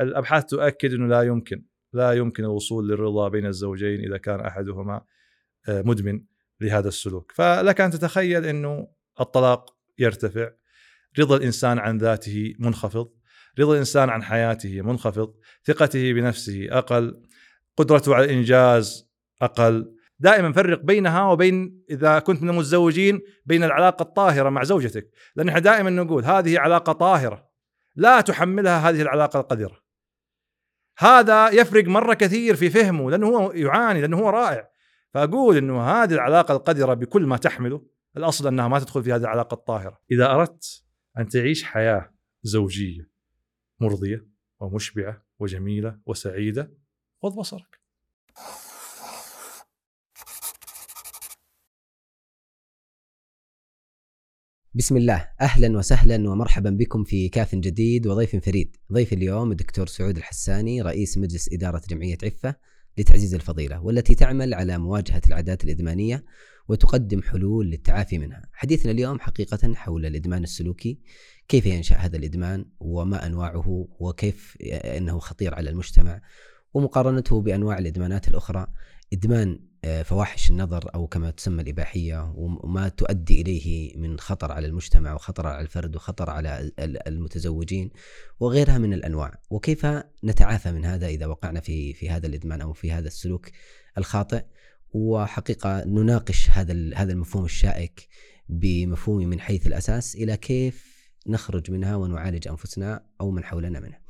الأبحاث تؤكد إنه لا يمكن لا يمكن الوصول للرضا بين الزوجين إذا كان أحدهما آه، مدمن لهذا السلوك. فلك أن تتخيل إنه الطلاق يرتفع رضا الإنسان عن ذاته منخفض رضا الإنسان عن حياته منخفض ثقته بنفسه أقل قدرته على الإنجاز أقل. دائما فرق بينها وبين إذا كنت من المتزوجين بين العلاقة الطاهرة مع زوجتك لأن إحنا دائما نقول هذه علاقة طاهرة لا تحملها هذه العلاقة القذرة. هذا يفرق مرة كثير في فهمه لأنه هو يعاني لأنه هو رائع. فأقول إنه هذه العلاقة القذرة بكل ما تحمله الأصل أنها ما تدخل في هذه العلاقة الطاهرة. إذا أردت أن تعيش حياة زوجية مرضية ومشبعة وجميلة وسعيدة غض بصرك. بسم الله. أهلا وسهلا ومرحبا بكم في كاف جديد وضيف فريد. ضيف اليوم الدكتور سعود الحساني رئيس مجلس إدارة جمعية عفة لتعزيز الفضيلة والتي تعمل على مواجهة العادات الإدمانية وتقدم حلول للتعافي منها. حديثنا اليوم حقيقة حول الإدمان السلوكي، كيف ينشأ هذا الإدمان؟ وما أنواعه؟ وكيف أنه خطير على المجتمع؟ ومقارنته بأنواع الإدمانات الأخرى، إدمان فواحش النظر أو كما تسمى الإباحية وما تؤدي إليه من خطر على المجتمع وخطر على الفرد وخطر على المتزوجين وغيرها من الأنواع، وكيف نتعافى من هذا إذا وقعنا في في هذا الإدمان أو في هذا السلوك الخاطئ وحقيقة نناقش هذا هذا المفهوم الشائك بمفهومه من حيث الأساس إلى كيف نخرج منها ونعالج أنفسنا أو من حولنا منها.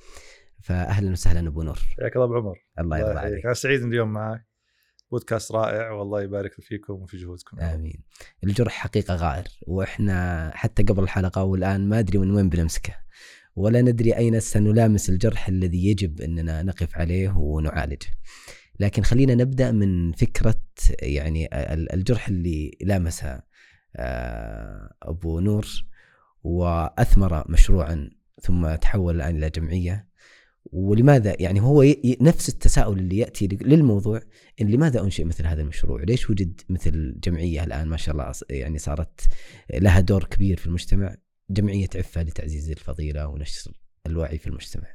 فاهلا وسهلا أبو نور. حياك الله أبو عمر. الله يرضى عليك. أنا سعيد اليوم معك. بودكاست رائع والله يبارك فيكم وفي جهودكم. آمين. الجرح حقيقة غائر وإحنا حتى قبل الحلقة والآن ما أدري من وين بنمسكه ولا ندري أين سنلامس الجرح الذي يجب إننا نقف عليه ونعالجه. لكن خلينا نبدأ من فكرة يعني الجرح اللي لامسها آه، أبو نور وأثمر مشروعا ثم تحول الآن إلى جمعية. ولماذا يعني هو نفس التساؤل اللي يأتي للموضوع إن لماذا أنشئ مثل هذا المشروع؟ ليش وجد مثل جمعية الآن ما شاء الله يعني صارت لها دور كبير في المجتمع جمعية عفة لتعزيز الفضيلة ونشر الوعي في المجتمع.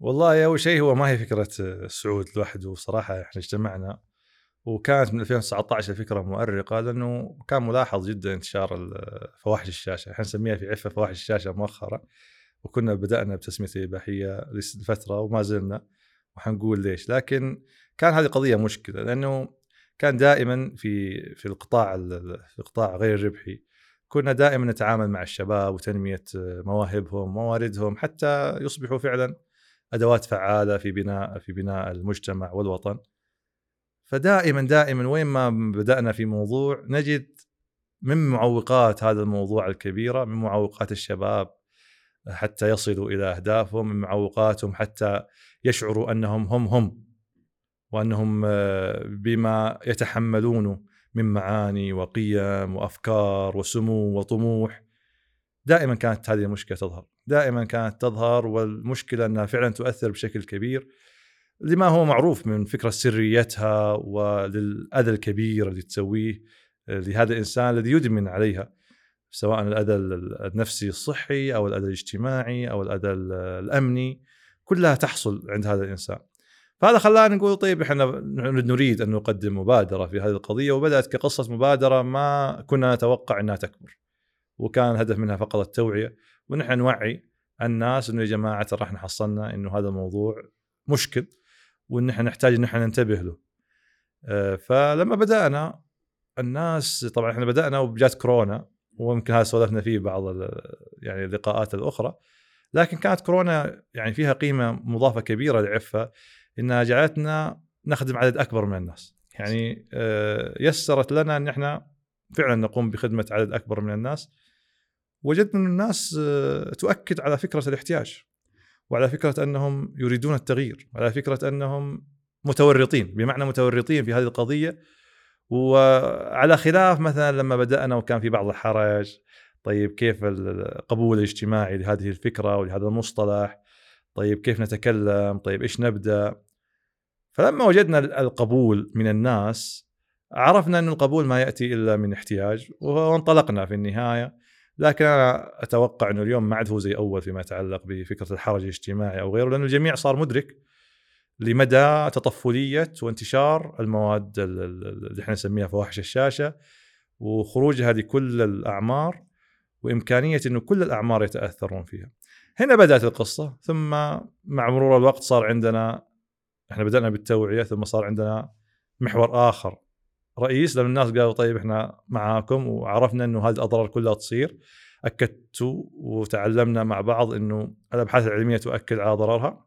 والله أول شيء هو ما هي فكرة سعود لوحده صراحة إحنا اجتمعنا وكانت من 2019 الفكرة مؤرقة لأنه كان ملاحظ جدا انتشار فواحش الشاشة، إحنا نسميها في عفة فواحش الشاشة مؤخرا وكنا بدأنا بتسميه الاباحيه لفترة وما زلنا وحنقول ليش، لكن كان هذه قضية مشكلة لأنه كان دائما في في القطاع في القطاع غير الربحي كنا دائما نتعامل مع الشباب وتنمية مواهبهم مواردهم حتى يصبحوا فعلا أدوات فعالة في بناء في بناء المجتمع والوطن. فدائما دائما وين ما بدأنا في موضوع نجد من معوقات هذا الموضوع الكبيرة من معوقات الشباب حتى يصلوا إلى أهدافهم من معوقاتهم حتى يشعروا أنهم هم هم وأنهم آه، بما يتحملونه من معاني وقيم وأفكار وسمو وطموح. دائما كانت هذه المشكلة تظهر. دائما كانت تظهر والمشكلة أنها فعلا تؤثر بشكل كبير لما هو معروف من فكرة سريتها وللأذى الكبير اللي تسويه آه، لهذا الإنسان الذي يدمن عليها. سواء الاذى النفسي الصحي أو الاذى الاجتماعي أو الاذى الأمني كلها تحصل عند هذا الإنسان فهذا خلانا نقول طيب إحنا نريد أن نقدم مبادرة في هذه القضية وبدأت كقصة مبادرة ما كنا نتوقع إنها تكبر وكان الهدف منها فقط التوعية ونحن نوعي الناس إنه يا جماعة ترى إحنا حصلنا إنه هذا الموضوع مشكل وان إحنا نحتاج إن إحنا ننتبه له. آه، فلما بدأنا الناس طبعا إحنا بدأنا وجات كورونا ويمكن هذا سولفنا فيه بعض يعني اللقاءات الأخرى. لكن كانت كورونا يعني فيها قيمة مضافة كبيرة لعفة إنها جعلتنا نخدم عدد أكبر من الناس. يعني آه، يسرت لنا إن إحنا فعلا نقوم بخدمة عدد أكبر من الناس. وجدنا إن الناس آه، تؤكد على فكرة الاحتياج وعلى فكرة أنهم يريدون التغيير وعلى فكرة أنهم متورطين. بمعنى متورطين في هذه القضية وعلى خلاف مثلا لما بدأنا وكان في بعض الحرج طيب كيف القبول الاجتماعي لهذه الفكرة ولهذا المصطلح؟ طيب كيف نتكلم؟ طيب إيش نبدأ؟ فلما وجدنا القبول من الناس عرفنا إن القبول ما يأتي إلا من احتياج وانطلقنا في النهاية. لكن أنا أتوقع إنه اليوم ما عاد هو زي أول فيما يتعلق بفكرة الحرج الاجتماعي أو غيره لأنه الجميع صار مدرك لمدى تطفلية وانتشار المواد اللي إحنا نسميها فواحش الشاشة وخروجها لكل الأعمار وإمكانية إنه كل الأعمار يتأثرون فيها. هنا بدأت القصة ثم مع مرور الوقت صار عندنا إحنا بدأنا بالتوعية ثم صار عندنا محور آخر رئيس لأن الناس قالوا طيب إحنا معاكم وعرفنا إنه هذه الأضرار كلها تصير اكدت وتعلمنا مع بعض إنه الأبحاث العلمية تؤكد على ضررها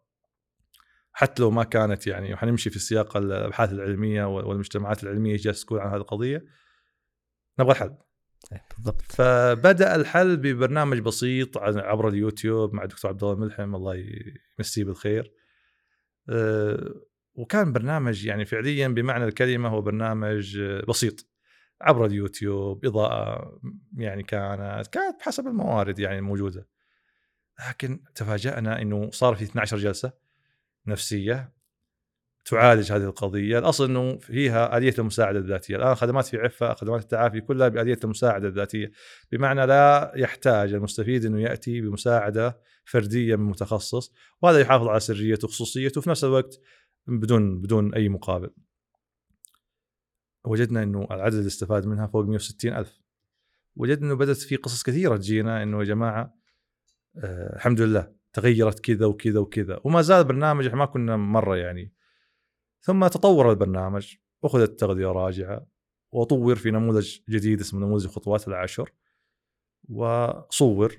حتى لو ما كانت يعني وحنمشي في سياق الأبحاث العلمية والمجتمعات العلمية إيش تقول عن هذه القضية نبغى الحل. إيه، بالضبط. فبدأ الحل ببرنامج بسيط عبر اليوتيوب مع الدكتور عبد الله الملحم الله يمسيه بالخير. أه، وكان برنامج يعني فعليا بمعنى الكلمة هو برنامج بسيط. عبر اليوتيوب إضاءة يعني كانت كانت بحسب الموارد يعني الموجودة. لكن تفاجأنا إنه صار في 12 جلسة. نفسية تعالج هذه القضية، الأصل إنه فيها آلية المساعدة الذاتية، الآن خدمات في عفة خدمات التعافي كلها بآلية المساعدة الذاتية، بمعنى لا يحتاج المستفيد إنه يأتي بمساعدة فردية من متخصص، وهذا يحافظ على سريته وخصوصيته وفي نفس الوقت بدون بدون أي مقابل. وجدنا إنه العدد اللي استفاد منها فوق 160 ألف. وجدنا إنه بدأت في قصص كثيرة تجينا إنه يا جماعة آه الحمد لله تغيرت كذا وكذا وكذا. وما زال برنامج ما كنا مرة يعني. ثم تطور البرنامج أخذت تغذية راجعة وطور في نموذج جديد اسمه نموذج خطوات العشر. وصور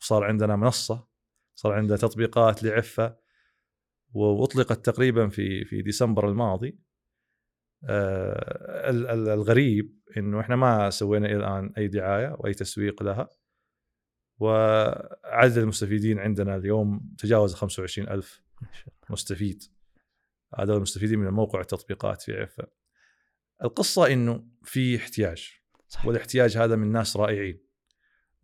وصار عندنا منصة صار عندنا تطبيقات لعفة. وأطلقت تقريبا في في ديسمبر الماضي. آه الغريب إنه إحنا ما سوينا إلى الآن أي دعاية وأي تسويق لها. وعدد المستفيدين عندنا اليوم تجاوز 25 ألف مستفيد. هذا المستفيدين من الموقع والتطبيقات في عفة القصة أنه في احتياج صح. والاحتياج هذا من ناس رائعين.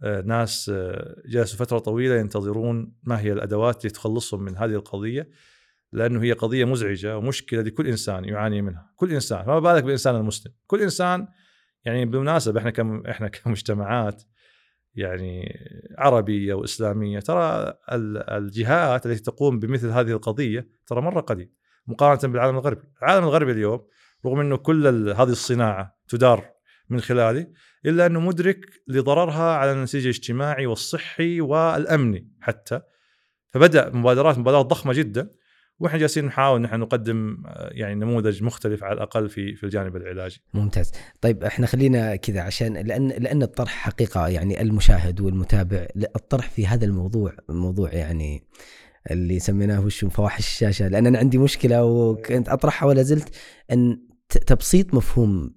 آه، ناس آه، جلسوا فترة طويلة ينتظرون ما هي الأدوات اللي تخلصهم من هذه القضية لأنه هي قضية مزعجة ومشكلة لكل إنسان يعاني منها. كل إنسان فما بالك بالإنسان المسلم كل إنسان يعني بالمناسبة إحنا كم إحنا كمجتمعات يعني عربية وإسلامية. ترى الجهات التي تقوم بمثل هذه القضية ترى مرة قليل مقارنة بالعالم الغربي، العالم الغربي اليوم رغم إنه كل هذه الصناعة تدار من خلاله إلا أنه مدرك لضررها على النسيج الاجتماعي والصحي والأمني حتى. فبدأ مبادرات مبادرات ضخمة جدا. وإحنا جالسين نحاول نحن نقدم آه، يعني نموذج مختلف على الأقل في في الجانب العلاجي. ممتاز، طيب إحنا خلينا كذا عشان لأن لأن الطرح حقيقة يعني المشاهد والمتابع الطرح في هذا الموضوع موضوع يعني اللي سميناه وش فواحش الشاشة. لأن أنا عندي مشكلة وكنت أطرحها ولا زلت أن تبسيط مفهوم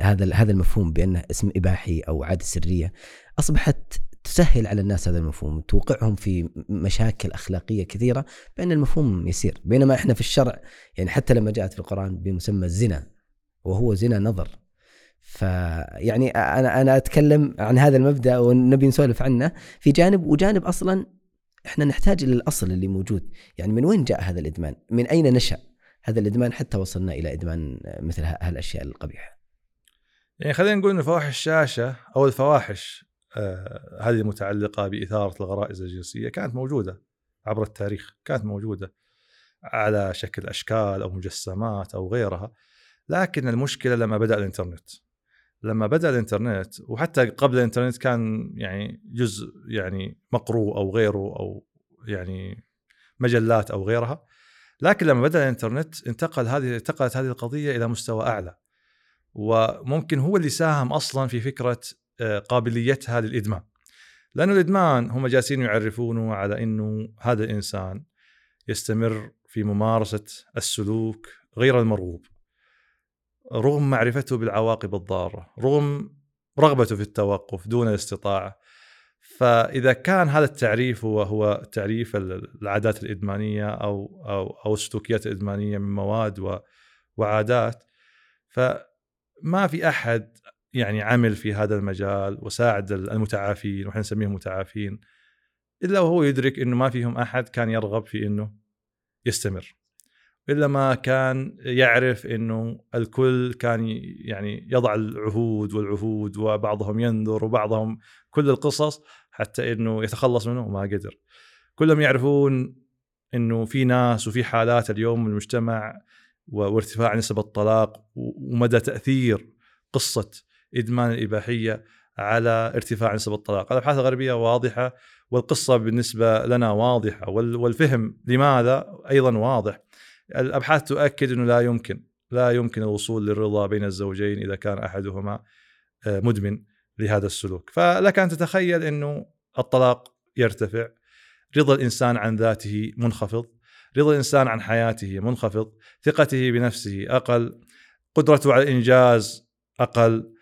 هذا هذا المفهوم بأنه اسم إباحي أو عادة سرية أصبحت تسهل على الناس هذا المفهوم توقعهم في مشاكل أخلاقية كثيرة بأن المفهوم يسير. بينما إحنا في الشرع يعني حتى لما جاءت في القرآن بمسمى الزنا وهو زنا نظر. فيعني أنا أنا أتكلم عن هذا المبدأ ونبي نسولف عنه في جانب وجانب أصلا إحنا نحتاج إلى الأصل اللي موجود. يعني من وين جاء هذا الإدمان؟ من أين نشأ؟ هذا الإدمان حتى وصلنا إلى إدمان مثل هالأشياء القبيحة. يعني خلينا نقول أن فواحش الشاشة أو الفواحش هذه المتعلقة بإثارة الغرائز الجنسية كانت موجودة عبر التاريخ كانت موجودة على شكل أشكال أو مجسمات أو غيرها لكن المشكلة لما بدأ الإنترنت لما بدأ الإنترنت وحتى قبل الإنترنت كان يعني جزء يعني مقروء أو غيره أو يعني مجلات أو غيرها لكن لما بدأ الإنترنت انتقل هذه انتقلت هذه القضية إلى مستوى أعلى وممكن هو اللي ساهم أصلا في فكرة قابليتها للإدمان. لأنه الإدمان هم جالسين يعرفونه على إنه هذا الإنسان يستمر في ممارسة السلوك غير المرغوب رغم معرفته بالعواقب الضارة رغم رغبته في التوقف دون الاستطاعة. فإذا كان هذا التعريف هو هو تعريف العادات الإدمانية أو أو أو السلوكيات الإدمانية من مواد وعادات فما في أحد يعني عمل في هذا المجال وساعد المتعافين وإحنا نسميهم متعافين إلا وهو يدرك إنه ما فيهم أحد كان يرغب في إنه يستمر إلا ما كان يعرف إنه الكل كان يعني يضع العهود والعهود وبعضهم ينذر وبعضهم كل القصص حتى إنه يتخلص منه وما قدر. كلهم يعرفون إنه في ناس وفي حالات اليوم المجتمع وارتفاع نسب الطلاق ومدى تأثير قصة إدمان الاباحيه على ارتفاع نسب الطلاق، الابحاث الغربيه واضحة والقصة بالنسبة لنا واضحة وال- والفهم لماذا أيضا واضح. الأبحاث تؤكد إنه لا يمكن لا يمكن الوصول للرضا بين الزوجين إذا كان أحدهما آه، مدمن لهذا السلوك، فلك أن تتخيل إنه الطلاق يرتفع، رضا الإنسان عن ذاته منخفض، رضا الإنسان عن حياته منخفض، ثقته بنفسه أقل، قدرته على الإنجاز أقل،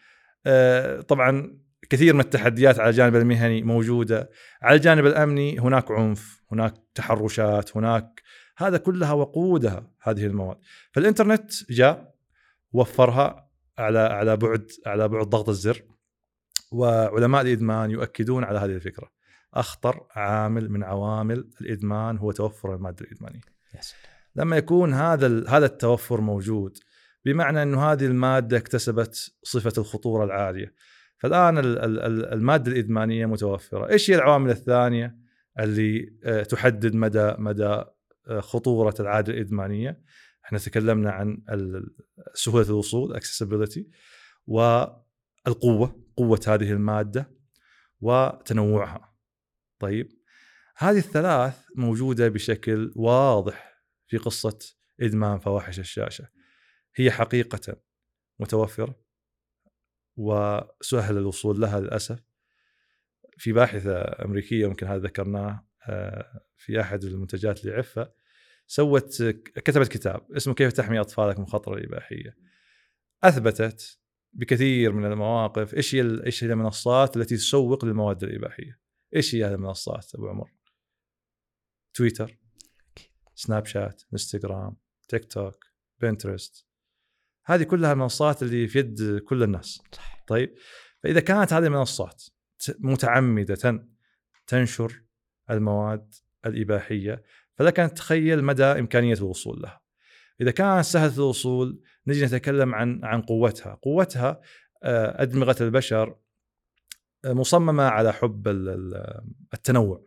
طبعا كثير من التحديات على الجانب المهني موجودة، على الجانب الأمني هناك عنف، هناك تحرشات، هناك هذا كلها وقودها هذه المواد، فالإنترنت جاء وفرها على على بعد على بعد ضغط الزر وعلماء الإدمان يؤكدون على هذه الفكرة. أخطر عامل من عوامل الإدمان هو توفر الماده الادمانيه. لما يكون هذا هذا التوفر موجود بمعنى إنه هذه المادة اكتسبت صفة الخطورة العالية. فالآن ال- ال- ال- المادة الإدمانية متوفرة، إيش هي العوامل الثانية اللي آه، تحدد مدى مدى آه، خطورة العادة الإدمانية؟ إحنا تكلمنا عن سهولة الوصول accessibility والقوة قوة هذه المادة وتنوعها. طيب هذه الثلاث موجودة بشكل واضح في قصة إدمان فواحش الشاشة. هي حقيقة متوفرة وسهل الوصول لها للأسف. في باحثة أمريكية يمكن هذا ذكرناه آه، في أحد المنتجات لعفة سوت كتبت كتاب اسمه كيف تحمي أطفالك من خطر الاباحيه. أثبتت بكثير من المواقف إيش هي إيش هي المنصات التي تسوق للمواد الإباحية؟ إيش هي هذه المنصات أبو عمر؟ تويتر سناب شات إنستغرام تيك توك بنترست هذه كلها المنصات اللي في يد كل الناس صح طيب فإذا كانت هذه المنصات متعمدة تنشر المواد الإباحية فلك أن تتخيل مدى إمكانية الوصول لها. إذا كانت سهله الوصول نجي نتكلم عن عن قوتها، قوتها آه، أدمغة البشر آه، مصممة على حب ال- ال- التنوع.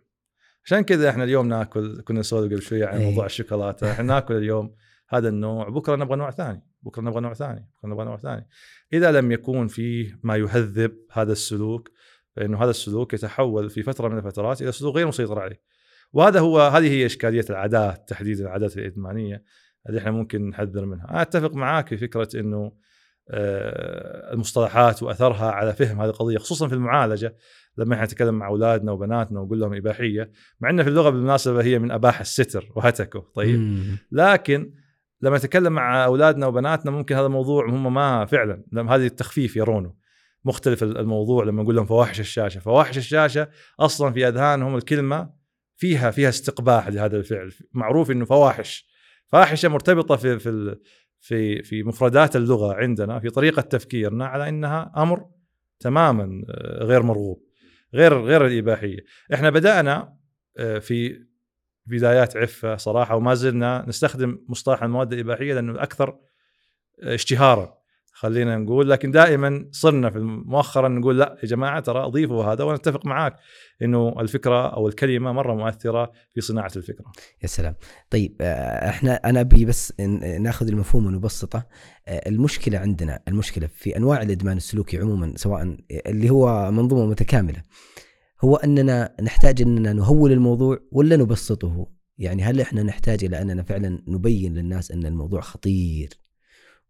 عشان كذا إحنا اليوم ناكل كنا نسولف قبل شوية عن إيه. موضوع الشوكولاتة، إحنا ناكل اليوم هذا النوع بكرة نبغى نوع ثاني، بكرة نبغى نوع ثاني، بكرة نبغى نوع ثاني. إذا لم يكون فيه ما يهذب هذا السلوك فإنه هذا السلوك يتحول في فترة من الفترات إلى سلوك غير مسيطر عليه. وهذا هو هذه هي إشكالية العادات تحديدا العادات الادمانيه اللي إحنا ممكن نحذر منها. أنا أتفق معاك في فكرة إنه آه، المصطلحات وأثرها على فهم هذه القضية خصوصا في المعالجة لما إحنا نتكلم مع أولادنا وبناتنا ونقول لهم إباحية مع ان في اللغة بالمناسبة هي من أباح الستر وهتكه طيب. لكن لما نتكلم مع أولادنا وبناتنا ممكن هذا الموضوع هم ما فعلا. هذه التخفيف يرونه مختلف الموضوع لما نقول لهم فواحش الشاشة. فواحش الشاشة أصلا في أذهانهم الكلمة فيها فيها استقباح لهذا الفعل. معروف إنه فواحش. فاحشة مرتبطة في في في في مفردات اللغة عندنا في طريقة تفكيرنا على إنها أمر تماما آه، غير مرغوب غير غير الإباحية. إحنا بدأنا آه، في بدايات عفة صراحة وما زلنا نستخدم مصطلح المواد الإباحية لأنه أكثر اشتهارا خلينا نقول. لكن دائما صرنا في مؤخرا نقول لا يا جماعة ترى أضيفوا هذا وأنا أتفق معاك إنه الفكرة أو الكلمة مرة مؤثرة في صناعة الفكرة. يا سلام. طيب آه، إحنا أنا أبي بس ناخذ المفهوم ونبسطه. آه، المشكلة عندنا المشكلة في أنواع الإدمان السلوكي عموما سواء اللي هو منظومة متكاملة. هو أننا نحتاج أننا نهول الموضوع ولا نبسطه يعني هل إحنا نحتاج إلى أننا فعلا نبين للناس أن الموضوع خطير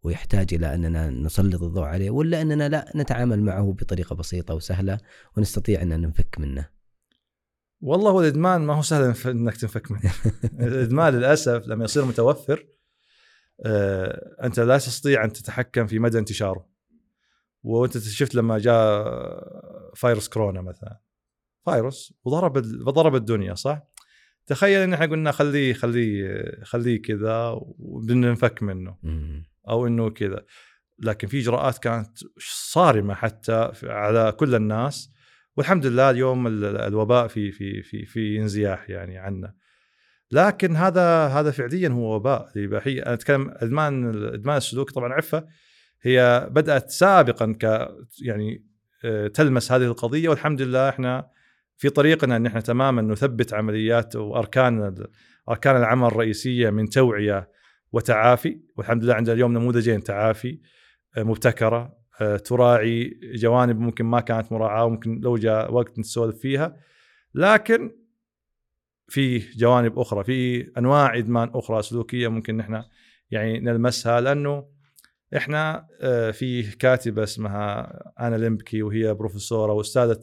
ويحتاج إلى أننا نسلط الضوء عليه ولا أننا لا نتعامل معه بطريقة بسيطة وسهلة ونستطيع أن ننفك منه والله هو الإدمان ما هو سهل إنك تنفك منه. الإدمان للأسف لما يصير متوفر آه، أنت لا تستطيع أن تتحكم في مدى انتشاره. وأنت شفت لما جاء فيروس كورونا مثلا فيروس وضرب وضرب الدنيا صح؟ تخيل إن إحنا قلنا خليه خليه خليه كذا وبننفك منه. أو إنه كذا. لكن في إجراءات كانت صارمة حتى على كل الناس. والحمد لله اليوم ال- الوباء في في في في انزياح يعني عنا. لكن هذا هذا فعليا هو وباء الاباحيه أنا أتكلم إدمان إدمان السلوك. طبعا عفة هي بدأت سابقا ك يعني آه، تلمس هذه القضية. والحمد لله إحنا في طريقنا ان إحنا تماما نثبت عمليات وأركان أركان العمل الرئيسية من توعية وتعافي والحمد لله عندنا اليوم نموذجين تعافي آه، مبتكرة آه، تراعي جوانب ممكن ما كانت مراعاة وممكن لو جاء وقت نسولف فيها. لكن في جوانب أخرى في أنواع إدمان أخرى سلوكية ممكن نحن يعني نلمسها لأنه إحنا آه، في كاتبة اسمها أنا ليمبكي وهي بروفيسورة وأستاذة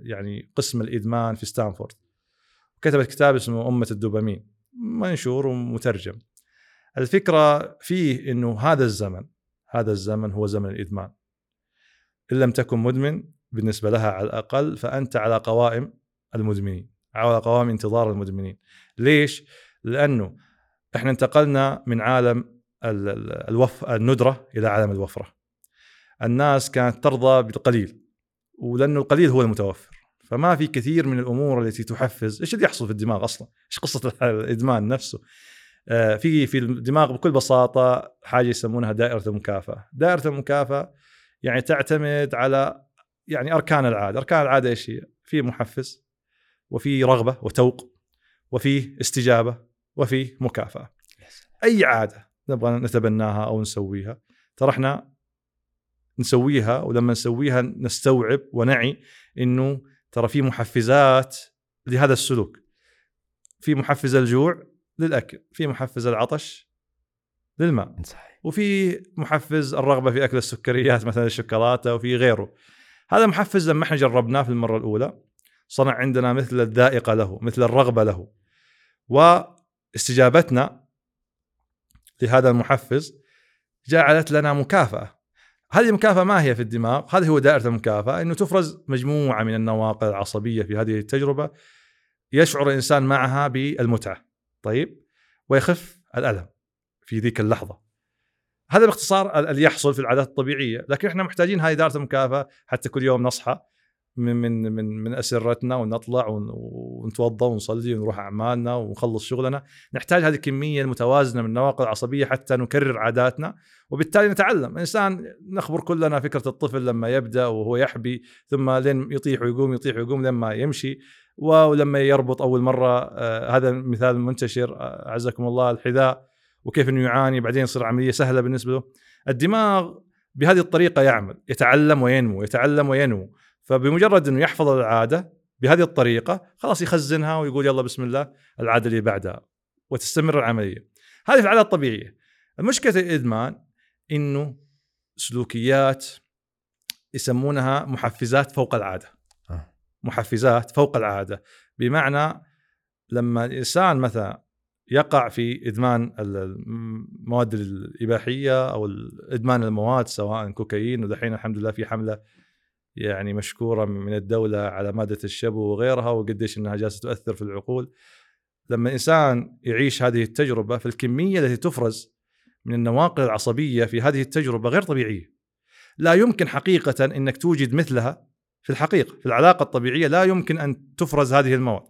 يعني قسم الإدمان في ستانفورد. كتبت كتاب اسمه أمة الدوبامين منشور ومترجم. الفكرة فيه إنه هذا الزمن هذا الزمن هو زمن الإدمان. إن لم تكن مدمن بالنسبة لها على الأقل فأنت على قوائم المدمنين على قوائم انتظار المدمنين. ليش؟ لأنه إحنا انتقلنا من عالم الوف الندرة إلى عالم الوفرة. الناس كانت ترضى بالقليل ولأنه القليل هو المتوفر. فما في كثير من الأمور التي تحفز. إيش اللي يحصل في الدماغ أصلا؟ إيش قصة الإدمان نفسه؟ آه، في في الدماغ بكل بساطة حاجة يسمونها دائرة المكافأة. دائرة المكافأة يعني تعتمد على يعني أركان العادة. أركان العادة إيش هي؟ في محفز وفي رغبة وتوق وفي استجابة وفي مكافأة. أي عادة نبغى نتبناها أو نسويها. ترى إحنا نسويها ولما نسويها نستوعب ونعي إنه ترى في محفزات لهذا السلوك. في محفز الجوع للأكل في محفز العطش للماء. صحيح. وفي محفز الرغبة في أكل السكريات مثلا الشوكولاتة وفي غيره. هذا محفز لما إحنا جربناه في المرة الأولى صنع عندنا مثل الذائقة له مثل الرغبة له. واستجابتنا لهذا المحفز جعلت لنا مكافأة. هذه المكافأة ما هي في الدماغ؟ هذه هو دائرة المكافأة إنه تفرز مجموعة من النواقل العصبية في هذه التجربة يشعر الإنسان معها بالمتعة طيب؟ ويخف الألم في ذيك اللحظة. هذا باختصار اللي يحصل في العادات الطبيعية لكن إحنا محتاجين هذه دائرة المكافأة حتى كل يوم نصحى. من من من من أسرتنا ونطلع ونتوضا ونصلي ونروح أعمالنا ونخلص شغلنا، نحتاج هذه الكمية المتوازنة من النواقل العصبيه حتى نكرر عاداتنا وبالتالي نتعلم، الإنسان نخبر كلنا فكرة الطفل لما يبدأ وهو يحبي ثم لين يطيح ويقوم يطيح ويقوم لما يمشي ولما يربط أول مرة آه هذا مثال منتشر آه، أعزكم الله الحذاء وكيف إنه يعاني بعدين يصير عملية سهلة بالنسبة له. الدماغ بهذه الطريقة يعمل، يتعلم وينمو، يتعلم وينمو. فبمجرد إنه يحفظ العادة بهذه الطريقة خلاص يخزنها ويقول يلا بسم الله العادة اللي بعدها وتستمر العملية. هذه في العادة الطبيعيه المشكلة الإدمان إنه سلوكيات يسمونها محفزات فوق العادة. آه. محفزات فوق العادة. بمعنى لما الإنسان مثلا يقع في إدمان المواد الإباحية أو إدمان المواد سواء كوكايين ودحين الحمد لله في حملة يعني مشكورة من الدولة على مادة الشبو وغيرها وقديش إنها جالسة تؤثر في العقول. لما الانسان يعيش هذه التجربة فالكمية التي تفرز من النواقل العصبية في هذه التجربة غير طبيعية. لا يمكن حقيقة إنك توجد مثلها في الحقيقة في العلاقة الطبيعية لا يمكن أن تفرز هذه المواد.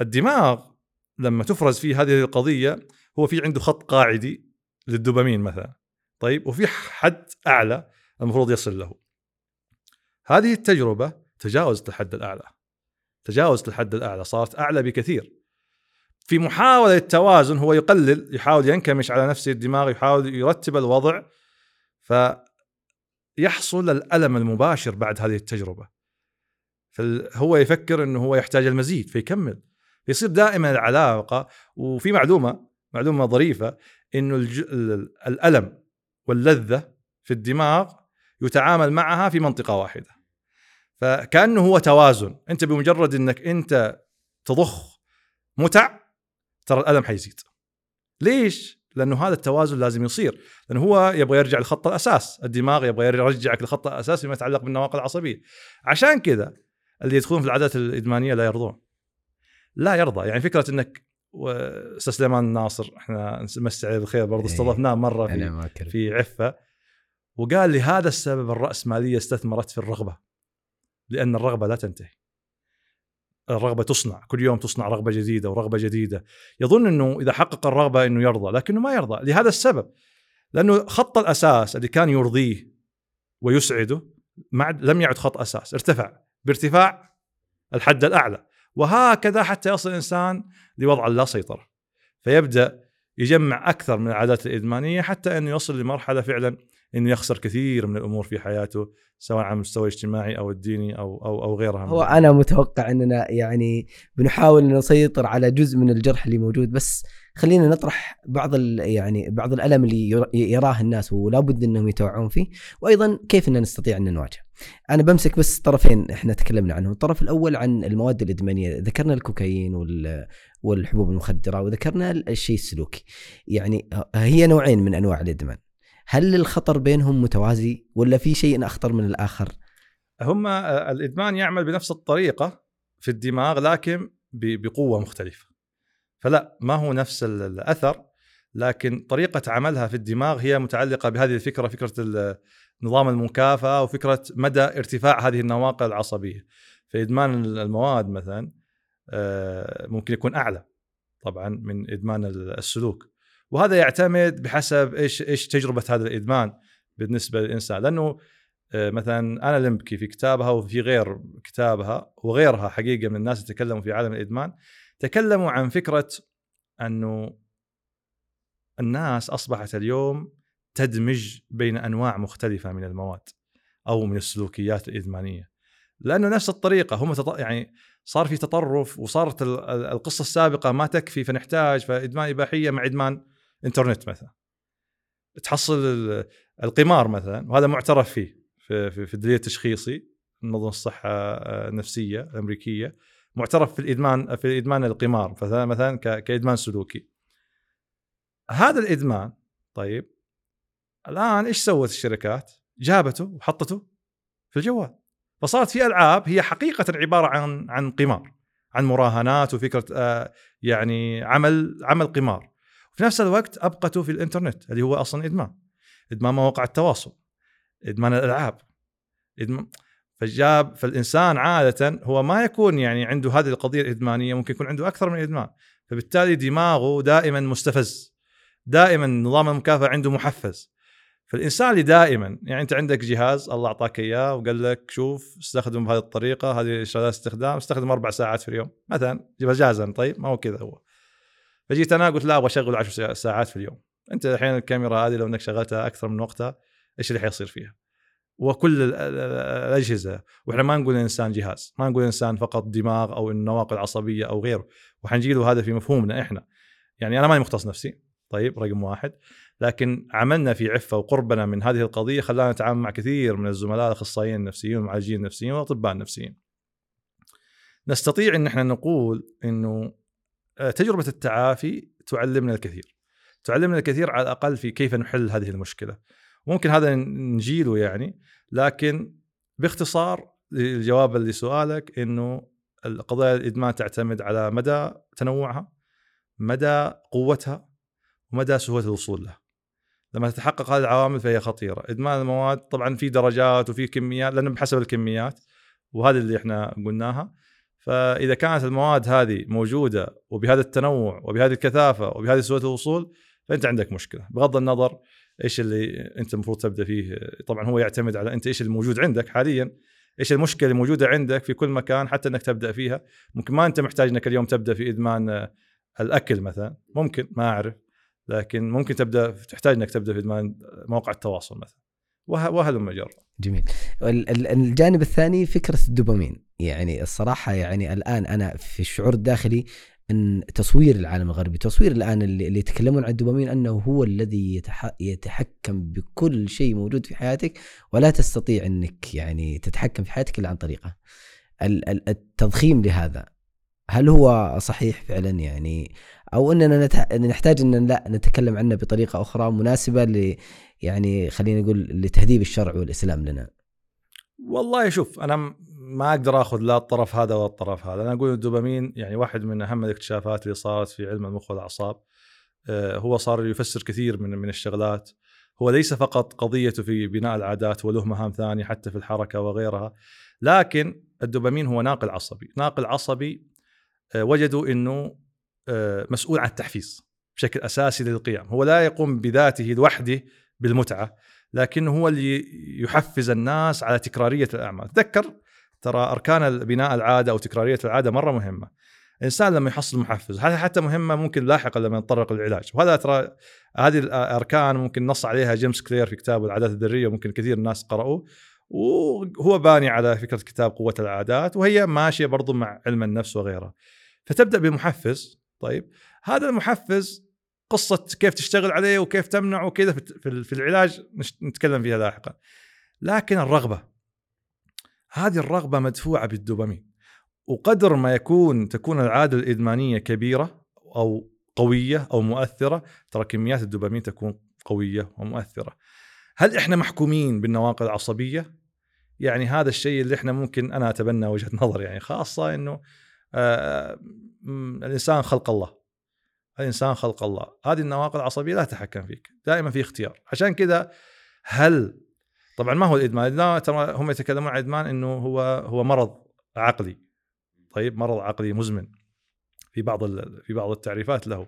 الدماغ لما تفرز فيه هذه القضية هو في عنده خط قاعدي للدوبامين مثلا طيب؟ وفي حد أعلى المفروض يصل له. هذه التجربة تجاوزت الحد الأعلى. تجاوزت الحد الأعلى صارت أعلى بكثير. في محاولة التوازن هو يقلل يحاول ينكمش على نفسه الدماغ يحاول يرتب الوضع فيحصل الألم المباشر بعد هذه التجربة. فهو يفكر إنه هو يحتاج المزيد فيكمل. فيصير دائما العلاقة وفي معلومة معلومة ظريفة إنه الألم واللذة في الدماغ يتعامل معها في منطقة واحدة. فكأنه هو توازن. أنت بمجرد إنك أنت تضخ متع ترى الألم حيزيد. ليش؟ لأنه هذا التوازن لازم يصير. لأنه هو يبغى يرجع لخط الأساس. الدماغ يبغى يرجعك لخط الأساس فيما يتعلق بالنواقل العصبية. عشان كذا اللي يدخلون في العادات الإدمانية لا يرضون. لا يرضى. يعني فكرة إنك أستاذ سليمان الناصر إحنا نمسي عليه بالخير برضه إيه. استضفناه مرة في في عفة. وقال لي هذا السبب الراسماليه استثمرت في الرغبة لأن الرغبة لا تنتهي. الرغبة تصنع كل يوم تصنع رغبة جديدة ورغبة جديدة. يظن إنه إذا حقق الرغبة إنه يرضى لكنه ما يرضى لهذا السبب لأنه خط الأساس اللي كان يرضيه ويسعده لم يعد خط أساس ارتفع بارتفاع الحد الأعلى. وهكذا حتى يصل الإنسان لوضع لا سيطرة. فيبدأ يجمع أكثر من العادات الإدمانية حتى إنه يصل لمرحلة فعلا إنه يخسر كثير من الأمور في حياته سواء على المستوى الاجتماعي أو الديني أو أو أو غيرها هو أنا متوقع إننا يعني بنحاول إن نسيطر على جزء من الجرح اللي موجود بس خلينا نطرح بعض يعني بعض الألم اللي يراه الناس ولا بد إنهم يتوعون فيه وأيضا كيف إن نستطيع إن نواجه. أنا بمسك بس طرفين إحنا تكلمنا عنهم، الطرف الأول عن المواد الإدمانية، ذكرنا الكوكايين والحبوب المخدرة وذكرنا الشيء السلوكي. يعني هي نوعين من أنواع الإدمان. هل الخطر بينهم متوازي ولا في شيء أخطر من الآخر؟ هم الإدمان يعمل بنفس الطريقة في الدماغ لكن بقوة مختلفة. فلا ما هو نفس الأثر لكن طريقة عملها في الدماغ هي متعلقة بهذه الفكرة فكرة نظام المكافأة وفكرة مدى ارتفاع هذه النواقل العصبية. فادمان المواد مثلا آه، ممكن يكون أعلى طبعا من إدمان السلوك. وهذا يعتمد بحسب إيش إيش تجربة هذا الإدمان بالنسبة للإنسان. لأنه آه، مثلا أنا لمبكي في كتابها وفي غير كتابها وغيرها حقيقة من الناس اللي تكلموا في عالم الإدمان تكلموا عن فكرة أنه الناس أصبحت اليوم تدمج بين أنواع مختلفة من المواد أو من السلوكيات الإدمانية. لأنه نفس الطريقة هم تط... يعني صار في تطرف وصارت القصة السابقة ما تكفي فنحتاج فإدمان إباحية مع إدمان انترنت مثلا. تحصل القمار مثلا وهذا معترف فيه في, في, في الدليل التشخيصي منظمة الصحة النفسية الأمريكية معترف في الإدمان في إدمان القمار مثلا مثلا كإدمان سلوكي. هذا الإدمان طيب الآن إيش سوت الشركات؟ جابته وحطته في الجوال. فصارت في ألعاب هي حقيقة عبارة عن عن قمار عن مراهنات وفكرة آه يعني عمل عمل قمار. وفي نفس الوقت ابقته في الإنترنت اللي هو أصلا إدمان. إدمان مواقع التواصل إدمان الألعاب. إدمان فجاب فالإنسان عادة هو ما يكون يعني عنده هذه القضية الإدمانية ممكن يكون عنده أكثر من إدمان. فبالتالي دماغه دائما مستفز. دائما نظام المكافأة عنده محفز. فالإنسان اللي دائما يعني أنت عندك جهاز الله أعطاك إياه وقال لك شوف استخدم بهذه الطريقة هذه إشارات استخدام استخدم أربع ساعات في اليوم مثلا مجازا طيب ما هو كذا هو. فجيت أنا قلت لا أبغى أشغل 10 ساعات في اليوم. أنت الحين الكاميرا هذه لو إنك شغلتها أكثر من وقتها إيش اللي حيصير فيها؟ وكل الأجهزة. وإحنا ما نقول الانسان جهاز ما نقول الانسان فقط دماغ أو النواقل عصبية أو غيره. وحنجي له هذا في مفهومنا إحنا. يعني أنا ماني مختص نفسي طيب رقم واحد. لكن عملنا في عفة وقربنا من هذه القضية خلانا نتعامل مع كثير من الزملاء الأخصائيين النفسيين والمعالجين النفسيين والأطباء النفسيين. نستطيع إن إحنا نقول إنه تجربة التعافي تعلمنا الكثير. تعلمنا الكثير على الأقل في كيف نحل هذه المشكلة. ممكن هذا نجيله يعني لكن باختصار الجواب لسؤالك إنه القضايا الإدمان تعتمد على مدى تنوعها مدى قوتها ومدى سهولة الوصول له لما تتحقق هذه العوامل فهي خطيرة. إدمان المواد طبعا في درجات وفي كميات لأنه بحسب الكميات وهذه اللي إحنا قلناها. فإذا كانت المواد هذه موجودة وبهذا التنوع وبهذه الكثافة وبهذه سهولة الوصول فأنت عندك مشكلة. بغض النظر إيش اللي أنت المفروض تبدأ فيه. طبعا هو يعتمد على أنت إيش الموجود عندك حاليا إيش المشكلة اللي موجودة عندك في كل مكان حتى إنك تبدأ فيها. ممكن ما أنت محتاج إنك اليوم تبدأ في إدمان الأكل مثلا ممكن ما أعرف. لكن ممكن تبدأ تحتاج إنك تبدأ في إدمان مواقع التواصل مثلا. وهلم جر جميل. الجانب الثاني فكرة الدوبامين. يعني الصراحة يعني الآن أنا في الشعور الداخلي إن تصوير العالم الغربي تصوير الآن اللي, اللي يتكلمون عن الدوبامين أنه هو الذي يتح... يتحكم بكل شيء موجود في حياتك ولا تستطيع إنك يعني تتحكم في حياتك إلا عن طريقه. التضخيم لهذا هل هو صحيح فعلا يعني؟ أو إننا. نحتاج إن لا نتكلم عنه بطريقة أخرى مناسبة يعني خلينا نقول لتهذيب الشرع والإسلام لنا. والله شوف أنا ما أقدر آخذ لا الطرف هذا ولا الطرف هذا. أنا أقول الدوبامين يعني واحد من أهم الاكتشافات اللي صارت في علم المخ والأعصاب آه، هو صار يفسر كثير من من الشغلات. هو ليس فقط قضيته في بناء العادات وله مهام ثانية حتى في الحركة وغيرها لكن الدوبامين هو ناقل عصبي. ناقل عصبي آه، وجدوا إنه آه، مسؤول عن التحفيز بشكل أساسي للقيام. هو لا يقوم بذاته لوحده بالمتعة لكن هو اللي يحفز الناس على تكرارية الأعمال. تذكر ترى أركان بناء العادة أو تكرارية العادة مرة مهمة. الإنسان لما يحصل محفز هذه حتى مهمة ممكن لاحقا لما نتطرق للعلاج وهذا ترى هذه الاركان ممكن نص عليها جيمس كلير في كتابه العادات الذرية ممكن كثير الناس قرأوه. وهو باني على فكرة كتاب قوة العادات وهي ماشية برضو مع علم النفس وغيرها فتبدأ بمحفز طيب هذا المحفز قصة كيف تشتغل عليه وكيف تمنعه وكذا في العلاج نتكلم فيها لاحقا. لكن الرغبة هذه الرغبة مدفوعة بالدوبامين. وقدر ما يكون تكون العادة الإدمانية كبيرة أو قوية أو مؤثرة ترى كميات الدوبامين تكون قوية ومؤثرة. هل إحنا محكومين بالنواقل العصبية؟ يعني هذا الشيء اللي إحنا ممكن أنا أتبنى وجهة نظر يعني خاصة إنه آه الإنسان خلق الله. الانسان خلق الله. هذه النواقل العصبية لا تتحكم فيك دائما في اختيار. عشان كذا هل طبعا ما هو الإدمان لا ترى هم يتكلمون عن الادمان إنه هو هو مرض عقلي. طيب مرض عقلي مزمن في بعض في بعض التعريفات له.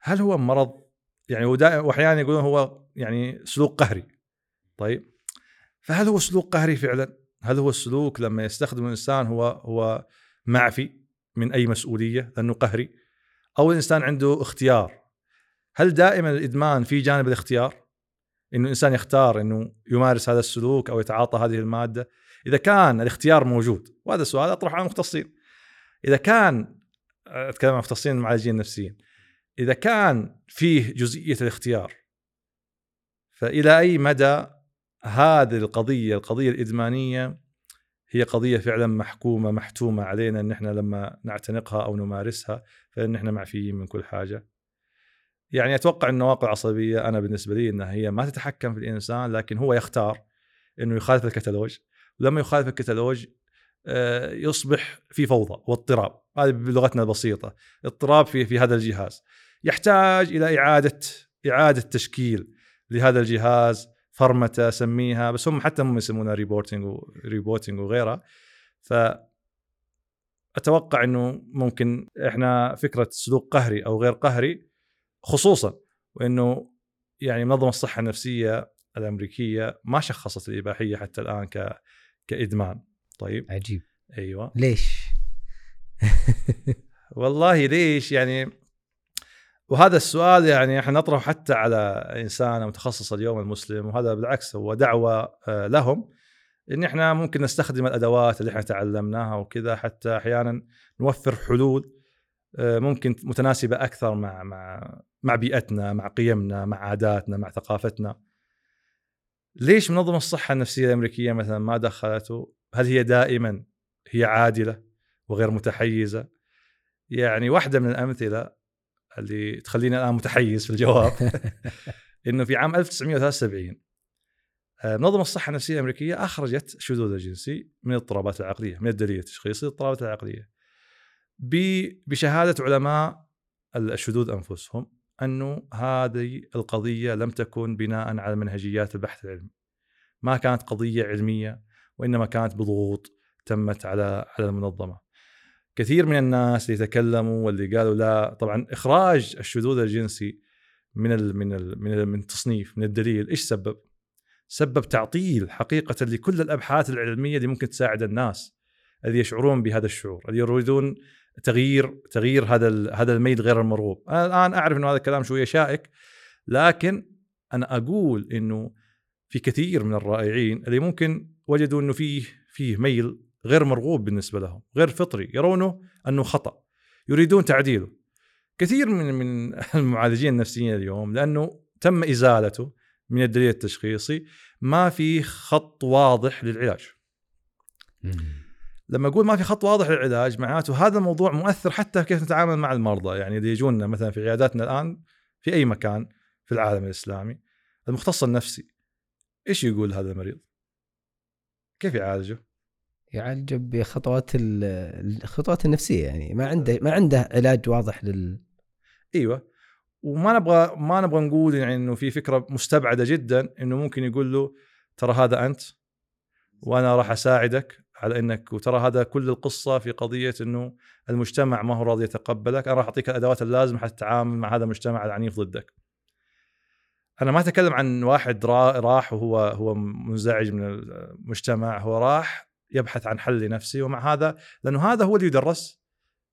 هل هو مرض؟ يعني واحيانا يقولون هو يعني سلوك قهري. طيب فهل هو سلوك قهري فعلا؟ هل هو السلوك لما يستخدم الإنسان هو هو معفي من أي مسؤولية لأنه قهري؟ أو الإنسان عنده اختيار؟ هل دائما الإدمان في جانب الاختيار؟ إنه الإنسان يختار إنه يمارس هذا السلوك أو يتعاطى هذه المادة؟ إذا كان الاختيار موجود وهذا السؤال أطرحه على المختصين. إذا كان أتكلم عن مختصين المعالجين النفسيين إذا كان فيه جزئية الاختيار فإلى أي مدى هذه القضية القضية الإدمانية هي قضية فعلا محكومة محتومة علينا إن إحنا لما نعتنقها أو نمارسها فإن إحنا معفيين من كل حاجة. يعني أتوقع النواقل العصبيه أنا بالنسبة لي إنها هي ما تتحكم في الإنسان لكن هو يختار إنه يخالف الكتالوج. ولما يخالف الكتالوج آه، يصبح في فوضى واضطراب. هذه بلغتنا البسيطة. اضطراب في في هذا الجهاز. يحتاج إلى إعادة إعادة تشكيل لهذا الجهاز فرمته سميها بس هم حتى هم يسمونها rebooting و rebooting وغيرها. ف أتوقع إنه ممكن إحنا فكرة سلوك قهري أو غير قهري خصوصا وإنه يعني منظمة الصحة النفسية الأمريكية ما شخصت الإباحية حتى الآن ك كإدمان. طيب؟ عجيب. أيوه. ليش؟ والله ليش؟ يعني وهذا السؤال يعني إحنا نطرحه حتى على إنسان متخصص اليوم المسلم وهذا بالعكس هو دعوة آه، لهم إن إحنا ممكن نستخدم الأدوات اللي إحنا تعلمناها وكذا حتى أحيانا نوفر حلول آه، ممكن متناسبة أكثر مع مع مع بيئتنا مع قيمنا مع عاداتنا مع ثقافتنا. ليش منظمة الصحة النفسية الأمريكية مثلا ما دخلته هل هي دائما هي عادلة وغير متحيزة؟ يعني واحدة من الأمثلة اللي تخليني الآن متحيز في الجواب. إنه في عام 1973 آه، منظمة الصحة النفسية الأمريكية أخرجت الشذوذ الجنسي من الاضطرابات العقلية من الدليل التشخيصي للاضطرابات العقلية بشهادة علماء الشذوذ أنفسهم أنه هذه القضية لم تكن بناء على منهجيات البحث العلمي. ما كانت قضية علمية وإنما كانت بضغوط تمت على على المنظمة. كثير من الناس اللي تكلموا واللي قالوا لا طبعا إخراج الشذوذ الجنسي من ال من ال من, من التصنيف من الدليل إيش سبب؟ سبب تعطيل حقيقة لكل الأبحاث العلمية اللي ممكن تساعد الناس اللي يشعرون بهذا الشعور اللي يريدون تغيير تغيير هذا هذا الميل غير المرغوب أنا الآن أعرف إنه هذا الكلام شوية شائك لكن أنا أقول إنه في كثير من الرائعين اللي ممكن وجدوا إنه فيه فيه ميل غير مرغوب بالنسبة لهم غير فطري يرونه أنه خطأ يريدون تعديله كثير من من المعالجين النفسيين اليوم لأنه تم إزالته من الدليل التشخيصي ما في خط واضح للعلاج لما أقول ما في خط واضح للعلاج معناته هذا الموضوع مؤثر حتى كيف نتعامل مع المرضى يعني اللي يجونا مثلا في عياداتنا الآن في أي مكان في العالم الإسلامي المختص النفسي إيش يقول هذا المريض؟ كيف يعالجه؟ يعالجه بخطوات الخطوات النفسية يعني. ما عنده ما عنده علاج واضح لل إيوه. وما نبغى ما نبغى نقول يعني إنه في فكرة مستبعدة جدا إنه ممكن يقول له ترى هذا أنت وأنا راح أساعدك على إنك وترى هذا كل القصة في قضية إنه المجتمع ما هو راضي يتقبلك أنا راح أعطيك الأدوات اللازمة حتى تتعامل مع هذا المجتمع العنيف ضدك. أنا ما أتكلم عن واحد راح وهو هو منزعج من المجتمع هو راح يبحث عن حل لنفسه ومع هذا لأنه هذا هو اللي يدرس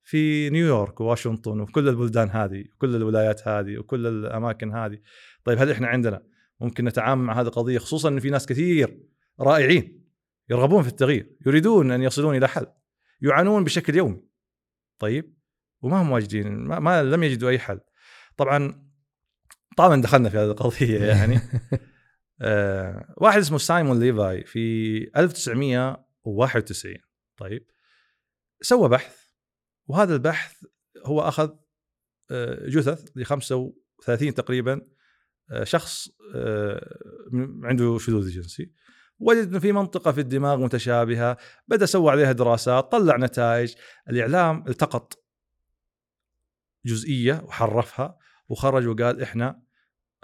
في نيويورك وواشنطن وكل البلدان هذه وكل الولايات هذه وكل الأماكن هذه. طيب هل إحنا عندنا ممكن نتعامل مع هذه القضية؟ خصوصا إن في ناس كثير رائعين يرغبون في التغيير يريدون أن يصلون إلى حل يعانون بشكل يومي. طيب وما هم واجدين ما, ما لم يجدوا أي حل. طبعا طبعا دخلنا في هذه القضية يعني. آه واحد اسمه سايمون ليفاي في 1991 طيب. سوى بحث وهذا البحث هو أخذ آه جثث ل 35 تقريبا آه شخص آه عنده شذوذ جنسي. وجد إنه في منطقة في الدماغ متشابهة بدأ سوى عليها دراسات طلع نتائج. الإعلام التقط جزئية وحرفها وخرج وقال إحنا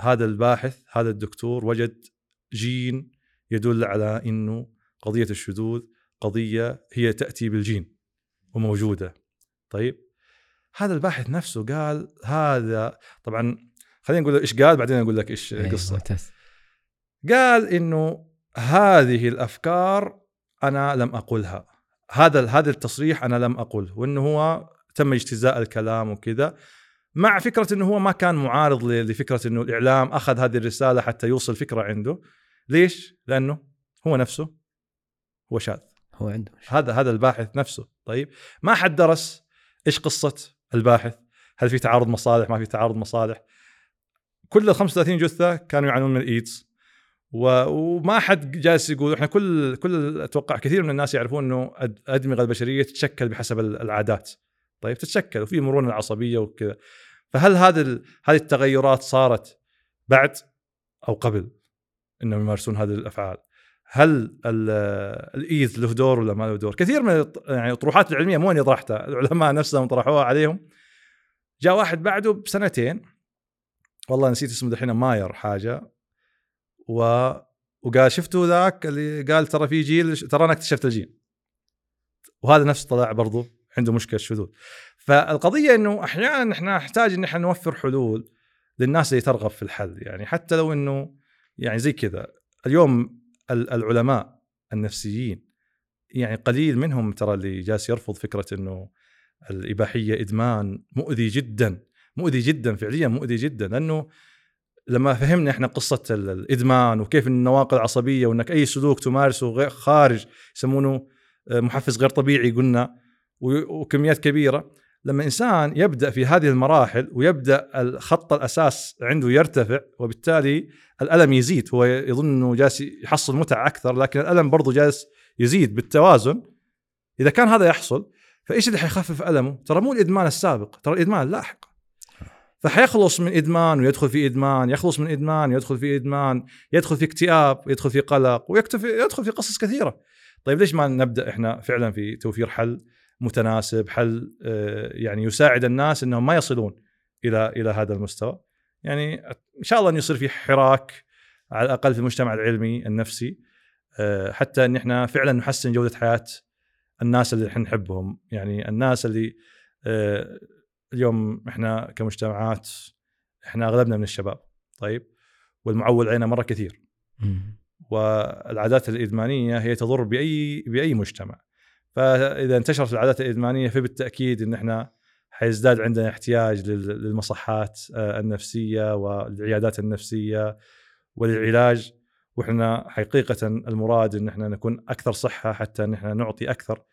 هذا الباحث هذا الدكتور وجد جين يدل على إنه قضية الشذوذ قضية هي تأتي بالجين وموجودة. طيب هذا الباحث نفسه قال هذا طبعا خلينا نقول إيش قال بعدين أقول لك إيش إيه، القصة. قال إنه هذه الأفكار أنا لم اقولها هذا هذا التصريح أنا لم اقوله وإنه هو تم اجتزاء الكلام وكذا مع فكرة إنه هو ما كان معارض لفكرة إنه الإعلام أخذ هذه الرسالة حتى يوصل فكرة عنده. ليش؟ لأنه هو نفسه هو شاذ هو عنده هذا هذا الباحث نفسه. طيب ما حد درس إيش قصة الباحث؟ هل في تعارض مصالح؟ ما في تعارض مصالح. كل ال 35 جثة كانوا يعانون من الايدز وما حد جالس يقول إحنا كل كل أتوقع كثير من الناس يعرفون إنه الادمغه البشرية تتشكل بحسب العادات. طيب تتشكل وفي مرونة العصبية وكذا. فهل هذه هذه التغيرات صارت بعد أو قبل إنهم يمارسون هذه الأفعال؟ هل الايث له دور ولا ما له دور؟ كثير من يعني الطروحات العلمية مو إني طرحتها، العلماء نفسهم طرحوها عليهم. جاء واحد بعده بسنتين والله نسيت اسمه دحين ماير حاجة و وقال شفتوا ذاك اللي قال ترى في جيل ترى أنا اكتشفت الجيل وهذا نفس طلع برضو عنده مشكلة شذوذ فالقضية إنه أحيانا إحنا نحتاج إن إحنا نوفر حلول للناس اللي ترغب في الحل يعني حتى لو إنه يعني زي كذا اليوم العلماء النفسيين. يعني قليل منهم ترى اللي جالس يرفض فكرة إنه الإباحية إدمان مؤذي جدا مؤذي جدا فعليا مؤذي جدا لأنه لما فهمنا إحنا قصة الإدمان وكيف النواقل العصبيه وإنك أي سلوك تمارسه خارج يسمونه آه، محفز غير طبيعي قلنا وكميات كبيرة. لما إنسان يبدأ في هذه المراحل ويبدأ الخط الأساس عنده يرتفع وبالتالي الألم يزيد. هو يظن إنه جالس يحصل متعة أكثر لكن الألم برضه جالس يزيد بالتوازن. إذا كان هذا يحصل فإيش اللي حيخفف ألمه؟ ترى مو الإدمان السابق ترى الإدمان اللاحق. فحيخلص من إدمان ويدخل في إدمان يخلص من إدمان يدخل في إدمان يدخل في اكتئاب يدخل في قلق ويكتفي يدخل في قصص كثيرة. طيب ليش ما نبدأ إحنا فعلا في توفير حل؟ متناسب حل آه، يعني يساعد الناس إنهم ما يصلون إلى إلى هذا المستوى. يعني إن شاء الله إن يصير في حراك على الأقل في المجتمع العلمي النفسي آه، حتى إن إحنا فعلا نحسن جودة حياة الناس اللي إحنا نحبهم. يعني الناس اللي آه، اليوم إحنا كمجتمعات إحنا أغلبنا من الشباب طيب؟ والمعول علينا مرة كثير. والعادات الإدمانية هي تضر بأي بأي مجتمع. فإذا انتشرت العادات الإدمانية فبالتأكيد إن إحنا حيزداد عندنا احتياج للمصحات آه، النفسية والعيادات النفسية وللعلاج وإحنا حقيقة المراد إن إحنا نكون أكثر صحة حتى إن إحنا نعطي أكثر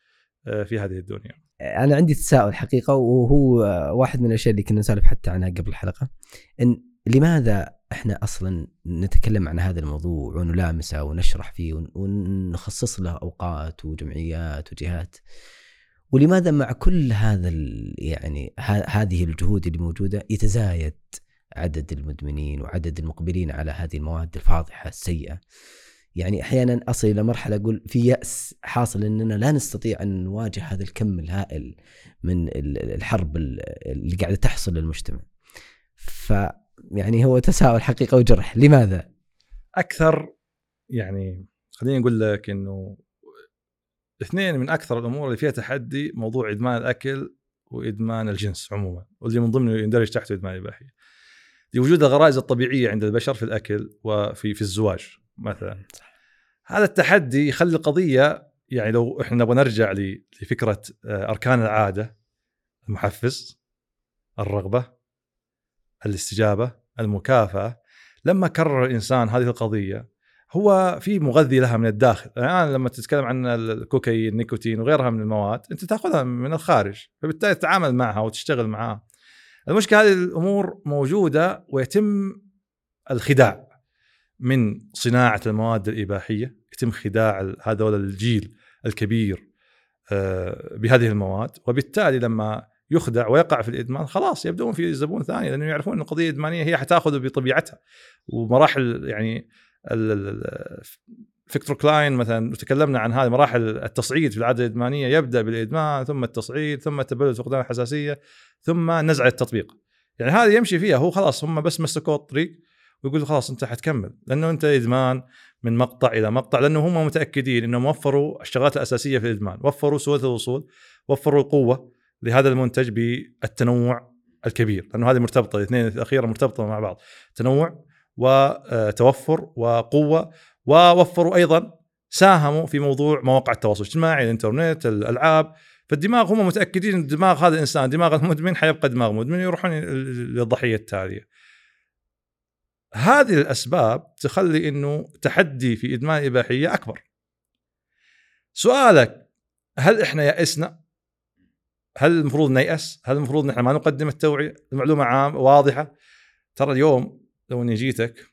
آه، في هذه الدنيا. أنا عندي تساؤل حقيقة وهو واحد من الأشياء اللي كنا نسولف حتى عنها قبل الحلقة إن لماذا إحنا أصلا نتكلم عن هذا الموضوع ونلامسه ونشرح فيه ونخصص له أوقات وجمعيات وجهات؟ ولماذا مع كل هذا يعني هذه الجهود اللي موجودة يتزايد عدد المدمنين وعدد المقبلين على هذه المواد الفاضحة السيئة؟ يعني أحيانا أصل إلى مرحلة أقول في يأس حاصل إننا لا نستطيع أن نواجه هذا الكم الهائل من الحرب اللي قاعدة تحصل للمجتمع. ف يعني هو تساؤل حقيقه وجرح. لماذا؟ أكثر يعني خليني أقول لك إنه اثنين من أكثر الأمور اللي فيها تحدي موضوع إدمان الأكل وإدمان الجنس عموما واللي من ضمنه يندرج تحته إدمان الاباحيه لوجود الغرائز الطبيعية عند البشر في الأكل وفي في الزواج مثلا. هذا التحدي يخلي القضية يعني لو إحنا نبغى نرجع لفكرة آه، أركان العادة المحفز الرغبة الاستجابة المكافأة لما كرر الإنسان هذه القضية هو في مغذي لها من الداخل. الان لما تتكلم عن الكوكايين النيكوتين وغيرها من المواد أنت تأخذها من الخارج فبالتالي تتعامل معها وتشتغل معها. المشكلة هذه الأمور موجودة ويتم الخداع من صناعة المواد الإباحية يتم خداع هذول الجيل الكبير آه، بهذه المواد. وبالتالي لما يخدع ويقع في الإدمان خلاص يبدون في زبون ثاني لأنه يعرفون إن القضية الإدمانية هي حتاخذه بطبيعتها. ومراحل يعني فيكتور كلاين مثلا تكلمنا عن هذه مراحل التصعيد في العادة الإدمانية يبدأ بالإدمان ثم التصعيد ثم تبلد فقدان الحساسية ثم نزع التطبيق. يعني هذا يمشي فيها هو خلاص هم بس مسكوا الطريق ويقول خلاص أنت حتكمل لأنه أنت إدمان من مقطع إلى مقطع لأنه هم متأكدين إنهم وفروا الشغلات الأساسية في الإدمان وفروا سهولة الوصول وفروا القوه لهذا المنتج بالتنوع الكبير لأنه هذه مرتبطة الاثنين الأخيرة مرتبطة مع بعض. تنوع وتوفر وقوة ووفروا أيضا ساهموا في موضوع مواقع التواصل الاجتماعي الإنترنت الألعاب. فالدماغ هم متأكدين إن دماغ هذا الإنسان دماغ المدمن حيبقى دماغ مدمن يروحون للضحية التالية. هذه الأسباب تخلي إنه تحدي في إدمان الاباحيه أكبر. سؤالك هل إحنا يأسنا؟ هل المفروض نيأس هل المفروض نحن ما نقدم التوعية؟ المعلومة عام واضحة. ترى اليوم لو إني جيتك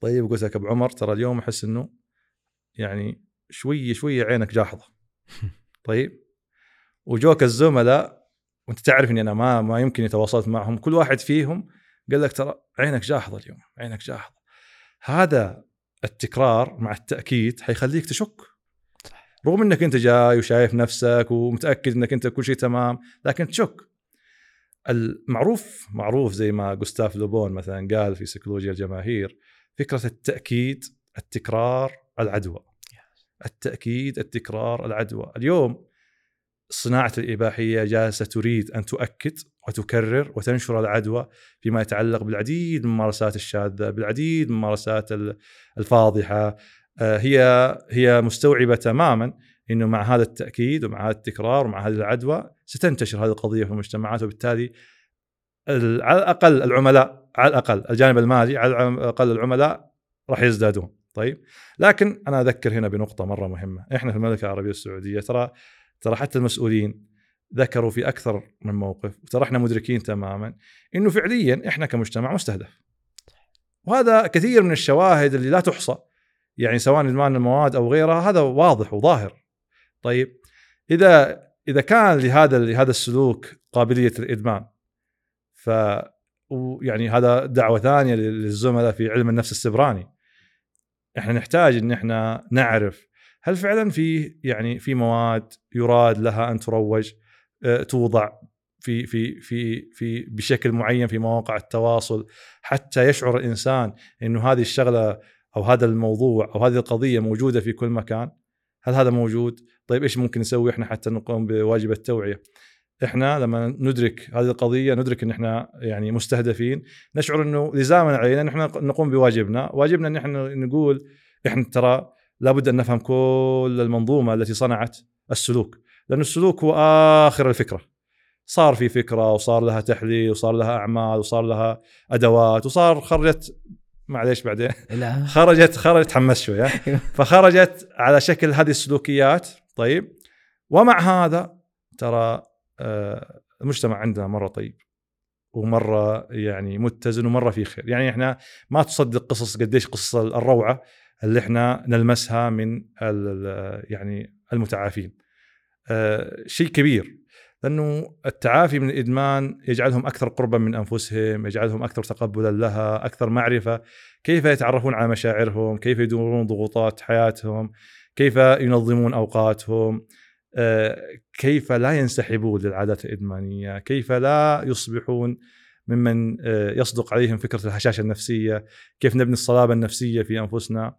طيب قلت لك أبو عمر ترى اليوم أحس إنه يعني شوية شوية عينك جاحظة. طيب وجوك الزملاء وأنت تعرف إني أنا ما ما يمكن تواصلت معهم. كل واحد فيهم قال لك ترى عينك جاحظة اليوم عينك جاحظة. هذا التكرار مع التأكيد حيخليك تشك. رغم إنك أنت جاي وشايف نفسك ومتأكد إنك أنت كل شيء تمام لكن تشك. المعروف معروف زي ما جوستاف لوبون مثلا قال في سيكولوجيا الجماهير فكرة التأكيد التكرار العدوى. التأكيد التكرار العدوى. اليوم صناعة الإباحية جالسة تريد أن تؤكد وتكرر وتنشر العدوى فيما يتعلق بالعديد من الممارسات الشاذة، بالعديد من الممارسات الفاضحة، هي هي مستوعبة تماما إنه مع هذا التأكيد ومع هذا التكرار ومع هذه العدوى ستنتشر هذه القضية في المجتمعات وبالتالي على الأقل العملاء على الأقل الجانب المالي على الأقل العملاء راح يزدادون. طيب؟ لكن أنا أذكر هنا بنقطة مرة مهمة. إحنا في المملكة العربية السعودية ترى ترى حتى المسؤولين ذكروا في أكثر من موقف وترى إحنا مدركين تماما إنه فعليا إحنا كمجتمع مستهدف. وهذا كثير من الشواهد اللي لا تحصى. يعني سواء إدمان المواد أو غيرها هذا واضح وظاهر. طيب إذا إذا كان لهذا لهذا السلوك قابلية الإدمان ف يعني هذا دعوة ثانية للزملاء في علم النفس السبراني. إحنا نحتاج إن إحنا نعرف هل فعلا في يعني في مواد يراد لها أن تروج آه، توضع في في في في بشكل معين في مواقع التواصل حتى يشعر الإنسان إنه هذه الشغلة أو هذا الموضوع أو هذه القضية موجودة في كل مكان هل هذا موجود؟ طيب إيش ممكن نسوي إحنا حتى نقوم بواجب التوعية؟ إحنا لما ندرك هذه القضية ندرك إن إحنا يعني مستهدفين نشعر إنه لزاما علينا إن إحنا نقوم بواجبنا. واجبنا إن إحنا نقول إحنا ترى لابد أن نفهم كل المنظومة التي صنعت السلوك لأن السلوك هو آخر الفكرة. صار في فكرة وصار لها تحليل وصار لها أعمال وصار لها أدوات وصار خرجت معليش بعدين. لا. خرجت خرجت تحمس شوي فخرجت على شكل هذه السلوكيات. طيب. ومع هذا ترى آه، المجتمع عندنا مرة طيب ومرة يعني متزن ومرة في خير. يعني إحنا ما تصدق قصص قديش قصص الروعة اللي إحنا نلمسها من يعني المتعافين. آه، شيء كبير. لأنه التعافي من الإدمان يجعلهم أكثر قربا من أنفسهم، يجعلهم أكثر تقبلا لها، أكثر معرفة. كيف يتعرفون على مشاعرهم، كيف يدورون ضغوطات حياتهم، كيف ينظمون أوقاتهم، آه، كيف لا ينسحبون للعادات الإدمانية، كيف لا يصبحون ممن آه، يصدق عليهم فكرة الهشاشة النفسية؟ كيف نبني الصلابة النفسية في أنفسنا؟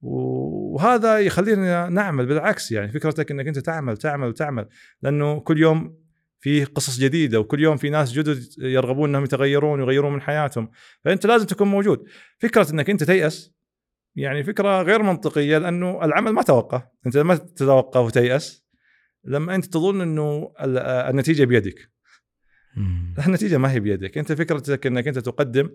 وهذا يخلينا نعمل بالعكس يعني فكرتك إنك أنت تعمل تعمل تعمل لأنه كل يوم في قصص جديدة وكل يوم في ناس جدد يرغبون إنهم يتغيرون ويغيرون من حياتهم فأنت لازم تكون موجود. فكرة إنك أنت تيأس يعني فكرة غير منطقية لأنه العمل ما توقف أنت ما تتوقف وتيأس. لما أنت تظن إنه النتيجة بيدك. النتيجة ما هي بيدك. أنت فكرتك إنك أنت تقدم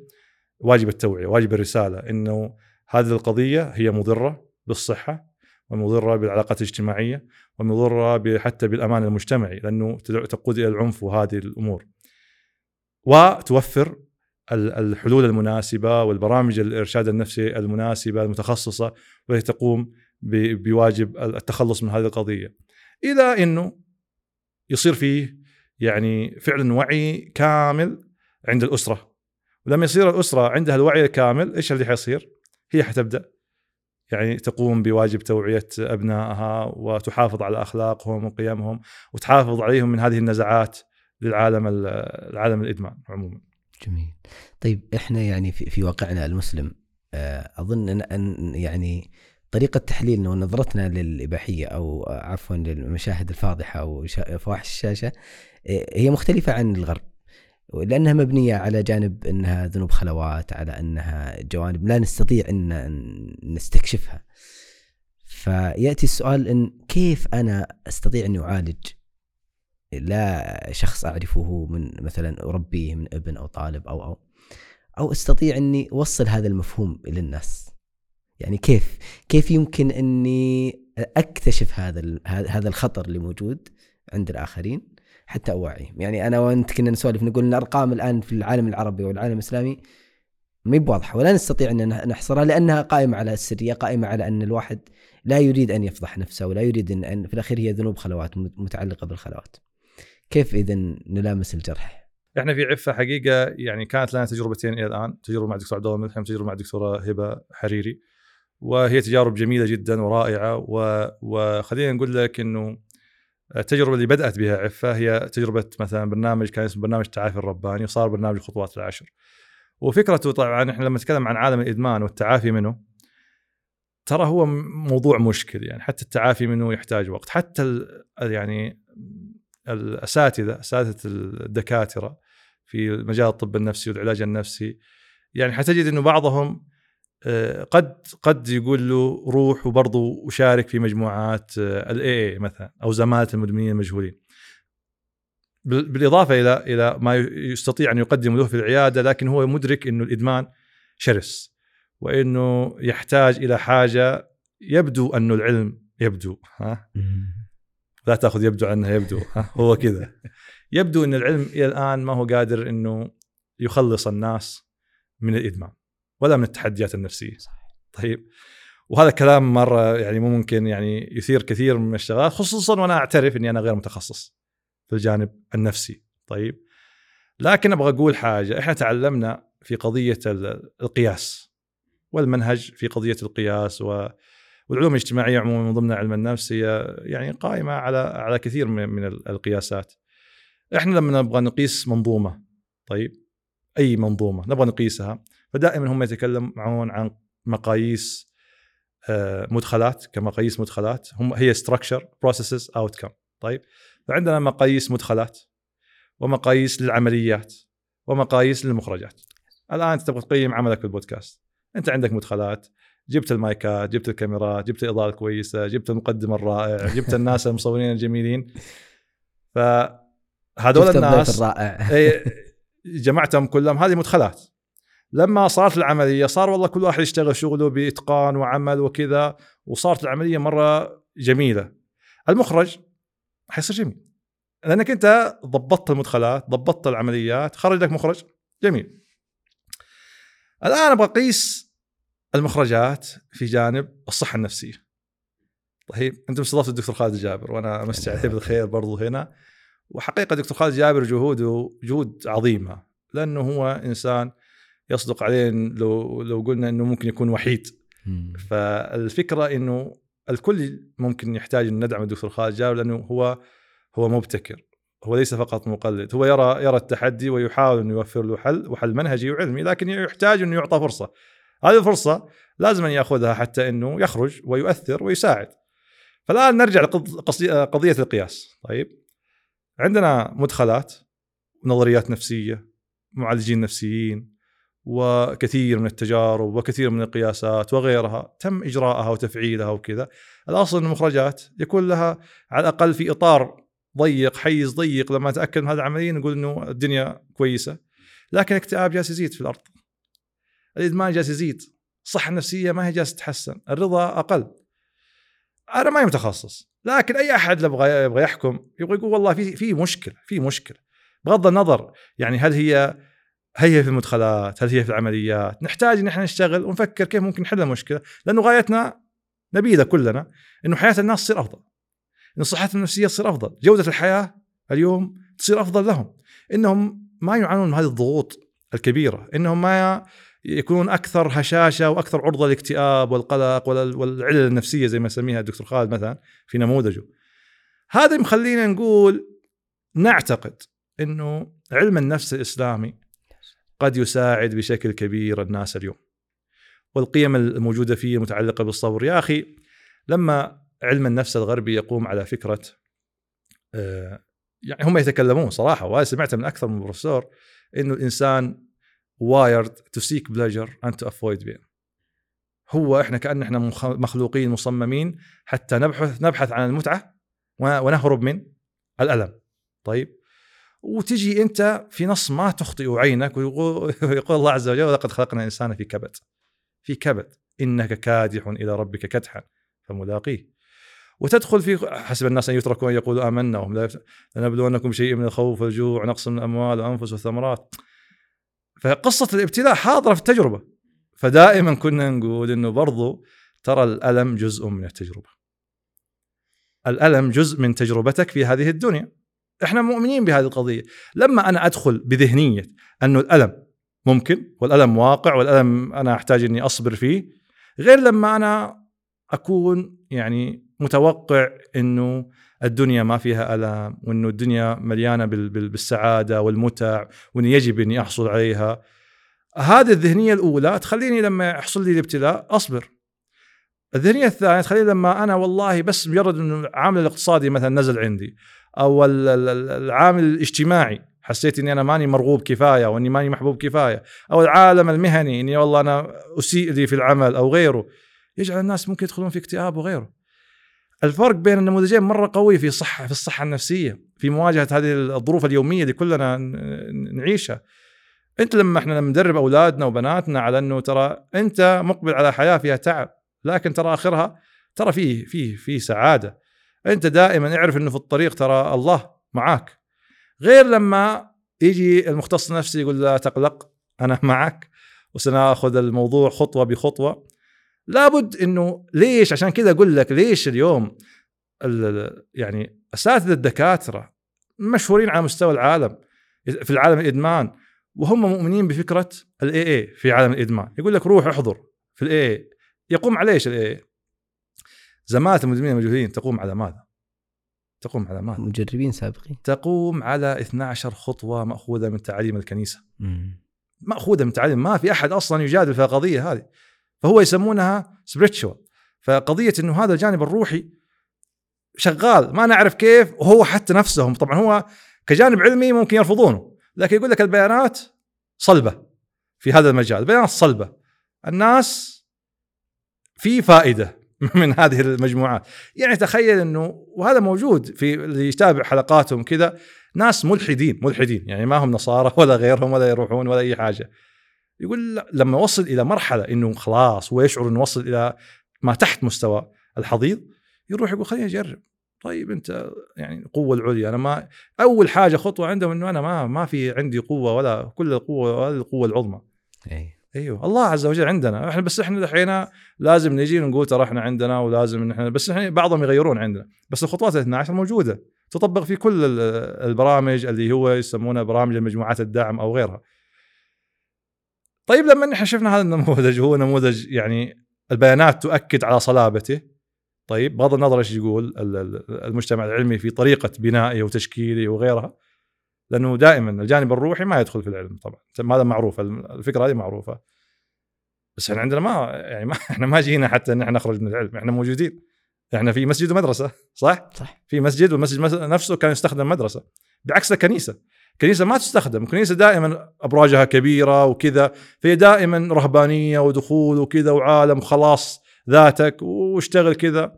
واجب التوعية واجب الرسالة إنه هذه القضية هي مضرة بالصحة ومضرة بالعلاقات الاجتماعية ومضرة حتى بالأمان المجتمعي لأنه تقود إلى العنف وهذه الأمور. وتوفر الحلول المناسبة والبرامج الإرشاد النفسي المناسبة المتخصصة والتي تقوم بواجب التخلص من هذه القضية. إلى إنه يصير فيه يعني فعلا وعي كامل عند الأسرة. ولما يصير الأسرة عندها الوعي الكامل إيش اللي حيصير؟ هي حتبدأ يعني تقوم بواجب توعية أبنائها وتحافظ على أخلاقهم وقيمهم وتحافظ عليهم من هذه النزعات للعالم العالم الإدمان عموما. جميل. طيب إحنا يعني في, في واقعنا المسلم آه، أظن ان, يعني طريقة تحليلنا ونظرتنا للإباحية أو عفوا للمشاهد الفاضحة أو فواحش الشاشة آه، هي مختلفة عن الغرب لأنها مبنية على جانب أنها ذنوب خلوات على أنها جوانب لا نستطيع أن نستكشفها. فيأتي السؤال أن كيف أنا أستطيع أن أعالج لا شخص أعرفه من مثلا أربيه من ابن أو طالب أو أو أو أستطيع أني أوصل هذا المفهوم إلى الناس؟ يعني كيف؟ كيف يمكن أني أكتشف هذا هذا الخطر اللي موجود عند الآخرين؟ حتى اوعيهم يعني أنا وأنت كنا نسولف نقول إن الأرقام الآن في العالم العربي والعالم الإسلامي ما بواضحة ولا نستطيع أن نحصرها لأنها قائمة على السرية قائمة على أن الواحد لا يريد أن يفضح نفسه ولا يريد ان, في الأخير هي ذنوب خلوات متعلقة بالخلوات. كيف اذا نلامس الجرح؟ إحنا في عفة حقيقة يعني كانت لنا تجربتين إلى الآن تجربة مع الدكتور عبد الله ملحم تجربة مع الدكتورة هبة حريري وهي تجارب جميلة جدا ورائعة و... وخلينا نقول لك إنه التجربة اللي بدأت بها عفة هي تجربة مثلا برنامج كان اسمه برنامج التعافي الرباني وصار برنامج الخطوات العشر. وفكرته طبعا إحنا لما نتكلم عن عالم الإدمان والتعافي منه ترى هو موضوع مشكل يعني حتى التعافي منه يحتاج وقت. حتى ال يعني الأساتذة أساتذة الدكاترة في مجال الطب النفسي والعلاج النفسي يعني حتجد إنه بعضهم قد قد يقول له روح وبرضه وشارك في مجموعات الاي اي مثلا أو زمالة المدمنين المجهولين. بالإضافة إلى إلى ما يستطيع أن يقدم له في العيادة لكن هو مدرك إنه الإدمان شرس وإنه يحتاج إلى حاجة يبدو انه العلم يبدو ها؟ لا تأخذ يبدو عنها يبدو ها؟ هو كذا. يبدو أن العلم إلى الآن ما هو قادر إنه يخلص الناس من الإدمان. ولا من التحديات النفسية صح. طيب وهذا كلام مرة يعني مو ممكن يعني يثير كثير من الشغلات خصوصا وأنا أعترف إني أنا غير متخصص في الجانب النفسي طيب لكن أبغى أقول حاجة إحنا تعلمنا في قضية القياس والمنهج في قضية القياس و والعلوم الاجتماعية عموما من ضمن علم النفس هي يعني قائمة على على كثير من القياسات. إحنا لما نبغى نقيس منظومة طيب أي منظومة نبغى نقيسها فدائما هم يتكلمون عن مقاييس آه، مدخلات كمقاييس مدخلات. هم هي structure processes outcome طيب؟ فعندنا مقاييس مدخلات ومقاييس للعمليات ومقاييس للمخرجات. الآن انت تبغى تقيم عملك في البودكاست أنت عندك مدخلات جبت المايكات جبت الكاميرات جبت الإضاءة الكويسة جبت المقدم الرائع جبت الناس المصورين الجميلين. فهذول الناس الرائع. جمعتهم كلهم. هذه مدخلات. لما صارت العملية صار والله كل واحد يشتغل شغله بإتقان وعمل وكذا وصارت العملية مرة جميلة. المخرج حيصير جميل. لأنك أنت ضبطت المدخلات ضبطت العمليات خرج لك مخرج جميل. الآن أبغى أقيس المخرجات في جانب الصحة النفسية. طيب انت استضفت الدكتور خالد جابر وأنا امسي عليه بالخير برضو هنا. وحقيقة دكتور خالد جابر جهوده جهود عظيمة لأنه هو إنسان يصدق عليه لو لو قلنا إنه ممكن يكون وحيد. فالفكرة إنه الكل ممكن يحتاج إن ندعم الدكتور خالد جابر لأنه هو هو مبتكر. هو ليس فقط مقلد. هو يرى يرى التحدي ويحاول إنه يوفر له حل وحل منهجي وعلمي لكن يحتاج إنه يعطى فرصة. هذه الفرصة لازم أن يأخذها حتى إنه يخرج ويؤثر ويساعد. فالآن نرجع لقضيه القياس. طيب. عندنا مدخلات نظريات نفسية معالجين نفسيين وكثير من التجارب وكثير من القياسات وغيرها تم إجراءها وتفعيلها وكذا. الأصل المخرجات يكون لها على الأقل في إطار ضيق حيز ضيق لما اتاكد من هذا العملية نقول إنه الدنيا كويسة. لكن الاكتئاب جالس يزيد في الأرض. الإدمان جالس يزيد. الصحة النفسية ما هي جالسه تتحسن. الرضا أقل. أنا ما متخصص. لكن أي أحد يبغى يبغى يحكم يبغى يقول والله في في مشكلة في مشكلة. بغض النظر يعني هل هي هل هي في المدخلات؟ هل هي في العمليات؟ نحتاج إن إحنا نشتغل ونفكر كيف ممكن نحل المشكلة لأنه غايتنا نبيله كلنا إنه حياة الناس تصير أفضل ان صحتهم النفسية تصير أفضل جودة الحياة اليوم تصير أفضل لهم إنهم ما يعانون من هذه الضغوط الكبيرة إنهم ما يكونون أكثر هشاشة وأكثر عرضة للاكتئاب والقلق والعلل النفسية زي ما يسميها الدكتور خالد مثلا في نموذجه. هذا مخلينا نقول نعتقد إنه علم النفس الإسلامي قد يساعد بشكل كبير الناس اليوم. والقيم الموجودة فيه المتعلقه بالصبر. يا أخي لما علم النفس الغربي يقوم على فكرة آه، يعني هم يتكلمون صراحة وأنا سمعت من أكثر من بروفيسور إنه الإنسان wired to seek pleasure and to avoid pain هو إحنا كأن إحنا مخلوقين مصممين حتى نبحث نبحث عن المتعة ونهرب من الألم. طيب وتجي أنت في نص ما تخطئ عينك ويقول الله عز وجل ولقد خلقنا الإنسان في كبد. في كبد. إنك كادح إلى ربك كدحا. فملاقيه. وتدخل في حسب الناس أن يتركوا أن يقولوا آمنا وهم لا لنبلونكم شيء من الخوف والجوع ونقص من الأموال والأنفس والثمرات. فقصة الابتلاء حاضرة في التجربة. فدائما كنا نقول إنه برضو ترى الألم جزء من التجربة. الألم جزء من تجربتك في هذه الدنيا. إحنا مؤمنين بهذه القضية. لما أنا أدخل بذهنية أنه الألم ممكن والألم واقع والألم أنا أحتاج إني أصبر فيه غير لما أنا أكون يعني متوقع إنه الدنيا ما فيها الام وإنه الدنيا مليانة بالسعادة والمتع وانه يجب إني أحصل عليها. هذه الذهنية الأولى تخليني لما يحصل لي الابتلاء أصبر. الذهنية الثانية تخليني لما أنا والله بس مجرد إنه العامل الاقتصادي مثلا نزل عندي. أو العامل الاجتماعي. حسيت إني أنا ماني مرغوب كفاية وإني ماني محبوب كفاية. أو العالم المهني إني والله أنا أسيء لي في العمل أو غيره. يجعل الناس ممكن يدخلون في اكتئاب وغيره. الفرق بين النموذجين مرة قوي في الصحه في الصحة النفسية في مواجهة هذه الظروف اليومية اللي كلنا نعيشها. أنت لما إحنا ندرب أولادنا وبناتنا على إنه ترى أنت مقبل على حياة فيها تعب لكن ترى آخرها ترى فيه فيه فيه سعادة. أنت دائما اعرف إنه في الطريق ترى الله معاك. غير لما يجي المختص النفسي يقول لا تقلق أنا معك وسنأخذ الموضوع خطوة بخطوة. لابد إنه ليش؟ عشان كذا أقول لك ليش اليوم يعني أساتذة الدكاترة مشهورين على مستوى العالم في العالم الإدمان وهم مؤمنين بفكرة ال AA في عالم الإدمان. يقول لك روح احضر في ال AA يقوم على إيش ال AA زمالة المدمنين الموجودين تقوم على ماذا؟ تقوم على ماذا؟ مجربين سابقين. تقوم على 12 خطوة مأخوذة من تعاليم الكنيسة. مأخوذة من تعاليم ما في أحد أصلا يجادل في القضية هذه. فهو يسمونها spiritual فقضية إنه هذا الجانب الروحي شغال. ما نعرف كيف. وهو حتى نفسهم. طبعا هو كجانب علمي ممكن يرفضونه. لكن يقول لك البيانات صلبة في هذا المجال. البيانات صلبة. الناس في فائدة. من هذه المجموعات. يعني تخيل إنه وهذا موجود في اللي يتابع حلقاتهم كذا ناس ملحدين ملحدين. يعني ما هم نصارى ولا غيرهم ولا يروحون ولا أي حاجة. يقول لما وصل إلى مرحلة إنه خلاص ويشعر إنه وصل إلى ما تحت مستوى الحضيض يروح يقول خليني اجرب طيب أنت يعني القوة العليا أنا ما أول حاجة خطوة عندهم إنه أنا ما ما في عندي قوة ولا كل القوة ولا القوة العظمى. أي. إيوه. الله عز وجل عندنا. إحنا بس إحنا الحين لازم نجي ونقول ترى إحنا عندنا ولازم إحنا بس إحنا بعضهم يغيرون عندنا. بس الخطوات ال 12 موجودة. تطبق في كل البرامج اللي هو يسمونها برامج مجموعات الدعم أو غيرها. طيب لما إحنا شفنا هذا النموذج هو نموذج يعني البيانات تؤكد على صلابته. طيب بغض النظر إيش يقول ال- ال- المجتمع العلمي في طريقة بنائه وتشكيله وغيرها. لأنه دائما الجانب الروحي ما يدخل في العلم طبعا. هذا معروف الفكرة هذه معروفة. بس إحنا عندنا ما يعني ما إحنا ما جينا حتى إن إحنا نخرج من العلم إحنا موجودين. إحنا في مسجد ومدرسة صح؟ صح. في مسجد والمسجد مس- نفسه كان يستخدم مدرسة. بعكس الكنيسة. الكنيسة ما تستخدم الكنيسة دائما أبراجها كبيرة وكذا فهي دائما رهبانية ودخول وكذا وعالم خلاص ذاتك واشتغل كذا.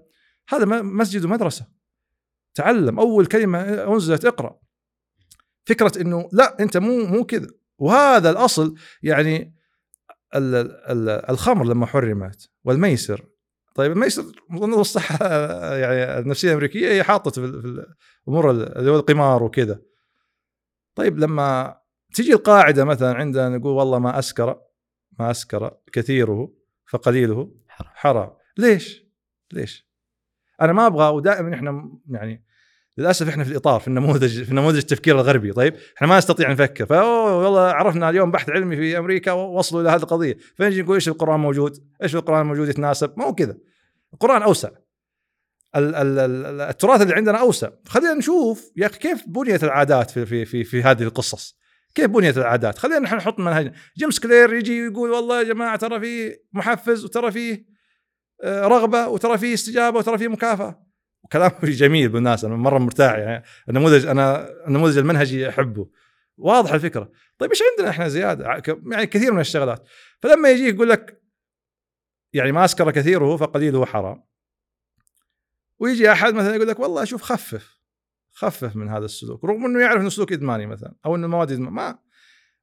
هذا مسجد ومدرسة. تعلم أول كلمة أنزلت اقرأ. فكرة إنه لا أنت مو مو كذا وهذا الأصل يعني ال- ال- الخمر لما حرمت والميسر طيب الميسر من نظر الصحه يعني النفسية الأمريكية هي حاطه في ال- في الأمور ال- اللي هو القمار وكذا طيب لما تجي القاعدة مثلا عندنا نقول والله ما أسكر ما أسكر كثيره فقليله حرام. ليش؟ ليش؟ أنا ما أبغى ودائما إحنا يعني للأسف إحنا في الإطار في النموذج في نموذج التفكير الغربي طيب؟ إحنا ما نستطيع نفكر فأوه والله عرفنا اليوم بحث علمي في أمريكا وصلوا إلى هذه القضية. فنجي نقول إيش القرآن موجود؟ إيش القرآن الموجود يتناسب؟ ما هو كذا. القرآن أوسع. ال- ال- ال- التراث اللي عندنا أوسع. خلينا نشوف يا أخي كيف بنيت العادات في في في, في هذه القصص؟ كيف بنيت العادات؟ خلينا نحن نحط منهج جيمس كلير يجي يقول والله يا جماعة ترى في محفز وترى فيه آه، رغبة وترى فيه استجابة وترى فيه مكافأة. وكلام جميل بالناس أنا مرة مرتاح يعني. النموذج أنا النموذج المنهجي أحبه. واضح الفكرة. طيب إيش عندنا إحنا زيادة؟ يعني كثير من الشغلات فلما يجي يقول لك يعني ما اسكر كثيره فقليله حرام. ويجي أحد مثلا يقول لك والله شوف خفف. خفف من هذا السلوك. رغم إنه يعرف إنه سلوك إدماني مثلا أو إنه المواد إدمان. ما.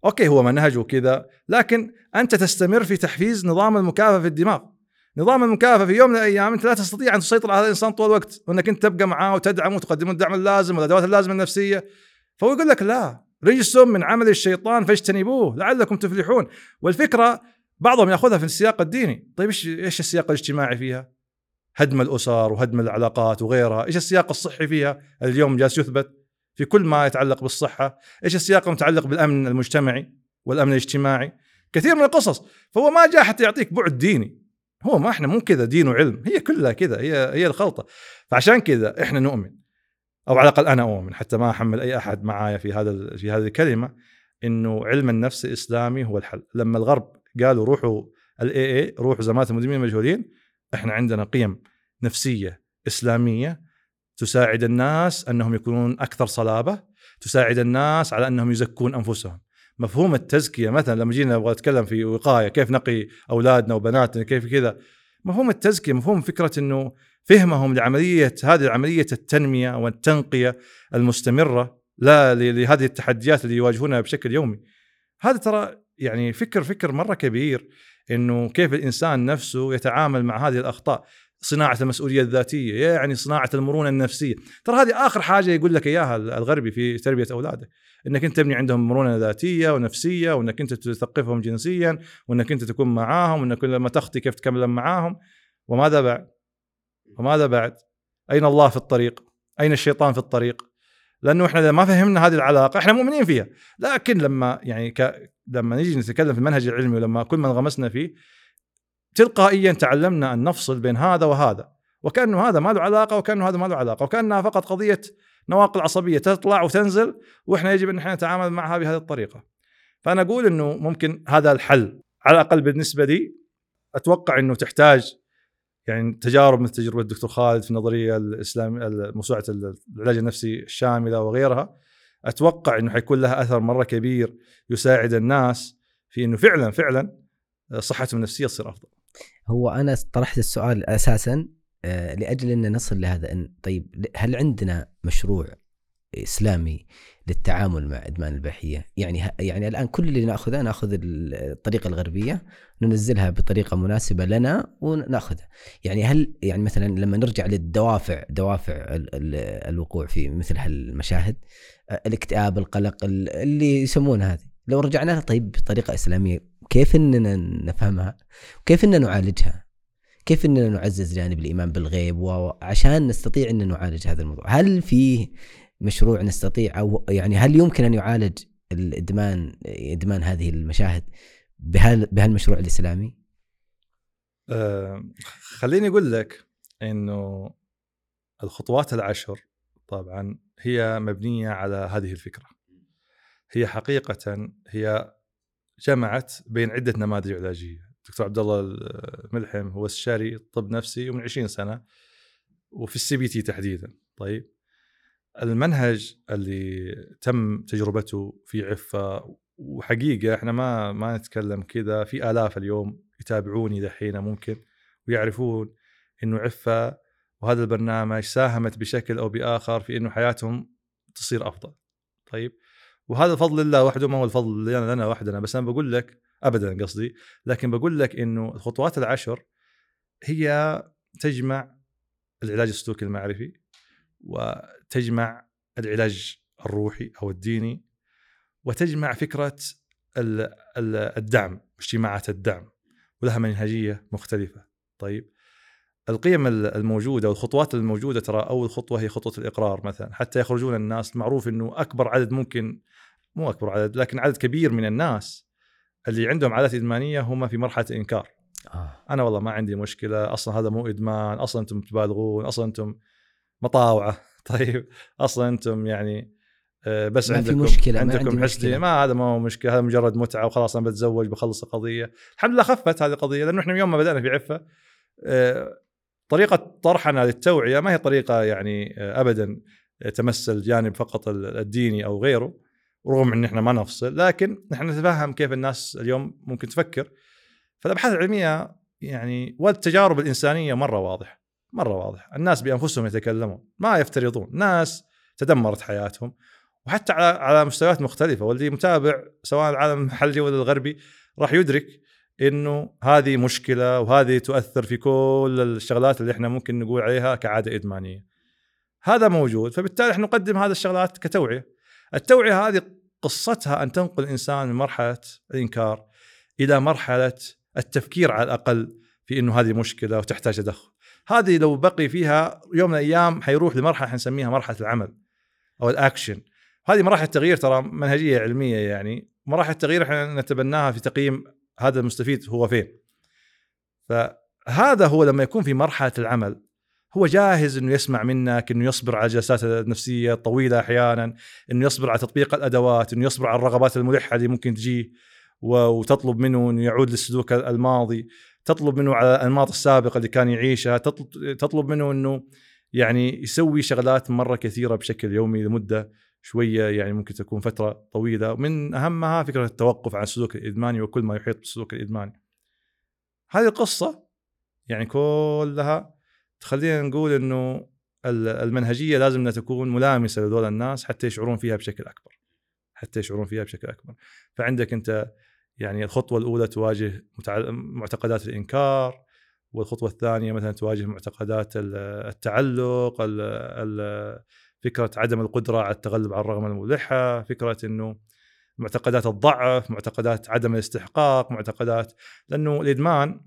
أوكي هو منهج وكذا لكن أنت تستمر في تحفيز نظام المكافأة في الدماغ. نظام المكافأة في يوم من الأيام أنت لا تستطيع أن تسيطر على هذا الإنسان طول الوقت وأنك أنت تبقى معاه وتدعمه وتقدم الدعم اللازم والأدوات اللازمة النفسية. فهو يقول لك لا رجس من عمل الشيطان فاجتنبوه لعلكم تفلحون. والفكرة بعضهم يأخذها في السياق الديني. طيب إيش إيش السياق الاجتماعي فيها؟ هدم الأسر وهدم العلاقات وغيرها. إيش السياق الصحي فيها؟ اليوم جالس يثبت في كل ما يتعلق بالصحة. إيش السياق المتعلق بالأمن المجتمعي والأمن الاجتماعي؟ كثير من القصص. فهو ما جاء حتى يعطيك بعد ديني. هو ما إحنا مو كذا دين وعلم هي كلها كذا هي هي الخلطة. فعشان كذا إحنا نؤمن أو على الأقل أنا أؤمن حتى ما أحمل أي أحد معايا في هذا في هذه الكلمة إنه علم النفس الإسلامي هو الحل. لما الغرب قالوا روحوا الاي اي روحوا زمالة المدمنين المجهولين إحنا عندنا قيم نفسية إسلامية تساعد الناس أنهم يكونون أكثر صلابة تساعد الناس على أنهم يزكون أنفسهم. مفهوم التزكية. مثلا لما جينا نبغى نتكلم في وقاية كيف نقي أولادنا وبناتنا كيف كذا. مفهوم التزكية مفهوم فكرة إنه فهمهم لعملية هذه عمليه التنمية والتنقيه المستمرة لا لهذه التحديات اللي يواجهونها بشكل يومي. هذا ترى يعني فكر فكر مرة كبير إنه كيف الإنسان نفسه يتعامل مع هذه الأخطاء. صناعة المسؤولية الذاتية يعني صناعة المرونة النفسية. ترى هذه آخر حاجة يقول لك إياها الغربي في تربية اولادك إنك أنت تبني عندهم مرونة ذاتية ونفسية وإنك أنت تثقفهم جنسيا وإنك أنت تكون معاهم وإنك لما تخطي كيف تكمل معاهم. وماذا بعد؟ وماذا بعد؟ أين الله في الطريق؟ أين الشيطان في الطريق؟ لأنه إحنا إذا ما فهمنا هذه العلاقة إحنا مؤمنين فيها. لكن لما يعني ك... لما نيجي نتكلم في المنهج العلمي ولما كل ما انغمسنا فيه تلقائيا تعلمنا أن نفصل بين هذا وهذا وكأنه هذا ما له علاقة وكأنه هذا ما له علاقة وكأنها فقط قضية نواقل عصبية تطلع وتنزل وإحنا يجب أن إحنا نتعامل معها بهذه الطريقة. فأنا أقول إنه ممكن هذا الحل على الأقل بالنسبة لي أتوقع إنه تحتاج يعني تجارب مثل تجربة الدكتور خالد في النظرية الاسلام موسوعه العلاج النفسي الشاملة وغيرها أتوقع إنه حيكون لها أثر مرة كبير يساعد الناس في إنه فعلا فعلا صحتهم النفسية تصير أفضل. هو أنا طرحت السؤال أساسا آه، لأجل ان نصل لهذا ان طيب هل عندنا مشروع إسلامي للتعامل مع إدمان الاباحيه؟ يعني يعني الآن كل اللي نأخذه نأخذ الطريقة الغربية ننزلها بطريقة مناسبة لنا ونأخذها. يعني هل يعني مثلا لما نرجع للدوافع دوافع ال- ال- الوقوع في مثل هالمشاهد آه، الاكتئاب، القلق ال- اللي يسمونها هذه، لو رجعنا طيب بطريقة إسلامية كيف إننا نفهمها؟ وكيف إننا نعالجها؟ كيف إننا نعزز جانب الإيمان بالغيب وعشان نستطيع إن نعالج هذا الموضوع؟ هل في مشروع نستطيع أو يعني هل يمكن أن يعالج الإدمان إدمان هذه المشاهد بهال بهالمشروع الإسلامي؟ آه خليني أقول لك إنه الخطوات العشر طبعا هي مبنية على هذه الفكرة هي حقيقة هي جمعت بين عدة نماذج علاجية دكتور عبد الله الملحم هو استشاري طب نفسي ومن 20 سنة وفي ال CBT تحديدا طيب المنهج اللي تم تجربته في عفة وحقيقة إحنا ما ما نتكلم كذا في آلاف اليوم يتابعوني دحين ممكن ويعرفون إنه عفة وهذا البرنامج ساهمت بشكل أو بآخر في إنه حياتهم تصير أفضل. طيب وهذا فضل الله وحده ما هو الفضل لنا, لنا وحدنا بس أنا بقول لك ابدا قصدي لكن بقول لك إنه الخطوات العشر هي تجمع العلاج السلوكي المعرفي وتجمع العلاج الروحي أو الديني وتجمع فكرة الدعم اجتماعات الدعم ولها منهجية مختلفة. طيب القيم الموجودة والخطوات الموجودة ترى اول خطوه هي خطوة الإقرار مثلا. حتى يخرجون الناس معروف إنه أكبر عدد ممكن مو أكبر عدد لكن عدد كبير من الناس اللي عندهم عادات إدمانية هم في مرحلة الإنكار. آه. أنا والله ما عندي مشكلة أصلا هذا مو إدمان أصلا أنتم تبالغون أصلا أنتم مطاوعة. طيب أصلا أنتم يعني آه، بس ما عندكم في مشكلة عندكم ما حسدي ما هذا ما هو مشكلة هذا مجرد متعة وخلاص أنا بتزوج بخلص القضية. الحمد لله خفت هذه القضية لأنه إحنا من يوم ما بدأنا في عفة آه، طريقة طرحنا للتوعية ما هي طريقة يعني آه، ابدا تمس الجانب فقط الديني أو غيره رغم إن إحنا ما نفصل لكن نحن نتفهم كيف الناس اليوم ممكن تفكر. فالأبحاث العلمية يعني والتجارب الإنسانية مرة واضح مرة واضح الناس بأنفسهم يتكلمون ما يفترضون ناس تدمرت حياتهم. وحتى على على مستويات مختلفة واللي متابع سواء العالم المحلي ولا الغربي راح يدرك إنه هذه مشكلة وهذه تؤثر في كل الشغلات اللي إحنا ممكن نقول عليها كعادة إدمانية. هذا موجود فبالتالي إحنا نقدم هذه الشغلات كتوعية. التوعية هذه قصتها أن تنقل الانسان من مرحلة الإنكار إلى مرحلة التفكير على الأقل في إنه هذه مشكلة وتحتاج تدخل. هذه لو بقي فيها يوم من الأيام حيروح لمرحلة حنسميها مرحلة العمل أو الأكشن. هذه مراحل التغيير ترى منهجية علمية يعني مراحل التغيير إحنا نتبناها في تقييم هذا المستفيد هو فين. فهذا هو لما يكون في مرحلة العمل هو جاهز إنه يسمع منك إنه يصبر على الجلسات النفسية الطويلة أحيانا إنه يصبر على تطبيق الأدوات إنه يصبر على الرغبات الملحة اللي ممكن تجيه وتطلب منه إنه يعود للسلوك الماضي تطلب منه على الأنماط السابقة اللي كان يعيشها تطلب منه إنه يعني يسوي شغلات مرة كثيرة بشكل يومي لمدة شوية يعني ممكن تكون فترة طويلة من أهمها فكرة التوقف عن السلوك الإدماني وكل ما يحيط بالسلوك الإدماني. هذه القصة يعني كلها تخلينا نقول إنه المنهجية لازم إنها تكون ملامسة لهذول الناس حتى يشعرون فيها بشكل أكبر. حتى يشعرون فيها بشكل أكبر. فعندك أنت يعني الخطوة الأولى تواجه معتقدات الإنكار والخطوة الثانية مثلا تواجه معتقدات التعلق فكرة عدم القدرة على التغلب على الرغبه الملحة فكرة إنه معتقدات الضعف معتقدات عدم الاستحقاق معتقدات لأنه الإدمان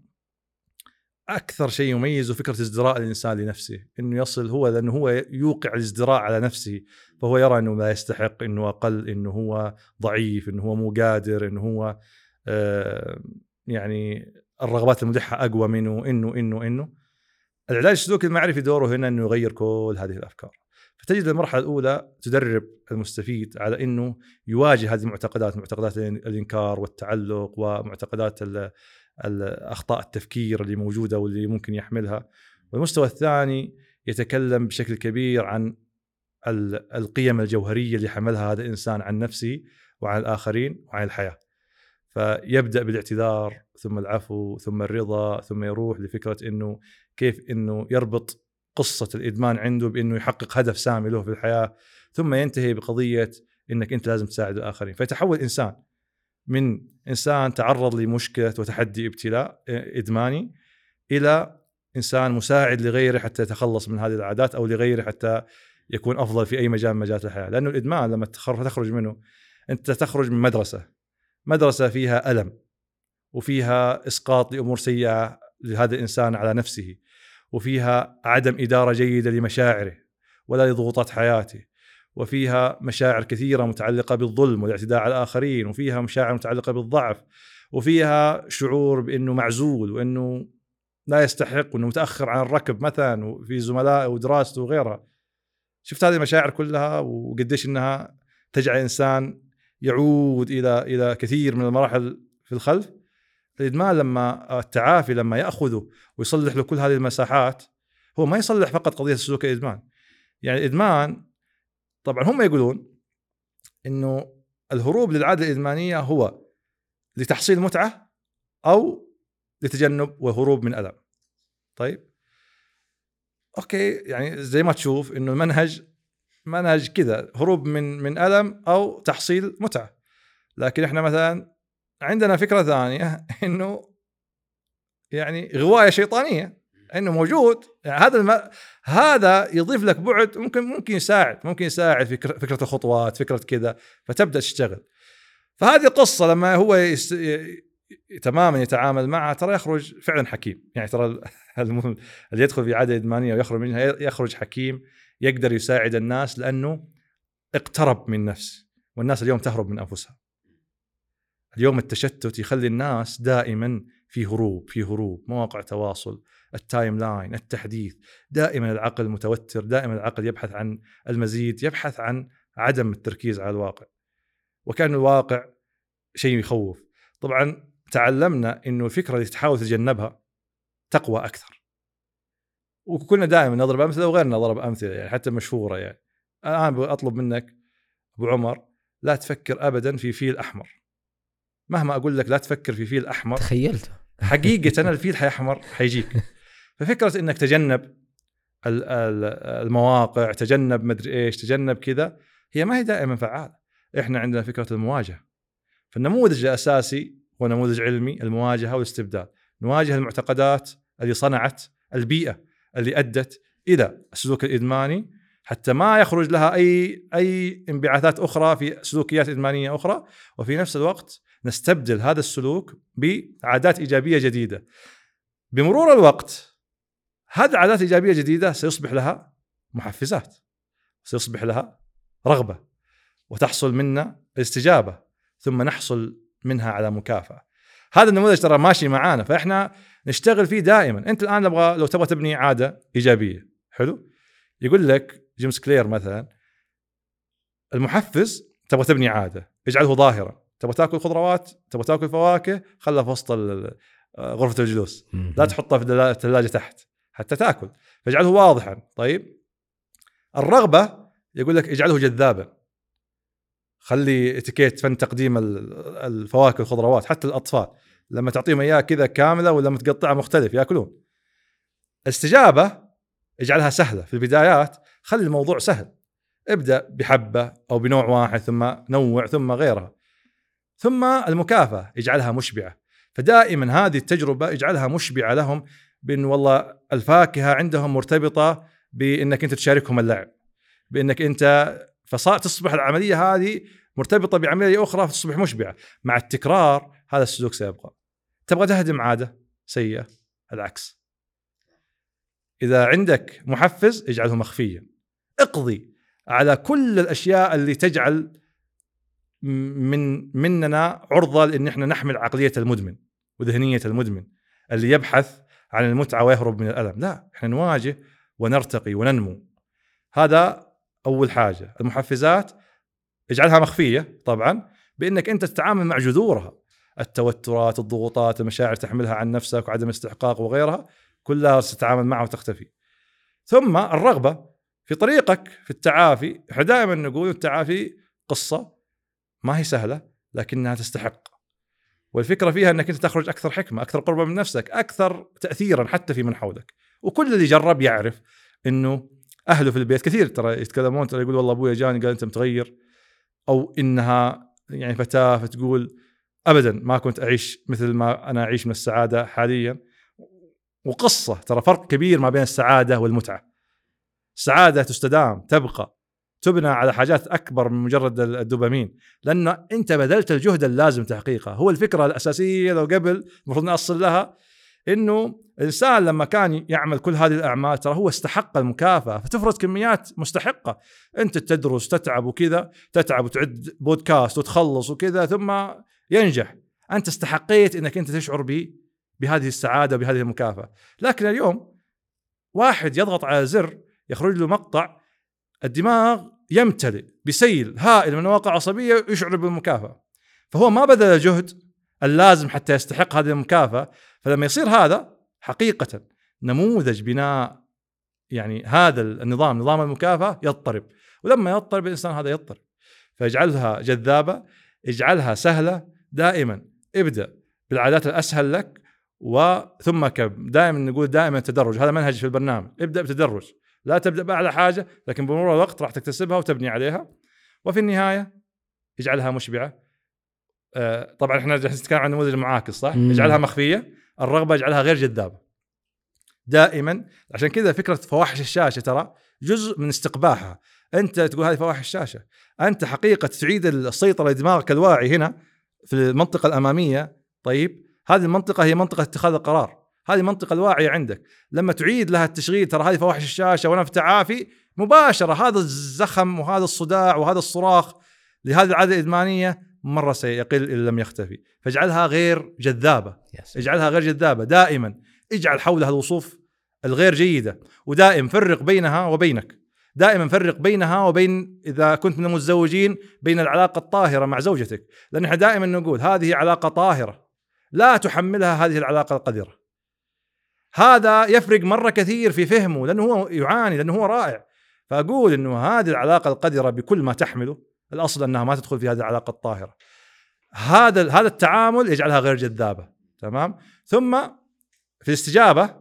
أكثر شيء يميزه فكرة ازدراء الإنسان لنفسه إنه يصل هو لأنه هو يوقع الازدراء على نفسه فهو يرى إنه لا يستحق إنه أقل إنه هو ضعيف إنه هو مو قادر إنه هو آه يعني الرغبات الملحة أقوى منه إنه إنه إنه. العلاج السلوكي المعرفي دوره هنا إنه يغير كل هذه الأفكار. فتجد المرحلة الأولى تدرب المستفيد على إنه يواجه هذه المعتقدات معتقدات الإنكار والتعلق ومعتقدات الاخطاء التفكير اللي موجودة واللي ممكن يحملها. والمستوى الثاني يتكلم بشكل كبير عن القيم الجوهرية اللي حملها هذا الإنسان عن نفسه وعن الآخرين وعن الحياة. فيبدأ بالاعتذار ثم العفو ثم الرضا ثم يروح لفكرة إنه كيف إنه يربط قصة الإدمان عنده بإنه يحقق هدف سامي له في الحياة ثم ينتهي بقضية إنك أنت لازم تساعد الآخرين. فيتحول إنسان من إنسان تعرض لمشكلة وتحدي ابتلاء إدماني إلى إنسان مساعد لغيره حتى يتخلص من هذه العادات أو لغيره حتى يكون أفضل في أي مجال من مجالات الحياة. لأنه الإدمان لما تخرج منه أنت تخرج من مدرسة مدرسة فيها ألم وفيها إسقاط لأمور سيئة لهذا الإنسان على نفسه. وفيها عدم إدارة جيدة لمشاعره ولا لضغوطات حياته وفيها مشاعر كثيرة متعلقة بالظلم والاعتداء على الآخرين وفيها مشاعر متعلقة بالضعف وفيها شعور بأنه معزول وأنه لا يستحق وأنه متأخر عن الركب مثلا وفي زملائه ودراسته وغيرها شفت هذه المشاعر كلها وقديش إنها تجعل الانسان يعود إلى إلى كثير من المراحل في الخلف؟ الادمان لما التعافي لما يأخذه ويصلح له كل هذه المساحات هو ما يصلح فقط قضية السلوك الادمان يعني الادمان طبعا هم يقولون إنه الهروب للعادة الإدمانية هو لتحصيل متعة أو لتجنب وهروب من ألم. طيب؟ أوكي يعني زي ما تشوف إنه المنهج منهج كذا هروب من من ألم أو تحصيل متعة. لكن إحنا مثلا عندنا فكرة ثانية إنه يعني غواية شيطانية إنه موجود. يعني هذا الم... هذا يضيف لك بعد ممكن ممكن يساعد ممكن يساعد في فكرة الخطوات فكرة كذا فتبدأ تشتغل. فهذه قصه لما هو يست... تماما يتعامل معها ترى يخرج فعلا حكيم. يعني ترى اللي يدخل في عاده ادمانيه ويخرج منها؟ يخرج حكيم يقدر يساعد الناس لأنه اقترب من نفس والناس اليوم تهرب من أنفسها. اليوم التشتت يخلي الناس دائما في هروب في هروب مواقع تواصل ال timeline التحديث دائما العقل متوتر دائما العقل يبحث عن المزيد يبحث عن عدم التركيز على الواقع. وكان الواقع شيء يخوف. طبعا تعلمنا إنه الفكرة اللي تحاول تتجنبها تقوى أكثر. وكنا دائما نضرب أمثلة وغيرنا ضرب أمثلة يعني حتى مشهورة يعني. الان أطلب منك أبو عمر لا تفكر ابدا في فيل أحمر. مهما أقول لك لا تفكر في فيل أحمر. تخيلته. حقيقة الفيل حيحمر حيجيك. ففكرة إنك تجنب المواقع تجنب مدري إيش تجنب كذا هي ما هي دائما فعالة. إحنا عندنا فكرة المواجهة. فالنموذج الأساسي هو نموذج علمي المواجهة والاستبدال. نواجه المعتقدات اللي صنعت البيئة اللي أدت إلى السلوك الإدماني حتى ما يخرج لها اي أي انبعاثات أخرى في سلوكيات إدمانية أخرى. وفي نفس الوقت نستبدل هذا السلوك بعادات إيجابية جديدة. بمرور الوقت هذه العادات الإيجابية الجديدة سيصبح لها محفزات سيصبح لها رغبة وتحصل منا استجابه ثم نحصل منها على مكافأة. هذا النموذج ترى ماشي معانا فإحنا نشتغل فيه دائما. أنت الآن لو لو تبغى تبني عادة إيجابية حلو؟ يقول لك جيمس كلير مثلا المحفز تبغى تبني عادة اجعله ظاهرا. تبغى تاكل خضروات تبغى تاكل فواكه خلها في وسط غرفة الجلوس. لا تحطها في الثلاجة تحت حتى تاكل. فاجعله واضحا. طيب؟ الرغبة يقول لك اجعله جذابا. خلي اتيكيت فن تقديم الفواكه والخضروات حتى الأطفال. لما تعطيهم إياها كذا كاملة ولا متقطعه مختلف يأكلون. استجابه اجعلها سهلة في البدايات. خلي الموضوع سهل. ابدأ بحبة أو بنوع واحد ثم نوع ثم غيرها. ثم المكافأة اجعلها مشبعة. فدائما هذه التجربة اجعلها مشبعة لهم بأن والله الفاكهة عندهم مرتبطة بأنك أنت تشاركهم اللعب. بأنك أنت فصار تصبح العملية هذه مرتبطة بعملية أخرى فتصبح مشبعة. مع التكرار هذا السلوك سيبقى. تبغى تهدم عادة؟ سيئة. العكس. إذا عندك محفز اجعله مخفيا. اقضي على كل الأشياء اللي تجعل من مننا عرضة لأن إحنا نحمل عقلية المدمن وذهنية المدمن اللي يبحث عن المتعة ويهرب من الألم. لا إحنا نواجه ونرتقي وننمو. هذا أول حاجة. المحفزات اجعلها مخفية طبعا بإنك أنت تتعامل مع جذورها. التوترات الضغوطات المشاعر تحملها عن نفسك وعدم الاستحقاق وغيرها كلها ستتعامل معها وتختفي. ثم الرغبة في طريقك في التعافي. إحنا دائما نقول التعافي قصة. ما هي سهلة لكنها تستحق. والفكرة فيها إنك أنت تخرج أكثر حكمة أكثر قربا من نفسك أكثر تاثيرا حتى في من حولك. وكل اللي جرب يعرف إنه أهله في البيت كثير ترى يتكلمون ترى يقول والله أبوي جاني قال أنت متغير. أو إنها يعني فتاة فتقول ابدا ما كنت أعيش مثل ما أنا أعيش من السعادة حاليا. وقصة ترى فرق كبير ما بين السعادة والمتعة. السعادة تستدام تبقى. تبنى على حاجات أكبر من مجرد الدوبامين. لأنه أنت بذلت الجهد اللازم تحقيقه هو الفكرة الأساسية لو قبل المفروض نأصل لها إنه الإنسان لما كان يعمل كل هذه الأعمال ترى هو استحق المكافأة. فتفرض كميات مستحقة. أنت تدرس تتعب وكذا تتعب وتعد بودكاست وتخلص وكذا ثم ينجح. أنت استحقيت إنك أنت تشعر بهذه السعادة وبهذه المكافأة. لكن اليوم واحد يضغط على زر يخرج له مقطع الدماغ يمتلئ بسيل هائل من المواقع العصبيه يشعر بالمكافأة. فهو ما بذل الجهد اللازم حتى يستحق هذه المكافأة فلما يصير هذا حقيقة نموذج بناء يعني هذا النظام نظام المكافأة يضطرب. ولما يضطرب الإنسان هذا يضطرب. فاجعلها جذابة اجعلها سهلة دائما. ابدأ بالعادات الأسهل لك وثم كب دائما نقول دائما تدرج. هذا منهج في البرنامج. ابدأ بتدرج. لا تبدأ بأعلى حاجة لكن بمرور الوقت راح تكتسبها وتبني عليها. وفي النهاية اجعلها مشبعة. آه طبعا إحنا نتكلم عن النموذج المعاكس صح؟ مم. اجعلها مخفية. الرغبة اجعلها غير جذابة. دائما عشان كذا فكرة فواحش الشاشة ترى جزء من استقباحها. أنت تقول هذه فواحش الشاشة. أنت حقيقة تعيد السيطرة لدماغك الواعي هنا في المنطقة الأمامية. طيب هذه المنطقة هي منطقة اتخاذ القرار. هذه المنطقة الواعية عندك. لما تعيد لها التشغيل ترى هذه فواحش الشاشة وأنا في تعافي مباشرة هذا الزخم وهذا الصداع وهذا الصراخ لهذه العادة الإدمانية مرة سيقل إن لم يختفي. فاجعلها غير جذابة. سلام. اجعلها غير جذابة. دائما اجعل حولها الوصوف الغير جيدة. ودائم فرق بينها وبينك. دائما فرق بينها وبين إذا كنت من المتزوجين بين العلاقة الطاهرة مع زوجتك. لأن إحنا دائما نقول هذه علاقة طاهرة. لا تحملها هذه العلاقة القذرة. هذا يفرق مرة كثير في فهمه لأنه هو يعاني لأنه هو رائع. فأقول إنه هذه العلاقة القذره بكل ما تحمله الأصل أنها ما تدخل في هذه العلاقة الطاهرة. هذا هذا التعامل يجعلها غير جذابة تمام؟ ثم في الاستجابة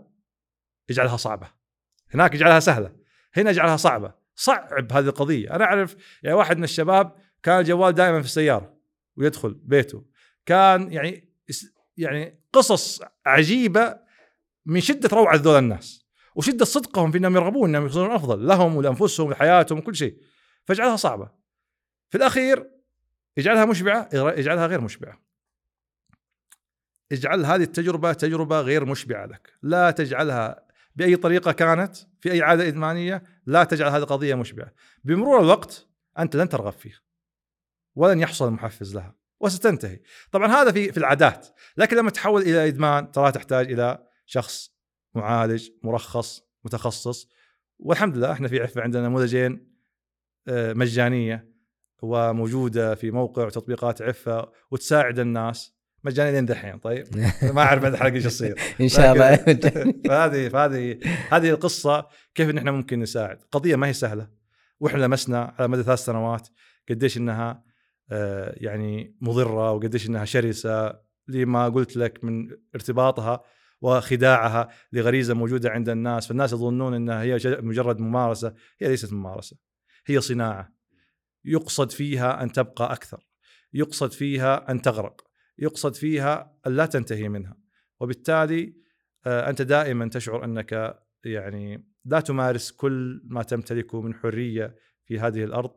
يجعلها صعبة. هناك يجعلها سهلة هنا يجعلها صعبة. صعب هذه القضية. أنا أعرف يعني واحد من الشباب كان الجوال دائما في السيارة ويدخل بيته. كان يعني يعني قصص عجيبة من شدة روعة ذول الناس وشدة صدقهم في إنهم يرغبون إنهم يصيرون أفضل لهم ولأنفسهم ولحياتهم وكل شيء. فاجعلها صعبة. في الأخير يجعلها مشبعة يجعلها غير مشبعة. اجعل هذه التجربة تجربة غير مشبعة لك. لا تجعلها بأي طريقة كانت في أي عادة إدمانية لا تجعل هذه القضية مشبعة. بمرور الوقت أنت لن ترغب فيه ولن يحصل المحفز لها وستنتهي. طبعا هذا في في العادات. لكن لما تحول إلى إدمان ترى تحتاج إلى شخص معالج مرخص متخصص. والحمد لله إحنا في عفة عندنا نموذجين آه، مجانية وموجودة في موقع وتطبيقات عفة وتساعد الناس. مجانيه لين دحين طيب؟ ما أعرف بعد الحلقة إيش يصير. إن شاء الله. فهذه فهذه هذه القصة كيف إن إحنا ممكن نساعد. قضية ما هي سهلة. وإحنا لمسنا على مدى ثلاث سنوات قديش إنها آه، يعني مضرة وقديش إنها شرسة لما قلت لك من ارتباطها وخداعها لغريزة موجودة عند الناس فالناس يظنون إنها هي مجرد ممارسة. هي ليست ممارسة هي صناعة. يقصد فيها أن تبقى أكثر يقصد فيها أن تغرق يقصد فيها أن لا تنتهي منها. وبالتالي آه، أنت دائما تشعر أنك يعني لا تمارس كل ما تمتلكه من حرية في هذه الأرض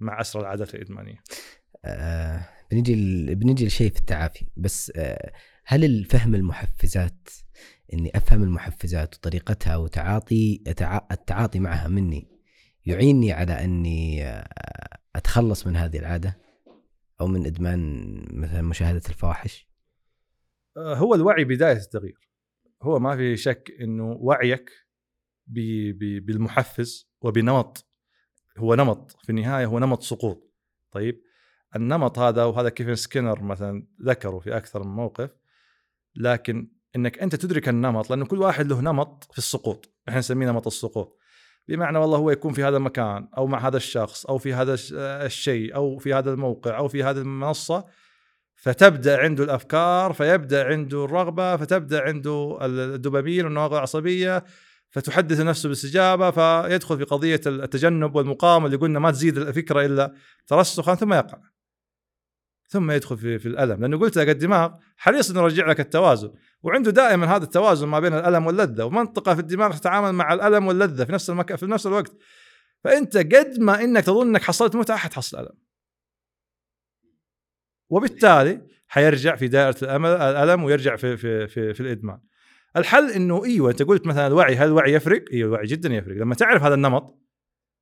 مع اسرى العادات الإدمانية. آه بنجي بنجي لشيء في التعافي. بس آه هل الفهم المحفزات إني أفهم المحفزات وطريقتها وتعاطي التعا- التعاطي معها مني يعيني على إني آه، أتخلص من هذه العادة أو من إدمان مثلا مشاهدة الفواحش آه، هو الوعي بداية التغيير. هو ما في شك إنه وعيك ب- ب- بالمحفز وبنمط هو نمط في النهاية هو نمط سقوط. طيب النمط هذا وهذا كيفن سكينر مثلا ذكره في أكثر من موقف لكن إنك أنت تدرك النمط لأنه كل واحد له نمط في السقوط. إحنا نسميه نمط السقوط. بمعنى والله هو يكون في هذا المكان أو مع هذا الشخص أو في هذا الش- الشيء أو في هذا الموقع أو في هذه المنصة فتبدأ عنده الأفكار فيبدأ عنده الرغبة فتبدأ عنده الدوبامين والنواقل العصبية فتحدث نفسه بالاستجابه فيدخل في قضية التجنب والمقاومة اللي قلنا ما تزيد الفكرة إلا ترسخا ثم يقع. ثم يدخل في في الألم. لأنه قلت لك الدماغ حريص إنه يرجع لك التوازن. وعنده دائما هذا التوازن ما بين الألم واللذة. ومنطقة في الدماغ تتعامل مع الألم واللذة في نفس المكان في نفس الوقت. فأنت قد ما إنك تظن إنك حصلت متعة حتحصل ألم. وبالتالي حيرجع في دائرة الامل الألم ويرجع في في في, في الإدمان. الحل إنه إيوه أنت قلت مثلا الوعي هل الوعي يفرق؟ إيوه الوعي جدا يفرق. لما تعرف هذا النمط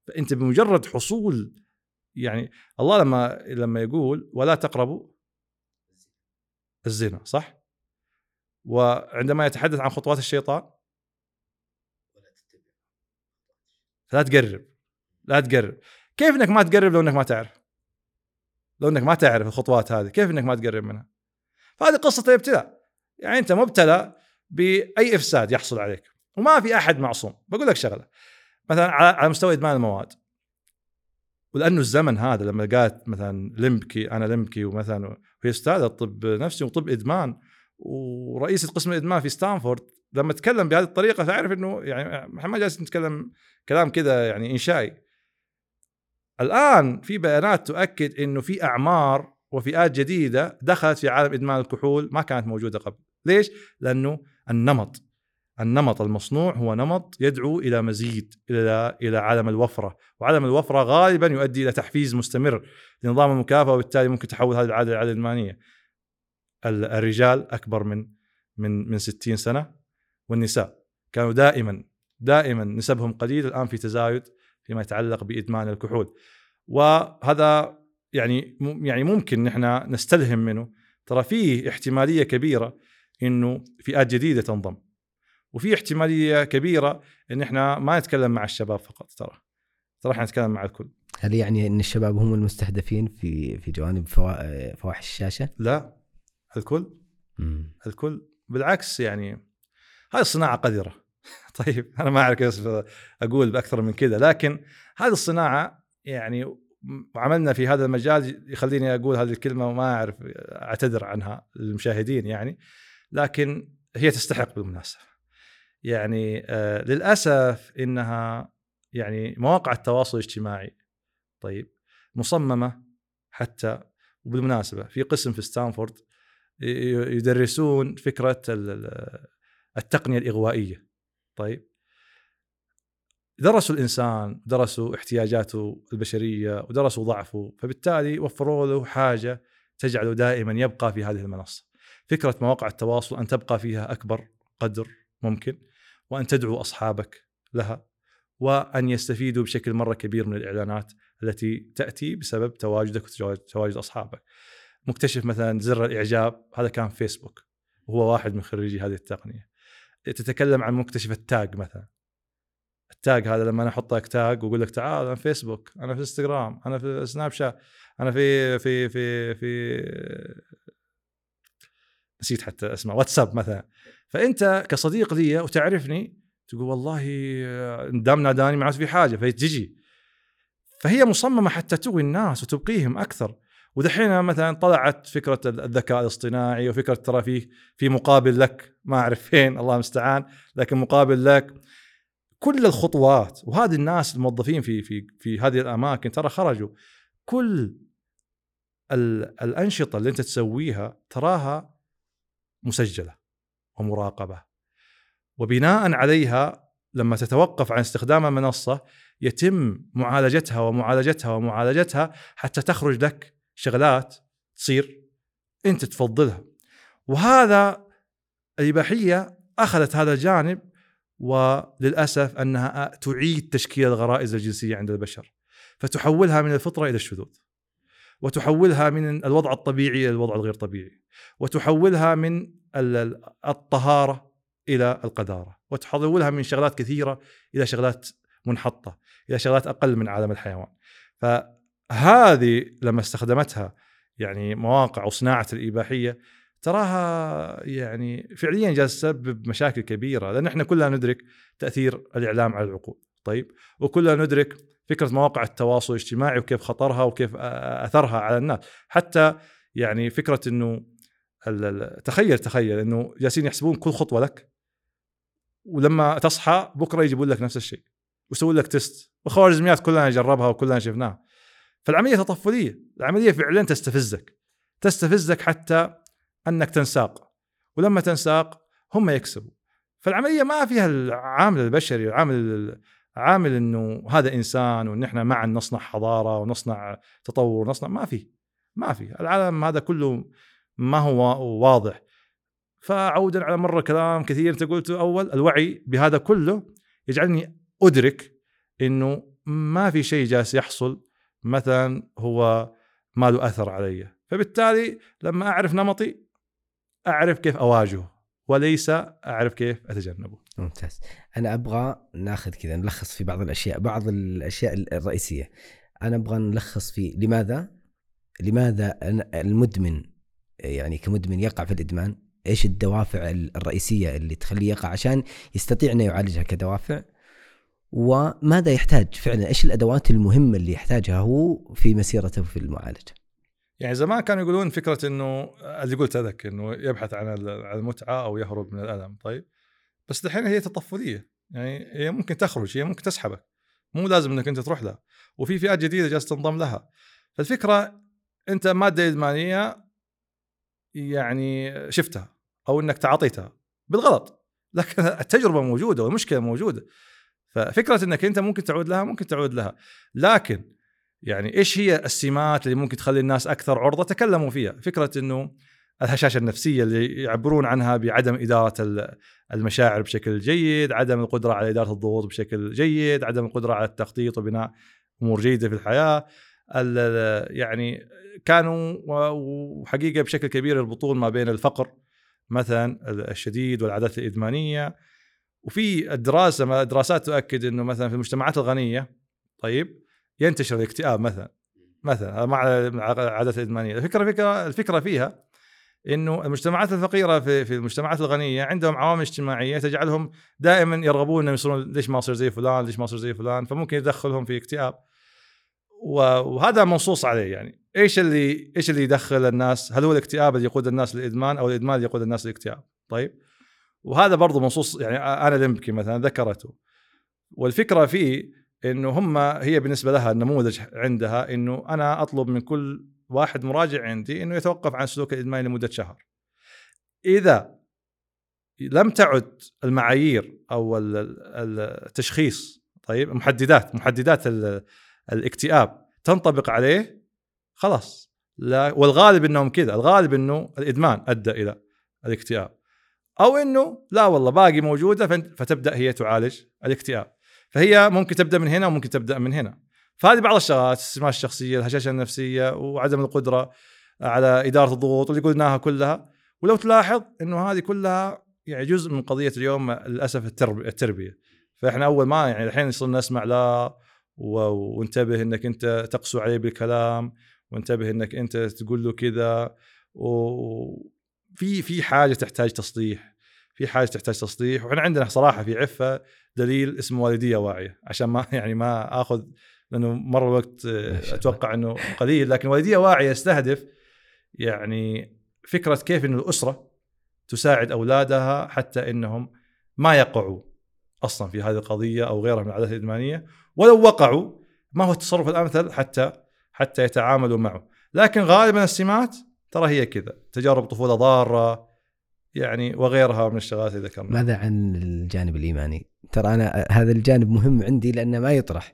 فأنت بمجرد حصول يعني الله لما لما يقول ولا تقربوا الزنا صح؟ وعندما يتحدث عن خطوات الشيطان لا تقرب لا تقرب. كيف إنك ما تقرب لو إنك ما تعرف؟ لو إنك ما تعرف الخطوات هذه كيف إنك ما تقرب منها؟ فهذه قصة الابتلاء يعني أنت مبتلى بأي إفساد يحصل عليك وما في أحد معصوم. بقول لك شغلة مثلا على مستوى إدمان المواد. ولأنه الزمن هذا لما قالت مثلا لمبكي أنا لمبكي ومثلا وهي أستاذة طب نفسي وطب إدمان ورئيسة قسم الادمان في ستانفورد لما تكلم بهذه الطريقة تعرف إنه يعني إحنا ما جالس نتكلم كلام كذا يعني إنشائي. الآن في بيانات تؤكد إنه في أعمار وفئات جديدة دخلت في عالم إدمان الكحول ما كانت موجودة قبل. ليش؟ لأنه النمط. النمط المصنوع هو نمط يدعو إلى مزيد إلى إلى عالم الوفرة، وعالم الوفرة غالبا يؤدي إلى تحفيز مستمر لنظام المكافأة وبالتالي ممكن تحول هذه العادة لعاده إدمانية. الرجال أكبر من من من 60 سنة والنساء كانوا دائما دائما نسبهم قليل الآن في تزايد فيما يتعلق بإدمان الكحول. وهذا يعني يعني ممكن نحن نستلهم منه ترى فيه احتمالية كبيرة إنه فئات جديدة تنضم وفي احتمالية كبيرة إن إحنا ما نتكلم مع الشباب فقط ترى. ترى إحنا نتكلم مع الكل. هل يعني إن الشباب هم المستهدفين في في جوانب فواحش الشاشة؟ لا. الكل. مم. الكل. بالعكس يعني هذه الصناعه قذرة. طيب أنا ما أعرف كيف أقول بأكثر من كذا لكن هذه الصناعة يعني عملنا في هذا المجال يخليني أقول هذه الكلمة وما أعرف أعتذر عنها للمشاهدين يعني لكن هي تستحق بالمناسبة. يعني آه للأسف إنها يعني مواقع التواصل الاجتماعي طيب مصممة حتى وبالمناسبة في قسم في ستانفورد يدرسون فكرة التقنية الإغوائية طيب. درسوا الإنسان درسوا احتياجاته البشرية ودرسوا ضعفه فبالتالي وفروا له حاجة تجعله دائما يبقى في هذه المنصة. فكرة مواقع التواصل أن تبقى فيها أكبر قدر ممكن. وأن تدعو أصحابك لها وأن يستفيدوا بشكل مرة كبير من الإعلانات التي تأتي بسبب تواجدك وتواجد أصحابك. مكتشف مثلا زر الإعجاب هذا كان فيسبوك وهو واحد من خريجي هذه التقنية. تتكلم عن مكتشف التاج مثلا. التاج هذا لما أنا أحط لك تاج وأقول لك تعال أنا في فيسبوك، أنا في إنستغرام، أنا في سناب شات، أنا في في في في نسيت حتى اسمه واتساب مثلا فأنت كصديق لي وتعرفني تقول والله دام ناداني معناته في حاجة فتجي فهي مصممة حتى تغوي الناس وتبقيهم أكثر. ودحين مثلا طلعت فكرة الذكاء الاصطناعي وفكرة ترى في في مقابل لك ما أعرف فين الله المستعان لكن مقابل لك. كل الخطوات وهذه الناس الموظفين في في في هذه الأماكن ترى خرجوا. كل الأنشطة اللي أنت تسويها تراها مسجلة. ومراقبة. وبناء عليها لما تتوقف عن استخدام المنصه يتم معالجتها ومعالجتها ومعالجتها حتى تخرج لك شغلات تصير أنت تفضلها. وهذا الإباحية أخذت هذا الجانب وللأسف أنها تعيد تشكيل الغرائز الجنسية عند البشر. فتحولها من الفطرة إلى الشذوذ. وتحولها من الوضع الطبيعي إلى الوضع الغير طبيعي. وتحولها من الطهارة إلى القذارة وتحولها من شغلات كثيرة إلى شغلات منحطة إلى شغلات أقل من عالم الحيوان. فهذه لما استخدمتها يعني مواقع وصناعة الإباحية تراها يعني فعليا جالس تسبب مشاكل كبيرة لأن إحنا كلنا ندرك تأثير الإعلام على العقول. طيب وكلنا ندرك فكرة مواقع التواصل الاجتماعي وكيف خطرها وكيف أثرها على الناس. حتى يعني فكرة إنه تخيل تخيل إنه جالسين يحسبون كل خطوة لك ولما تصحى بكرة يجيبون لك نفس الشيء ويسوون لك تيست والخوارزميات كلنا جربها وكلنا شفناها. فالعملية تطفلية العملية فعلا تستفزك تستفزك حتى أنك تنساق ولما تنساق هم يكسبوا. فالعملية ما فيها العامل البشري العامل عامل إنه هذا إنسان وان إحنا معا نصنع حضارة ونصنع تطور ونصنع ما في ما في. العالم هذا كله ما هو واضح. فعودا على مرة كلام كثير أنت قلته. أول الوعي بهذا كله يجعلني أدرك إنه ما في شيء جالس يحصل مثلا هو ما له أثر علي. فبالتالي لما أعرف نمطي أعرف كيف أواجهه وليس أعرف كيف أتجنبه. ممتاز. أنا أبغى ناخذ كذا نلخص في بعض الأشياء بعض الأشياء الرئيسية. أنا أبغى نلخص في لماذا؟ لماذا المدمن يعني كمدمن يقع في الإدمان إيش الدوافع الرئيسية اللي تخليه يقع عشان يستطيع إنه يعالجها كدوافع؟ وماذا يحتاج فعلا؟ إيش الأدوات المهمة اللي يحتاجها هو في مسيرته في المعالجة؟ يعني زمان كانوا يقولون فكرة إنه اللي قلت هذاك إنه يبحث عن المتعة أو يهرب من الألم طيب. بس الحين هي تطفلية يعني هي ممكن تخرج هي ممكن تسحبك. مو لازم إنك أنت تروح لها. وفي فئات جديدة جالسة تنضم لها. فالفكرة أنت مادة إدمانية يعني شفتها أو إنك تعاطيتها بالغلط. لكن التجربة موجودة والمشكلة موجودة. ففكرة إنك أنت ممكن تعود لها ممكن تعود لها. لكن يعني إيش هي السمات اللي ممكن تخلي الناس أكثر عرضة؟ تكلموا فيها. فكرة إنه الهشاشة النفسية اللي يعبرون عنها بعدم إدارة المشاعر بشكل جيد عدم القدرة على إدارة الضغوط بشكل جيد عدم القدرة على التخطيط وبناء أمور جيدة في الحياة. يعني كانوا وحقيقة بشكل كبير يربطون ما بين الفقر مثلا الشديد والعادات الإدمانية. وفي الدراسة دراسات تؤكد إنه مثلا في المجتمعات الغنية طيب ينتشر الاكتئاب مثلا مثلا مع العادات الإدمانية. الفكرة فكره الفكرة فيها إنه المجتمعات الفقيرة في في المجتمعات الغنية عندهم عوامل اجتماعية تجعلهم دائما يرغبون إنهم يصيرون ليش ما أصير زي فلان ليش ما أصير زي فلان فممكن يدخلهم في اكتئاب. وهذا منصوص عليه يعني. إيش اللي إيش اللي يدخل الناس؟ هل هو الاكتئاب اللي يقود الناس للإدمان أو الإدمان اللي يقود الناس للاكتئاب؟ طيب. وهذا برضه منصوص يعني أنا لمبكي مثلا ذكرته. والفكرة فيه إنه هم هي بالنسبة لها النموذج عندها إنه أنا أطلب من كل واحد مراجع عندي إنه يتوقف عن السلوك الادماني لمدة شهر. إذا لم تعد المعايير أو التشخيص طيب محددات محددات الاكتئاب. تنطبق عليه خلاص. لا والغالب إنهم كذا. الغالب إنه الإدمان أدى إلى الاكتئاب. أو إنه لا والله باقي موجودة فتبدأ هي تعالج الاكتئاب. فهي ممكن تبدأ من هنا وممكن تبدأ من هنا. فهذه بعض الشغلات السمات الشخصية الهشاشة النفسية وعدم القدرة على إدارة الضغوط اللي قلناها كلها. ولو تلاحظ إنه هذه كلها يعني جزء من قضية اليوم للأسف التربية. فإحنا أول ما يعني الحين صرنا نسمع لا وانتبه إنك أنت تقسو عليه بالكلام وانتبه إنك أنت تقول له كذا وفي في حاجة تحتاج تصليح في حاجة تحتاج تصليح. وإحنا عندنا صراحة في عفة دليل اسمه والدية واعية عشان ما يعني ما آخذ لأنه مر الوقت أتوقع إنه قليل. لكن والدية واعية يستهدف يعني فكرة كيف انه الأسرة تساعد أولادها حتى إنهم ما يقعوا أصلا في هذه القضية أو غيرها من العادات الإدمانية. ولو وقعوا ما هو التصرف الأمثل حتى حتى يتعاملوا معه. لكن غالبا السمات ترى هي كذا تجارب طفولة ضارة يعني وغيرها من الشغلات اللي ذكرناها. ماذا عن الجانب الإيماني؟ ترى أنا هذا الجانب مهم عندي لأنه ما يطرح.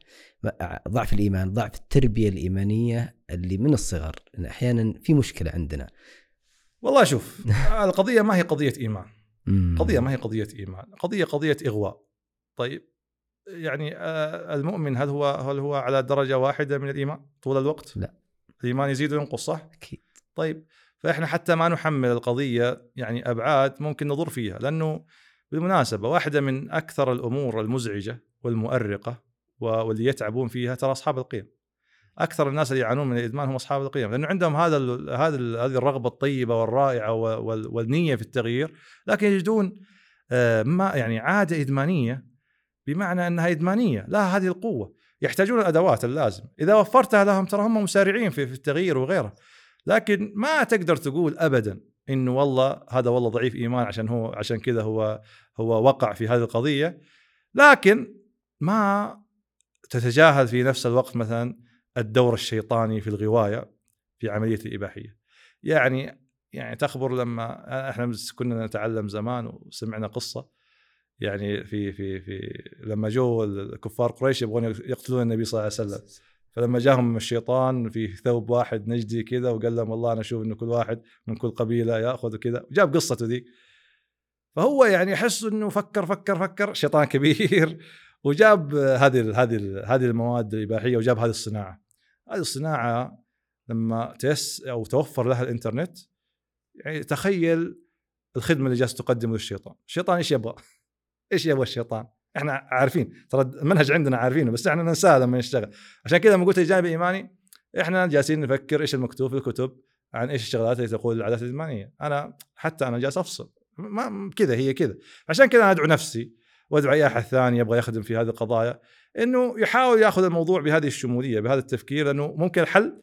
ضعف الإيمان ضعف التربية الإيمانية اللي من الصغر أحيانا في مشكلة عندنا. والله شوف القضية ما هي قضية إيمان. قضية ما هي قضية إيمان. قضية قضية إغواء. طيب يعني آه، المؤمن هل هو هل هو على درجة واحدة من الإيمان طول الوقت؟ لا الإيمان يزيد وينقص صح؟ أكيد طيب فإحنا حتى ما نحمل القضية يعني أبعاد ممكن نضر فيها لأنه بالمناسبة واحدة من أكثر الأمور المزعجة والمؤرقة واللي يتعبون فيها ترى أصحاب القيم. أكثر الناس اللي يعانون من الإدمان هم أصحاب القيم لأنه عندهم هذا هذا هذه الرغبة الطيبة والرائعة والنية في التغيير لكن يجدون آه، ما يعني عادة إدمانية بمعنى انها إدمانية لها هذه القوة. يحتاجون الأدوات اللازم. إذا وفرتها لهم ترى هم مسارعين في, في التغيير وغيره. لكن ما تقدر تقول ابدا إنه والله هذا والله ضعيف إيمان عشان هو عشان كذا هو هو وقع في هذه القضية. لكن ما تتجاهل في نفس الوقت مثلا الدور الشيطاني في الغواية في عملية الإباحية. يعني يعني تخبر لما إحنا كنا نتعلم زمان وسمعنا قصة يعني في في في لما جو الكفار قريش يبغون يقتلون النبي صلى الله عليه وسلم. فلما جاهم الشيطان في ثوب واحد نجدي كذا وقال لهم والله أنا أشوف إنه كل واحد من كل قبيلة يأخذ كذا وجاب قصته ذي فهو يعني يحس إنه فكر فكر فكر. شيطان كبير. وجاب هذه هذه هذه المواد الإباحية وجاب هذه الصناعة. هذه الصناعة لما تيس أو توفر لها الإنترنت يعني تخيل الخدمة اللي جالس تقدم للشيطان. الشيطان إيش يبغى؟ إيش يبغى الشيطان؟ إحنا عارفين ترى المنهج عندنا عارفينه بس إحنا ننساه لما نشتغل. عشان كذا لما قلت الجانب الإيماني إحنا جالسين نفكر إيش المكتوب في الكتب عن إيش الشغلات اللي تقول العادات الإيمانية. أنا حتى أنا جالس أفصل. ما كذا هي كذا. عشان كذا أنا أدعو نفسي وأدعو أي أحد ثاني يبغى يخدم في هذه القضايا إنه يحاول يأخذ الموضوع بهذه الشمولية بهذا التفكير لأنه ممكن الحل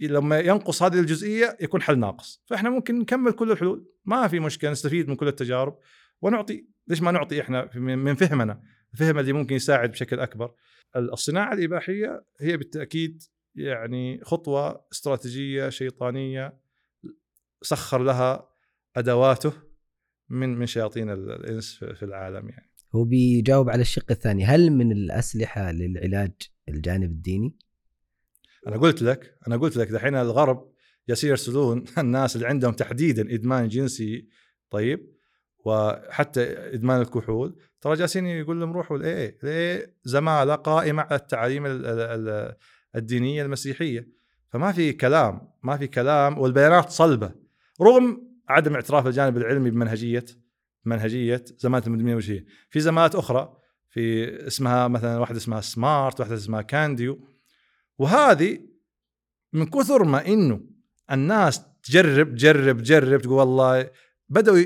لما ينقص هذه الجزئية يكون حل ناقص. فإحنا ممكن نكمل كل الحلول. ما في مشكلة نستفيد من كل التجارب. ونعطي ليش ما نعطي إحنا من فهمنا؟ الفهم اللي ممكن يساعد بشكل أكبر. الصناعة الإباحية هي بالتأكيد يعني خطوة استراتيجية شيطانية سخر لها أدواته من من شياطين الإنس في العالم يعني. هو بيجاوب على الشق الثاني. هل من الأسلحة للعلاج الجانب الديني؟ أنا قلت لك أنا قلت لك دحين الغرب جالسين يرسلون الناس اللي عندهم تحديدا إدمان جنسي طيب وحتى إدمان الكحول. ترى جالسين يقول لهم روحوا الاي اي زماله قائمة على التعاليم الدينية المسيحية. فما في كلام ما في كلام والبيانات صلبة. رغم عدم اعتراف الجانب العلمي بمنهجية منهجية زماله المدمنين هي في زمالات أخرى في اسمها مثلا واحدة اسمها سمارت واحدة اسمها كانديو. وهذه من كثر ما إنه الناس تجرب تجرب تجرب تقول والله بدأوا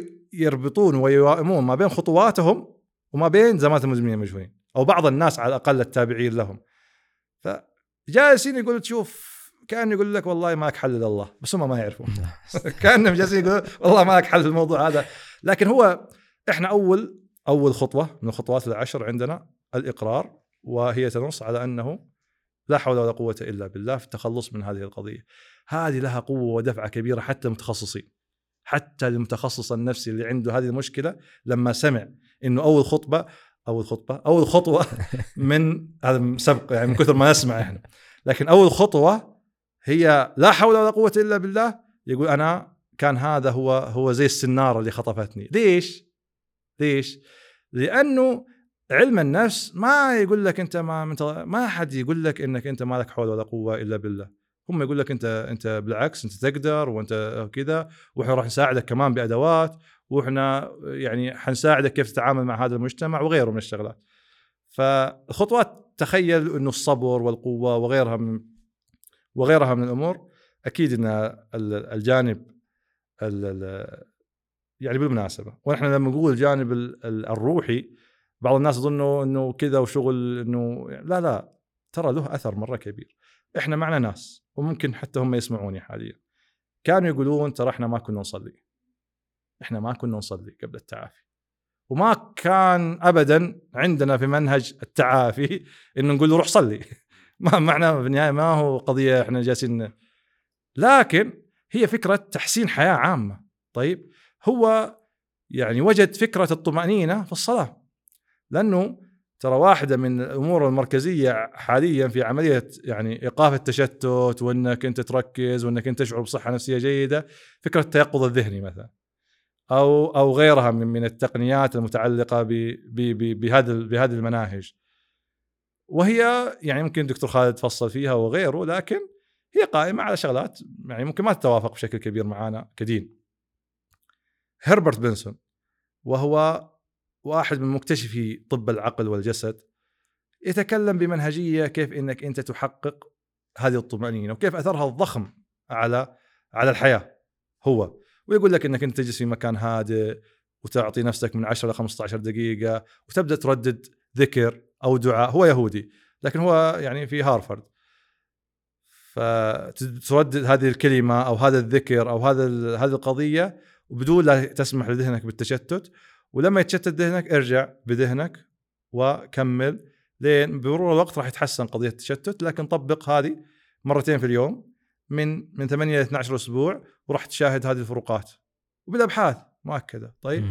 يربطون ويوائمون ما بين خطواتهم وما بين زمالة المدمنين المجهولين أو بعض الناس على الأقل التابعين لهم. فجالسين يقول تشوف كأن يقول لك والله ما لك حل الا الله بس هم ما يعرفون. كأنهم جالسين يقولون والله ما لك حل الموضوع هذا. لكن هو إحنا أول أول خطوة من الخطوات العشر عندنا الإقرار وهي تنص على أنه لا حول ولا قوة إلا بالله في التخلص من هذه القضية. هذه لها قوة ودفعة كبيرة حتى المتخصصين. حتى المتخصص النفسي اللي عنده هذه المشكلة لما سمع إنه أول خطبة أول خطبة أول خطوة من هذا سبق يعني من كثر ما نسمع إحنا. لكن أول خطوة هي لا حول ولا قوة إلا بالله يقول أنا كان هذا هو هو زي السنارة اللي خطفتني. ليش؟ ليش؟ لأنه علم النفس ما يقول لك أنت ما ما حد يقول لك إنك أنت ما لك حول ولا قوة إلا بالله. هم يقول لك أنت أنت بالعكس أنت تقدر وأنت كذا وإحنا راح نساعدك كمان بأدوات وإحنا يعني حنساعدك كيف تتعامل مع هذا المجتمع وغيره من الشغلات. فالخطوات تخيل إنه الصبر والقوة وغيرها من وغيرها من الأمور أكيد إن الجانب يعني بالمناسبة. ونحن لما نقول الجانب الروحي بعض الناس يظنوا إنه كذا وشغل إنه لا لا ترى له أثر مرة كبير. إحنا معنا ناس. وممكن حتى هم يسمعوني حاليا. كانوا يقولون ترى إحنا ما كنا نصلي. إحنا ما كنا نصلي قبل التعافي. وما كان ابدا عندنا في منهج التعافي إنه نقول له روح صلي. ما معنى في النهاية ما هو قضية إحنا جالسين. لكن هي فكرة تحسين حياة عامة. طيب هو يعني وجد فكرة الطمأنينة في الصلاة. لأنه ترى واحدة من الأمور المركزية حاليا في عملية يعني إيقاف التشتت وإنك أنت تركز وإنك أنت تشعر بصحة نفسية جيدة فكرة التيقظ الذهني مثلا أو أو غيرها من من التقنيات المتعلقة بهذه بهذه المناهج. وهي يعني ممكن دكتور خالد تفصل فيها وغيره لكن هي قائمة على شغلات يعني ممكن ما تتوافق بشكل كبير معنا كدين. هربرت بنسون وهو واحد من مكتشفي طب العقل والجسد يتكلم بمنهجية كيف إنك أنت تحقق هذه الطمأنينة وكيف أثرها الضخم على على الحياة. هو ويقول لك إنك أنت تجلس في مكان هادئ وتعطي نفسك من 10 ل 15 دقيقة وتبدأ تردد ذكر أو دعاء. هو يهودي لكن هو يعني في هارفرد. فتردد هذه الكلمة أو هذا الذكر أو هذا هذه القضية وبدون لا تسمح لذهنك بالتشتت ولما يتشتت ذهنك ارجع بذهنك وكمل. لين بمرور الوقت راح يتحسن قضية التشتت لكن طبق هذه مرتين في اليوم من من 8 ل 12 أسبوع وراح تشاهد هذه الفروقات. وبالأبحاث مؤكدة. طيب؟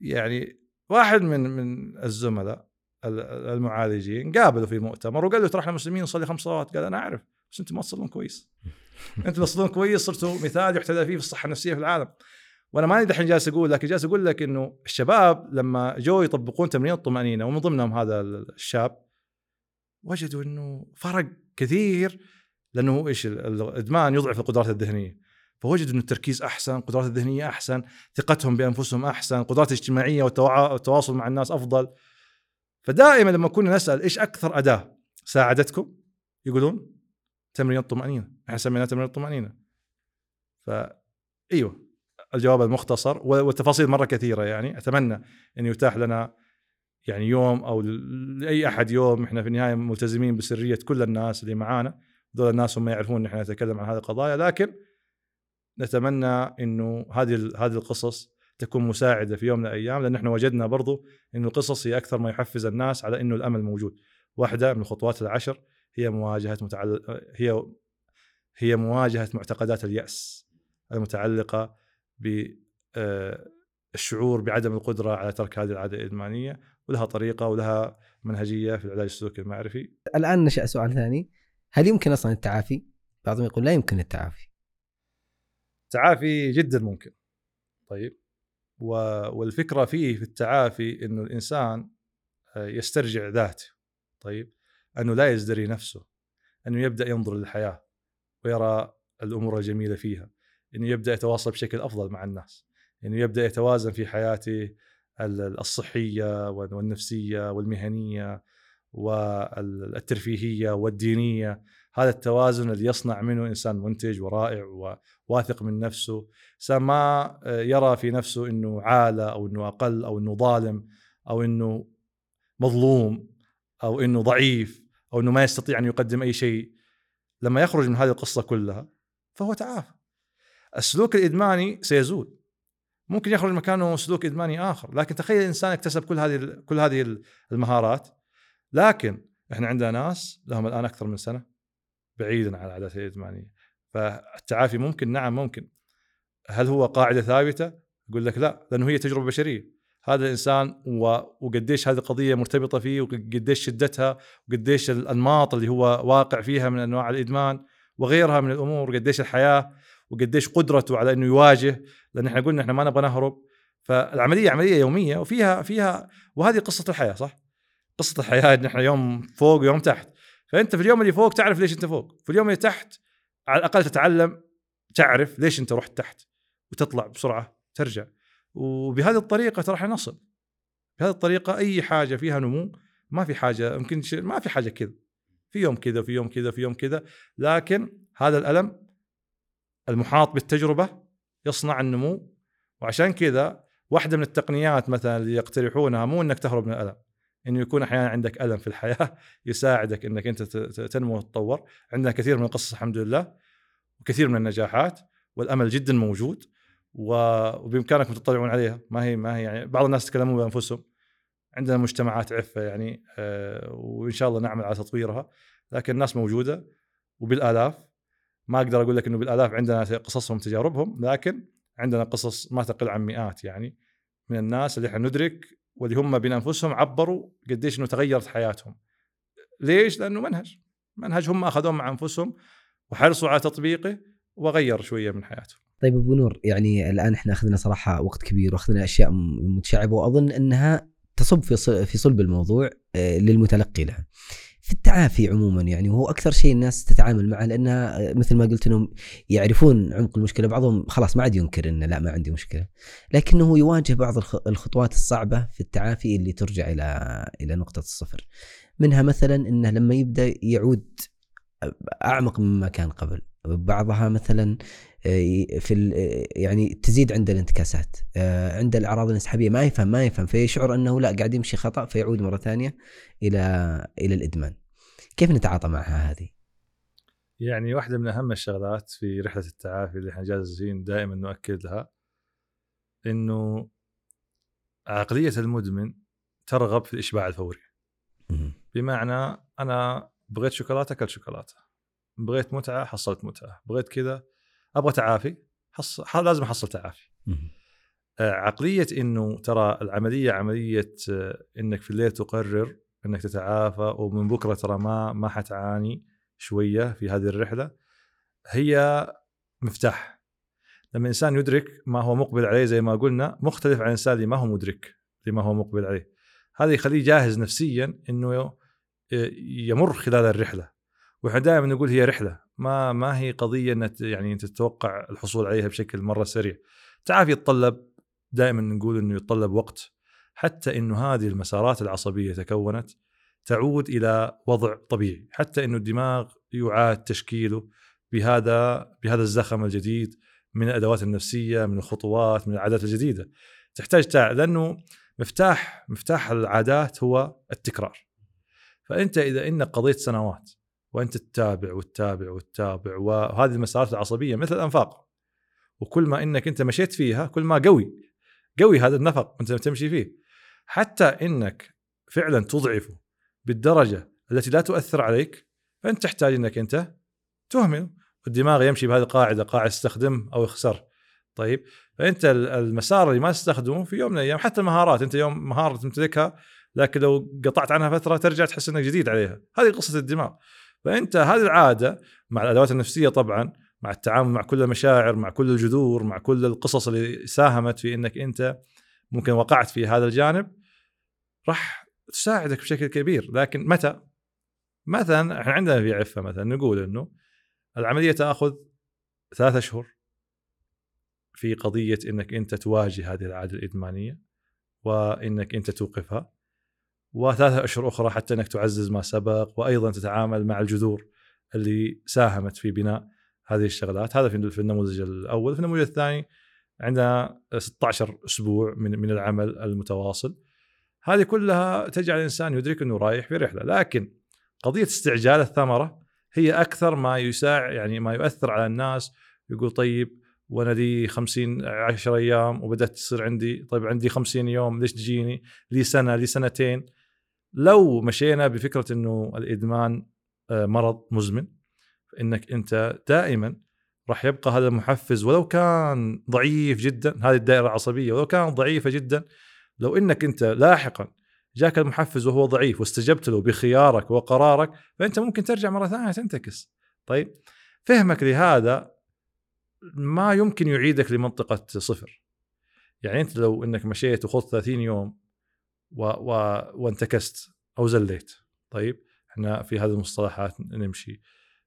يعني واحد من من الزملاء المعالجين قابله في مؤتمر وقال له ترى إحنا مسلمين نصلي خمس صلوات. قال أنا أعرف بس أنتم ما تصلون كويس. أنتم تصلون كويس صرتوا مثال يحتذى فيه في الصحة النفسية في العالم. وأنا ماني دحين جالس أقول لكن جالس أقول لك إنه الشباب لما جو يطبقون تمرين الطمانينه ومن ضمنهم هذا الشاب وجدوا إنه فرق كثير لأنه إيش الإدمان يضعف القدرات الذهنية. فوجدوا انه التركيز أحسن قدرات الذهنية أحسن ثقتهم بأنفسهم أحسن قدرات الاجتماعية والتواصل مع الناس أفضل. فدائما لما كنا نسأل إيش أكثر أداة ساعدتكم يقولون تمرين الطمانينه إحنا سميناه تمرين الطمانينه ف إيوه. الجواب المختصر والتفاصيل مرة كثيرة يعني. أتمنى أن يتاح لنا يعني يوم أو لأي أحد يوم. إحنا في النهاية ملتزمين بسرية كل الناس اللي معانا. دول الناس هم يعرفون إن إحنا نتكلم عن هذه القضايا. لكن نتمنى إنه هذه هذه القصص تكون مساعدة في يوم من الأيام لأن إحنا وجدنا برضو انه القصص هي أكثر ما يحفز الناس على إنه الأمل موجود. واحدة من الخطوات العشر هي مواجهة متعلق هي هي مواجهة معتقدات اليأس المتعلقة بالشعور بعدم القدرة على ترك هذه العادة الإدمانية ولها طريقة ولها منهجية في العلاج السلوكي المعرفي. الآن نشأ سؤال ثاني هل يمكن أصلا التعافي؟ بعضهم يقول لا يمكن التعافي. التعافي جدا ممكن. طيب والفكرة فيه في التعافي إنه الإنسان آه، يسترجع ذاته. طيب أنه لا يزدري نفسه. أنه يبدأ ينظر للحياة ويرى الأمور الجميلة فيها. إنه يبدأ يتواصل بشكل أفضل مع الناس. إنه يبدأ يتوازن في حياته الصحية والنفسية والمهنية والترفيهية والدينية. هذا التوازن اللي يصنع منه إنسان منتج ورائع وواثق من نفسه. إنسان ما يرى في نفسه إنه عالة أو إنه أقل أو إنه ظالم أو إنه مظلوم أو إنه ضعيف أو إنه ما يستطيع أن يقدم أي شيء. لما يخرج من هذه القصة كلها فهو تعافى. السلوك الإدماني سيزول. ممكن يخرج مكانه سلوك إدماني آخر. لكن تخيل الانسان اكتسب كل هذه كل هذه المهارات. لكن إحنا عندنا ناس لهم الآن أكثر من سنة بعيدا عن العادات الإدمانية. فالتعافي ممكن نعم ممكن. هل هو قاعدة ثابتة؟ يقول لك لا لأنه هي تجربة بشرية. هذا الإنسان وقديش هذه القضية مرتبطة فيه وقديش شدتها وقديش الأنماط اللي هو واقع فيها من أنواع الإدمان وغيرها من الأمور قديش الحياة. وقديش قدرته على إنه يواجه لأن إحنا قلنا إحنا ما نبغى نهرب. فالعملية عملية يومية وفيها فيها وهذه قصة الحياة صح؟ قصة الحياة إن إحنا يوم فوق ويوم تحت. فأنت في اليوم اللي فوق تعرف ليش أنت فوق. في اليوم اللي تحت على الأقل تتعلم تعرف ليش أنت رحت تحت وتطلع بسرعة ترجع. وبهذه الطريقة ترى راح نصل. بهذه الطريقة أي حاجة فيها نمو ما في حاجة يمكن ما في حاجة كذا. في يوم كذا في يوم كذا في يوم كذا. لكن هذا الألم المحاط بالتجربة يصنع النمو. وعشان كذا واحدة من التقنيات مثلا اللي يقترحونها مو إنك تهرب من الألم إنه يكون أحيانا عندك ألم في الحياة يساعدك إنك أنت تنمو وتتطور عندنا كثير من القصص الحمد لله وكثير من النجاحات والأمل جدا موجود وبإمكانكم تطلعون عليها. ما هي ما هي يعني بعض الناس يتكلمون بأنفسهم. عندنا مجتمعات عفة يعني آه، وإن شاء الله نعمل على تطويرها لكن الناس موجودة وبالآلاف. ما أقدر أقول لك إنه بالآلاف عندنا قصصهم تجاربهم لكن عندنا قصص ما تقل عن مئات يعني من الناس اللي إحنا ندرك واللي هم بانفسهم عبروا قديش إنه تغيرت حياتهم. ليش؟ لأنه منهج منهج هم أخذوه مع أنفسهم وحرصوا على تطبيقه وغير شوية من حياتهم. طيب أبو نور يعني الآن إحنا أخذنا صراحة وقت كبير وأخذنا أشياء متشعبة وأظن إنها تصب في في صلب الموضوع آه، للمتلقي لها. في التعافي عموما يعني وهو أكثر شيء الناس تتعامل معه لانها مثل ما قلت إنهم يعرفون عمق المشكلة بعضهم خلاص ما عاد ينكر إنه لا ما عندي مشكلة. لكنه يواجه بعض الخطوات الصعبة في التعافي اللي ترجع إلى إلى نقطة الصفر. منها مثلا إنه لما يبدأ يعود أعمق مما كان قبل. بعضها مثلا في يعني تزيد عند الانتكاسات. عند الأعراض الانسحابية ما يفهم ما يفهم. فيشعر أنه لا قاعد يمشي خطأ فيعود مرة ثانية إلى إلى الإدمان. كيف نتعاطى معها هذه؟ يعني واحدة من أهم الشغلات في رحلة التعافي اللي إحنا جالسين دائما نؤكد لها إنه عقلية المدمن ترغب في الإشباع الفوري. بمعنى أنا بغيت شوكولاتة أكلت شوكولاتة. بغيت متعة حصلت متعة. بغيت كذا أبغى تعافي حص... لازم أحصل تعافي. آه، عقلية إنه ترى العملية عملية آه، إنك في الليل تقرر إنك تتعافى ومن بكرة ترى ما ما حتعاني شوية في هذه الرحلة هي مفتاح. لما الانسان يدرك ما هو مقبل عليه زي ما قلنا مختلف عن الانسان اللي ما هو مدرك لما هو مقبل عليه. هذا يخليه جاهز نفسيا إنه آه، يمر خلال الرحلة. وإحنا دائما نقول هي رحلة. ما ما هي قضية ان يعني أنت تتوقع الحصول عليها بشكل مرة سريع. التعافي يتطلب دائما نقول إنه يتطلب وقت حتى إنه هذه المسارات العصبية تكونت تعود إلى وضع طبيعي. حتى إنه الدماغ يعاد تشكيله بهذا بهذا الزخم الجديد من الأدوات النفسية من الخطوات من العادات الجديدة. تحتاج تع... لأنه مفتاح مفتاح العادات هو التكرار. فأنت إذا انك قضيت سنوات وأنت تتابع وتتابع وتتابع. وهذه المسارات العصبية مثل الأنفاق. وكل ما إنك أنت مشيت فيها كل ما قوي قوي هذا النفق أنت تمشي فيه. حتى إنك فعلا تضعفه بالدرجة التي لا تؤثر عليك فأنت تحتاج إنك أنت تهمل. الدماغ يمشي بهذه القاعدة قاعدة استخدم أو اخسر طيب فأنت المسار اللي ما تستخدمه في يوم من الأيام حتى المهارات أنت يوم مهارة تمتلكها لكن لو قطعت عنها فترة ترجع تحس إنك جديد عليها. هذه قصة الدماغ. فأنت هذه العادة مع الأدوات النفسية طبعا مع التعامل مع كل المشاعر مع كل الجذور مع كل القصص اللي ساهمت في إنك أنت ممكن وقعت في هذا الجانب راح تساعدك بشكل كبير. لكن متى؟ مثلا إحنا عندنا في عفة مثلا نقول إنه العملية تأخذ ثلاثة اشهر في قضية إنك أنت تواجه هذه العادة الإدمانية وإنك أنت توقفها. وثلاثة أشهر أخرى حتى إنك تعزز ما سبق وأيضا تتعامل مع الجذور اللي ساهمت في بناء هذه الشغلات. هذا في النموذج الأول. في النموذج الثاني عندنا 16 أسبوع من من العمل المتواصل. هذه كلها تجعل الإنسان يدرك إنه رايح في رحلة. لكن قضية استعجال الثمرة هي أكثر ما يساع يعني ما يؤثر على الناس. يقول طيب وأنا لي 50 10 أيام وبدأت تصير عندي طيب عندي 50 يوم ليش تجيني؟ لي سنة لي سنتين. لو مشينا بفكرة إنه الإدمان آه، مرض مزمن إنك أنت دائما راح يبقى هذا المحفز. ولو كان ضعيف جدا هذه الدائرة العصبية ولو كانت ضعيفة جدا لو إنك أنت لاحقا جاك المحفز وهو ضعيف واستجبت له بخيارك وقرارك فأنت ممكن ترجع مرة ثانية تنتكس. طيب فهمك لهذا ما يمكن يعيدك لمنطقة صفر. يعني أنت لو إنك مشيت وخذت 30 يوم و... و... وانتكست أو زليت. طيب إحنا في هذه المصطلحات نمشي.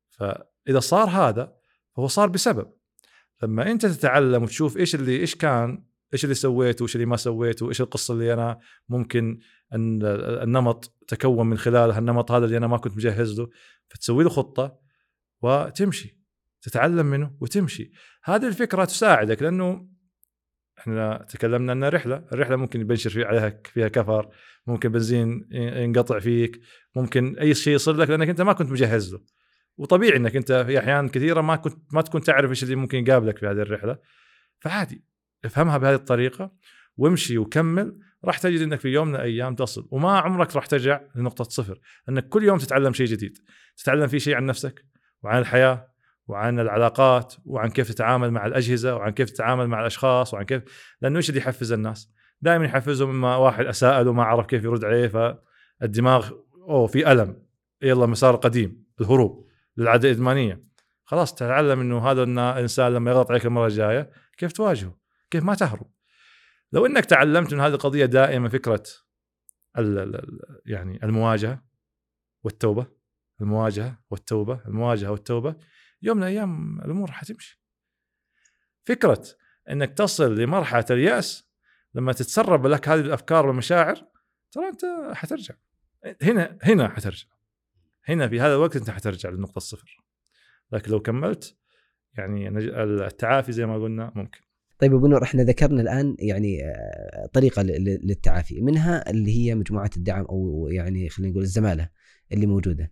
فإذا صار هذا فهو صار بسبب. لما أنت تتعلم وتشوف إيش اللي إيش كان إيش اللي سويته وايش اللي ما سويته وايش القصة اللي أنا ممكن أن النمط تكون من خلالها النمط هذا اللي أنا ما كنت مجهز له فتسوي له خطة وتمشي. تتعلم منه وتمشي. هذه الفكرة تساعدك لأنه إحنا تكلمنا انها رحلة، الرحلة ممكن يبنشر في عليها فيها كفر، ممكن بنزين ينقطع فيك، ممكن أي شيء يصير لك لأنك أنت ما كنت مجهز له. وطبيعي إنك أنت في أحيان كثيرة ما كنت ما تكون تعرف إيش اللي ممكن يقابلك في هذه الرحلة. فعادي افهمها بهذه الطريقة وامشي وكمل راح تجد إنك في يوم من الأيام تصل وما عمرك راح ترجع لنقطة صفر، إنك كل يوم تتعلم شيء جديد، تتعلم فيه شيء عن نفسك وعن الحياة وعن العلاقات وعن كيف تتعامل مع الأجهزة وعن كيف تتعامل مع الأشخاص وعن كيف لأنه إيش اللي يحفز الناس؟ دائما يحفزهم إما واحد اساءل وما عرف كيف يرد عليه فالدماغ أوه في ألم يلا مسار قديم الهروب للعادة الإدمانية خلاص تتعلم إنه هذا الإنسان لما يغلط عليك المرة الجاية كيف تواجهه؟ كيف ما تهرب؟ لو إنك تعلمت من هذه القضية دائما فكرة يعني المواجهة والتوبة المواجهة والتوبة المواجهة والتوبة يوم من الأيام الأمور حتمشي. فكرة إنك تصل لمرحلة اليأس لما تتسرب لك هذه الأفكار والمشاعر ترى أنت حترجع. هنا هنا حترجع. هنا في هذا الوقت أنت حترجع للنقطه الصفر لكن لو كملت يعني التعافي زي ما قلنا ممكن. طيب أبو نور إحنا ذكرنا الآن يعني آه، طريقة للتعافي. منها اللي هي مجموعات الدعم أو يعني خلينا نقول الزمالة. اللي موجودة.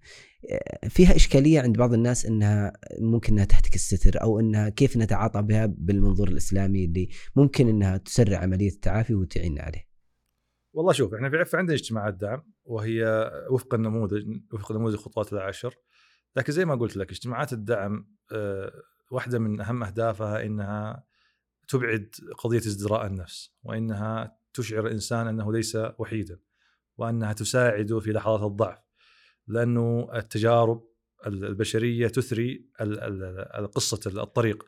فيها إشكالية عند بعض الناس إنها ممكن إنها تحتك الستر أو إنها كيف نتعاطى بها بالمنظور الإسلامي اللي ممكن إنها تسرع عملية التعافي وتعين عليه. والله شوف إحنا في عفه عندنا اجتماعات دعم وهي وفق النموذج وفق نموذج الخطوات العشر. لكن زي ما قلت لك اجتماعات الدعم آه، واحدة من أهم أهدافها إنها تبعد قضية ازدراء النفس وإنها تشعر الإنسان أنه ليس وحيدا وأنها تساعده في لحظات الضعف. لأنه التجارب البشرية تثري قصه الطريق.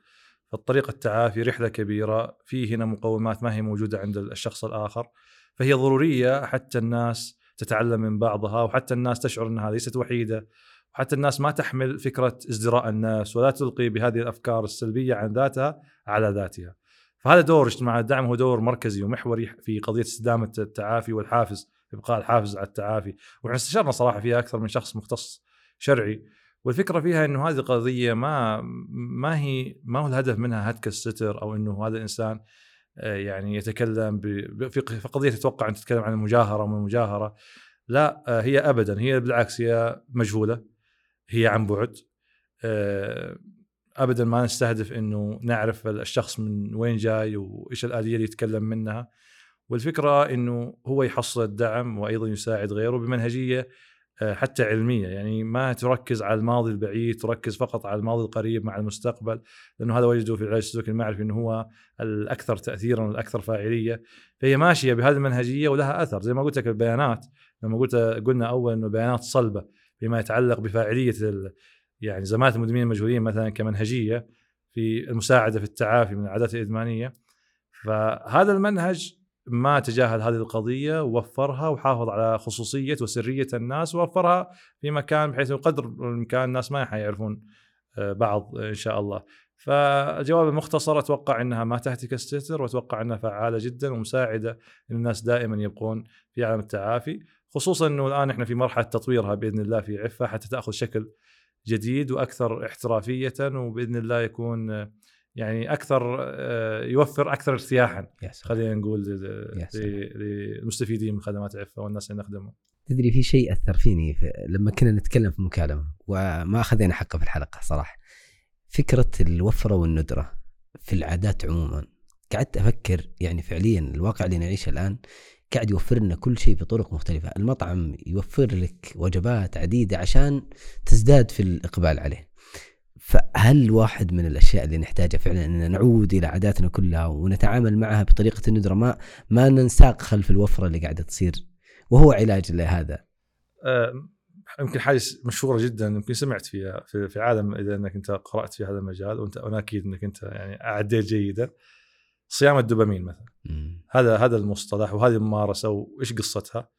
فالطريق التعافي رحلة كبيرة في هنا مقومات ما هي موجودة عند الشخص الآخر. فهي ضرورية حتى الناس تتعلم من بعضها وحتى الناس تشعر انها ليست وحيدة. حتى الناس ما تحمل فكرة ازدراء الناس ولا تلقي بهذه الأفكار السلبية عن ذاتها على ذاتها. فهذا دور اجتماع الدعم هو دور مركزي ومحوري في قضية استدامة التعافي والحافز. إبقاء الحافز على التعافي. وإحنا استشرنا صراحة فيها أكثر من شخص مختص شرعي. والفكرة فيها إنه هذه القضية ما ما هي ما هو الهدف منها هتك الستر أو إنه هذا الانسان آه، يعني يتكلم في قضية تتوقع أن تتكلم عن المجاهرة ومن المجاهرة. لا آه، هي ابدا هي بالعكس هي مجهولة هي عن بعد. آه، ابدا ما نستهدف إنه نعرف الشخص من وين جاي وإيش الآلية اللي يتكلم منها. والفكرة إنه هو يحصل الدعم وأيضا يساعد غيره بمنهجية آه، حتى علمية. يعني ما تركز على الماضي البعيد تركز فقط على الماضي القريب مع المستقبل لأنه هذا وجدوا في العلاج السلوكي المعرفي إنه هو الأكثر تاثيرا والأكثر فاعلية. فهي ماشية بهذه المنهجية ولها أثر. زي ما قلت لك البيانات لما قلت قلنا أول إنه بيانات صلبة فيما يتعلق بفاعلية يعني زمالة المدمنين المجهولين مثلا كمنهجية في المساعدة في التعافي من العادات الإدمانية. فهذا المنهج ما تجاهل هذه القضية ووفرها وحافظ على خصوصية وسرية الناس ووفرها في مكان بحيث قدر الإمكان الناس ما حيعرفون آه، بعض إن شاء الله. فالجواب المختصر أتوقع إنها ما تهتك الستر وأتوقع إنها فعالة جدا ومساعدة إن الناس دائما يبقون في عالم التعافي خصوصا إنه الآن إحنا في مرحلة تطويرها بإذن الله في عفة حتى تأخذ شكل جديد وأكثر احترافية وبإذن الله يكون يعني أكثر آه، يوفر أكثر ارتياحا خلينا نقول للمستفيدين من خدمات عفة والناس اللي نخدمهم. تدري في شيء أثر فيني في لما كنا نتكلم في مكالمة وما اخذنا حقه في الحلقة صراحة. فكرة الوفرة والندرة في العادات عموما قعدت أفكر يعني فعليا الواقع اللي نعيشه الآن قاعد يوفر لنا كل شيء بطرق مختلفة. المطعم يوفر لك وجبات عديدة عشان تزداد في الإقبال عليه. فهل واحد من الأشياء اللي نحتاجها فعلا أن نعود إلى عاداتنا كلها ونتعامل معها بطريقة الندرة؟ ما ما ننساق خلف الوفرة اللي قاعدة تصير وهو علاج لهذا. أه يمكن حاجة مشهورة جدا يمكن سمعت فيها في, في عالم إذا أنك أنت قرأت في هذا المجال وانت أنا أكيد أنك أنت يعني أعديت جيدا. صيام الدوبامين مثلا. هذا هذا المصطلح وهذه الممارسة وإيش قصتها؟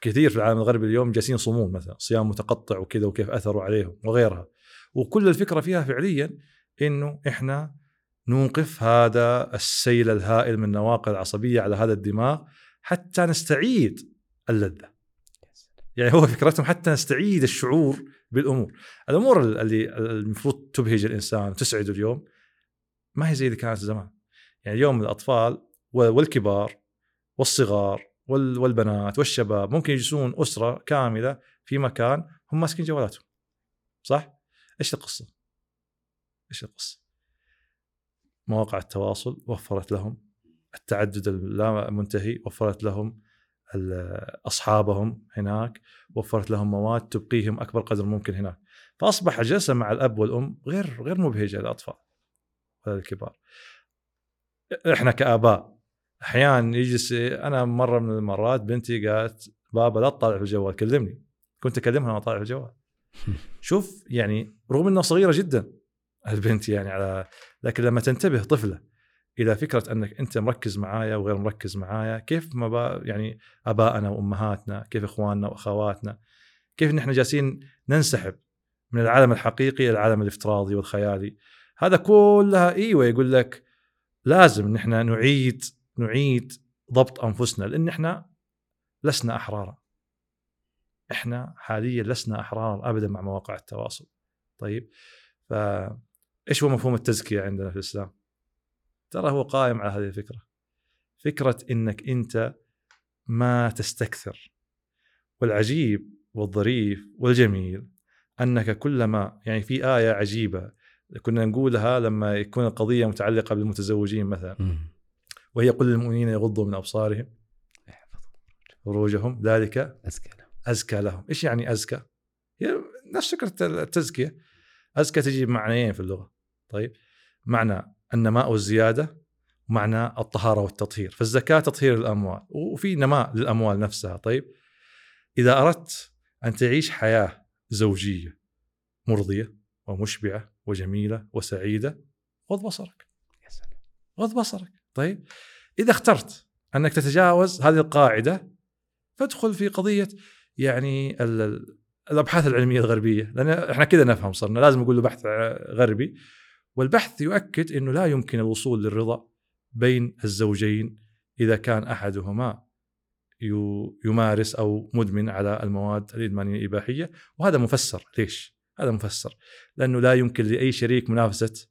كثير في العالم الغربي اليوم جالسين يصومون مثلا صيام متقطع وكذا وكيف أثروا عليهم وغيرها. وكل الفكرة فيها فعليا إنه إحنا نوقف هذا السيل الهائل من النواقل العصبية على هذا الدماغ حتى نستعيد اللذة. يعني هو فكرتهم حتى نستعيد الشعور بالأمور. الأمور اللي المفروض تبهج الإنسان وتسعده اليوم ما هي زي اللي كانت زمان. يعني اليوم الأطفال والكبار والصغار والبنات والشباب ممكن يجلسون أسرة كاملة في مكان هم ماسكين جوالاتهم صح؟ إيش القصة؟ إيش القصة؟ مواقع التواصل وفرت لهم التعدد اللامنتهي وفرت لهم أصحابهم هناك وفرت لهم مواد تبقيهم أكبر قدر ممكن هناك فأصبح الجلسة مع الأب والأم غير غير مبهجة للأطفال الكبار إحنا كآباء أحيانا يجلس أنا مرة من المرات بنتي قالت بابا لا تطالع في الجوال كلمني. كنت أكلمها وأنا طالع في الجوال. شوف يعني رغم إنها صغيرة جدا البنت يعني على لكن لما تنتبه طفلة إلى فكرة أنك أنت مركز معايا وغير مركز معايا كيف ما با يعني ابائنا وأمهاتنا كيف إخواننا وأخواتنا كيف نحن جالسين ننسحب من العالم الحقيقي إلى العالم الافتراضي والخيالي. هذا كلها إيوه يقول لك لازم نحن نعيد نعيد ضبط أنفسنا لأن إحنا لسنا احرارا إحنا حاليا لسنا احرارا ابدا مع مواقع التواصل. طيب ف إيش هو مفهوم التزكية عندنا في الإسلام؟ ترى هو قائم على هذه الفكرة. فكرة إنك أنت ما تستكثر. والعجيب والظريف والجميل أنك كلما يعني في آية عجيبة كنا نقولها لما يكون القضية متعلقة بالمتزوجين مثلا. وهي قل للمؤمنين يغضوا من أبصارهم فروجهم ذلك أزكى لهم. أزكى لهم، إيش يعني أزكى؟ هي نفس فكرة التزكية. أزكى تجي بمعنيين في اللغة. طيب. معنى النماء والزياده ومعنى الطهارة والتطهير، فالزكاة تطهير الأموال. وفي نماء للأموال نفسها. طيب. إذا أردت أن تعيش حياة زوجية مرضية ومشبعة وجميلة وسعيدة غض بصرك. غض بصرك. طيب. إذا اخترت أنك تتجاوز هذه القاعدة فادخل في قضية يعني الأبحاث العلمية الغربية لأن إحنا كذا نفهم صرنا لازم نقول له بحث غربي. والبحث يؤكد إنه لا يمكن الوصول للرضا بين الزوجين إذا كان أحدهما يمارس أو مدمن على المواد الإدمانية الإباحية. وهذا مفسر. ليش؟ هذا مفسر. لأنه لا يمكن لأي شريك منافسة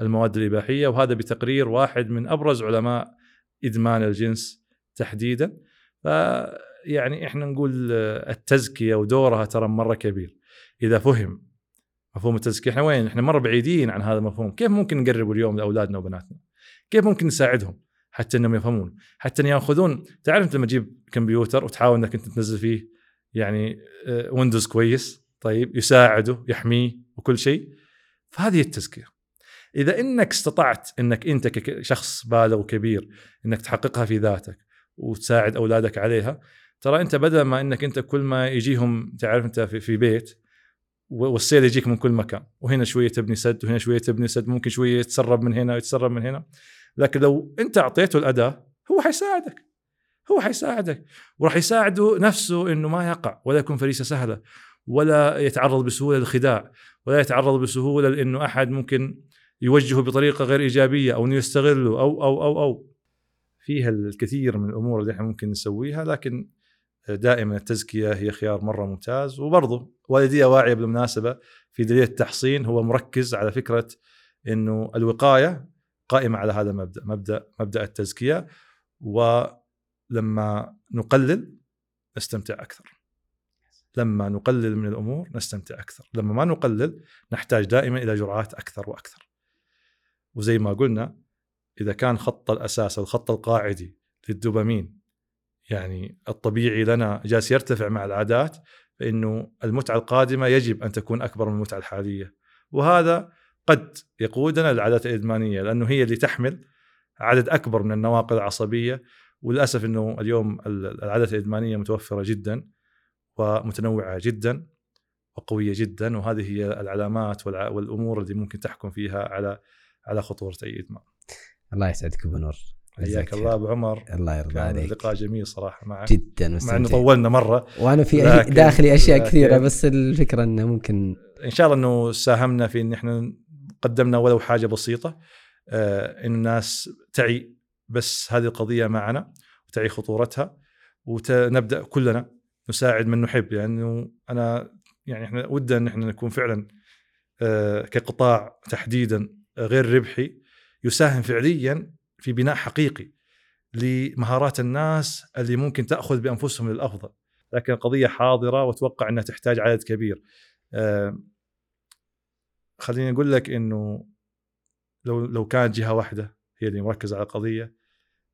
المواد الإباحية وهذا بتقرير واحد من أبرز علماء إدمان الجنس تحديدا. ف يعني إحنا نقول التزكية ودورها ترى مرة كبير. إذا فهم مفهوم التزكية إحنا وين؟ إحنا مرة بعيدين عن هذا المفهوم. كيف ممكن نقرب اليوم لأولادنا وبناتنا؟ كيف ممكن نساعدهم حتى إنهم يفهمون؟ حتى إن يأخذون تعرف لما تجيب كمبيوتر وتحاول إنك أنت تنزل فيه يعني ويندوز كويس طيب يساعده يحميه وكل شيء فهذه التزكية. إذا إنك استطعت إنك أنت كشخص بالغ وكبير إنك تحققها في ذاتك وتساعد أولادك عليها ترى أنت بدل ما إنك أنت كل ما يجيهم تعرف أنت في, بيت والسيل يجيك من كل مكان وهنا شوية تبني سد وهنا شوية تبني سد ممكن شوية يتسرب من هنا ويتسرب من هنا لكن لو أنت أعطيته الأداة هو حيساعدك هو حيساعدك وراح يساعده نفسه إنه ما يقع ولا يكون فريسة سهلة ولا يتعرض بسهولة للخداع ولا يتعرض بسهولة لإنه أحد ممكن يوجهه بطريقة غير إيجابية أو إنه يستغله أو أو أو أو. فيها الكثير من الأمور اللي إحنا ممكن نسويها لكن دائما التزكية هي خيار مرة ممتاز. وبرضه والديه واعيه بالمناسبة في دليل التحصين هو مركز على فكرة إنه الوقاية قائمة على هذا المبدأ مبدأ مبدأ التزكية. ولما نقلل نستمتع أكثر. لما نقلل من الأمور نستمتع أكثر. لما ما نقلل نحتاج دائما إلى جرعات أكثر وأكثر. وزي ما قلنا إذا كان خط الأساس الخط القاعدي للدوبامين يعني الطبيعي لنا جالس يرتفع مع العادات فإنه المتعة القادمة يجب أن تكون أكبر من المتعة الحالية. وهذا قد يقودنا للعادات الإدمانية لأنه هي اللي تحمل عدد أكبر من النواقل العصبية. وللأسف إنه اليوم العادات الإدمانية متوفرة جدا ومتنوعة جدا وقوية جدا وهذه هي العلامات والأمور اللي ممكن تحكم فيها على على خطوره اي ادمان. الله يسعدك أبو نور. حياك الله أبو عمر. الله يرضى عليك. لقاء جميل صراحة معك. جدا مع إنه طولنا مرة. وأنا في داخلي أشياء كثيرة بس الفكرة إنه ممكن إن شاء الله إنه ساهمنا في إن إحنا قدمنا ولو حاجة بسيطة آه إن الناس تعي بس هذه القضية معنا وتعي خطورتها ونبدا كلنا نساعد من نحب. لأنه يعني أنا يعني إحنا ودنا إن إحنا نكون فعلا آه كقطاع تحديدا غير ربحي يساهم فعليا في بناء حقيقي لمهارات الناس اللي ممكن تأخذ بأنفسهم للأفضل. لكن القضية حاضرة وأتوقع إنها تحتاج عدد كبير. خليني أقول لك إنه لو لو كانت جهة واحدة هي اللي مركزة على القضية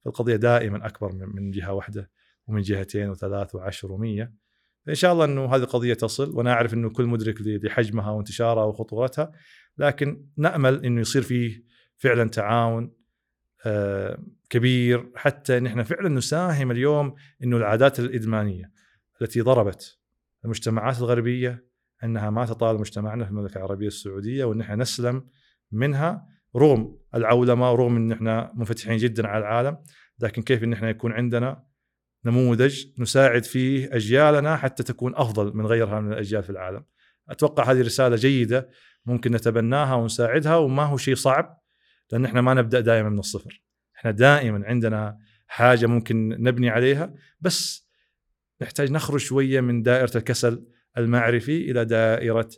فالقضية دائما أكبر من جهة واحدة ومن جهتين وثلاث وعشر ومية. فان شاء الله إنه هذه القضية تصل وأنا أعرف إنه كل مدرك لحجمها وانتشارها وخطورتها لكن نأمل إنه يصير فيه فعلا تعاون آه، كبير حتى ان إحنا فعلا نساهم اليوم إنه العادات الإدمانية التي ضربت المجتمعات الغربية إنها ما تطال مجتمعنا في المملكة العربية السعودية وإن إحنا نسلم منها. رغم العولمة ورغم إن إحنا منفتحين جدا على العالم لكن كيف إن إحنا يكون عندنا نموذج نساعد فيه أجيالنا حتى تكون أفضل من غيرها من الأجيال في العالم. أتوقع هذه رسالة جيدة ممكن نتبناها ونساعدها وما هو شيء صعب لأن إحنا ما نبدأ دائما من الصفر. إحنا دائما عندنا حاجة ممكن نبني عليها بس نحتاج نخرج شوية من دائرة الكسل المعرفي إلى دائرة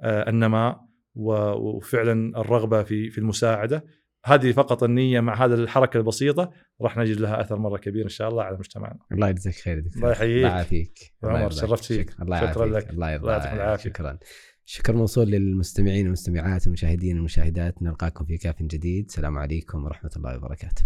آه، النماء وفعلا الرغبة في في المساعدة هذه فقط النية مع هذا الحركة البسيطة راح نجد لها أثر مرة كبير إن شاء الله على مجتمعنا. الله يجزاك خير دكتور. الله يحييك. الله يعافيك. عمر شرفت فيك. الله شكرا لك. الله يرضى الله شكرا. شكر موصول للمستمعين والمستمعات والمشاهدين والمشاهدات نلقاكم في كاف جديد السلام عليكم ورحمة الله وبركاته.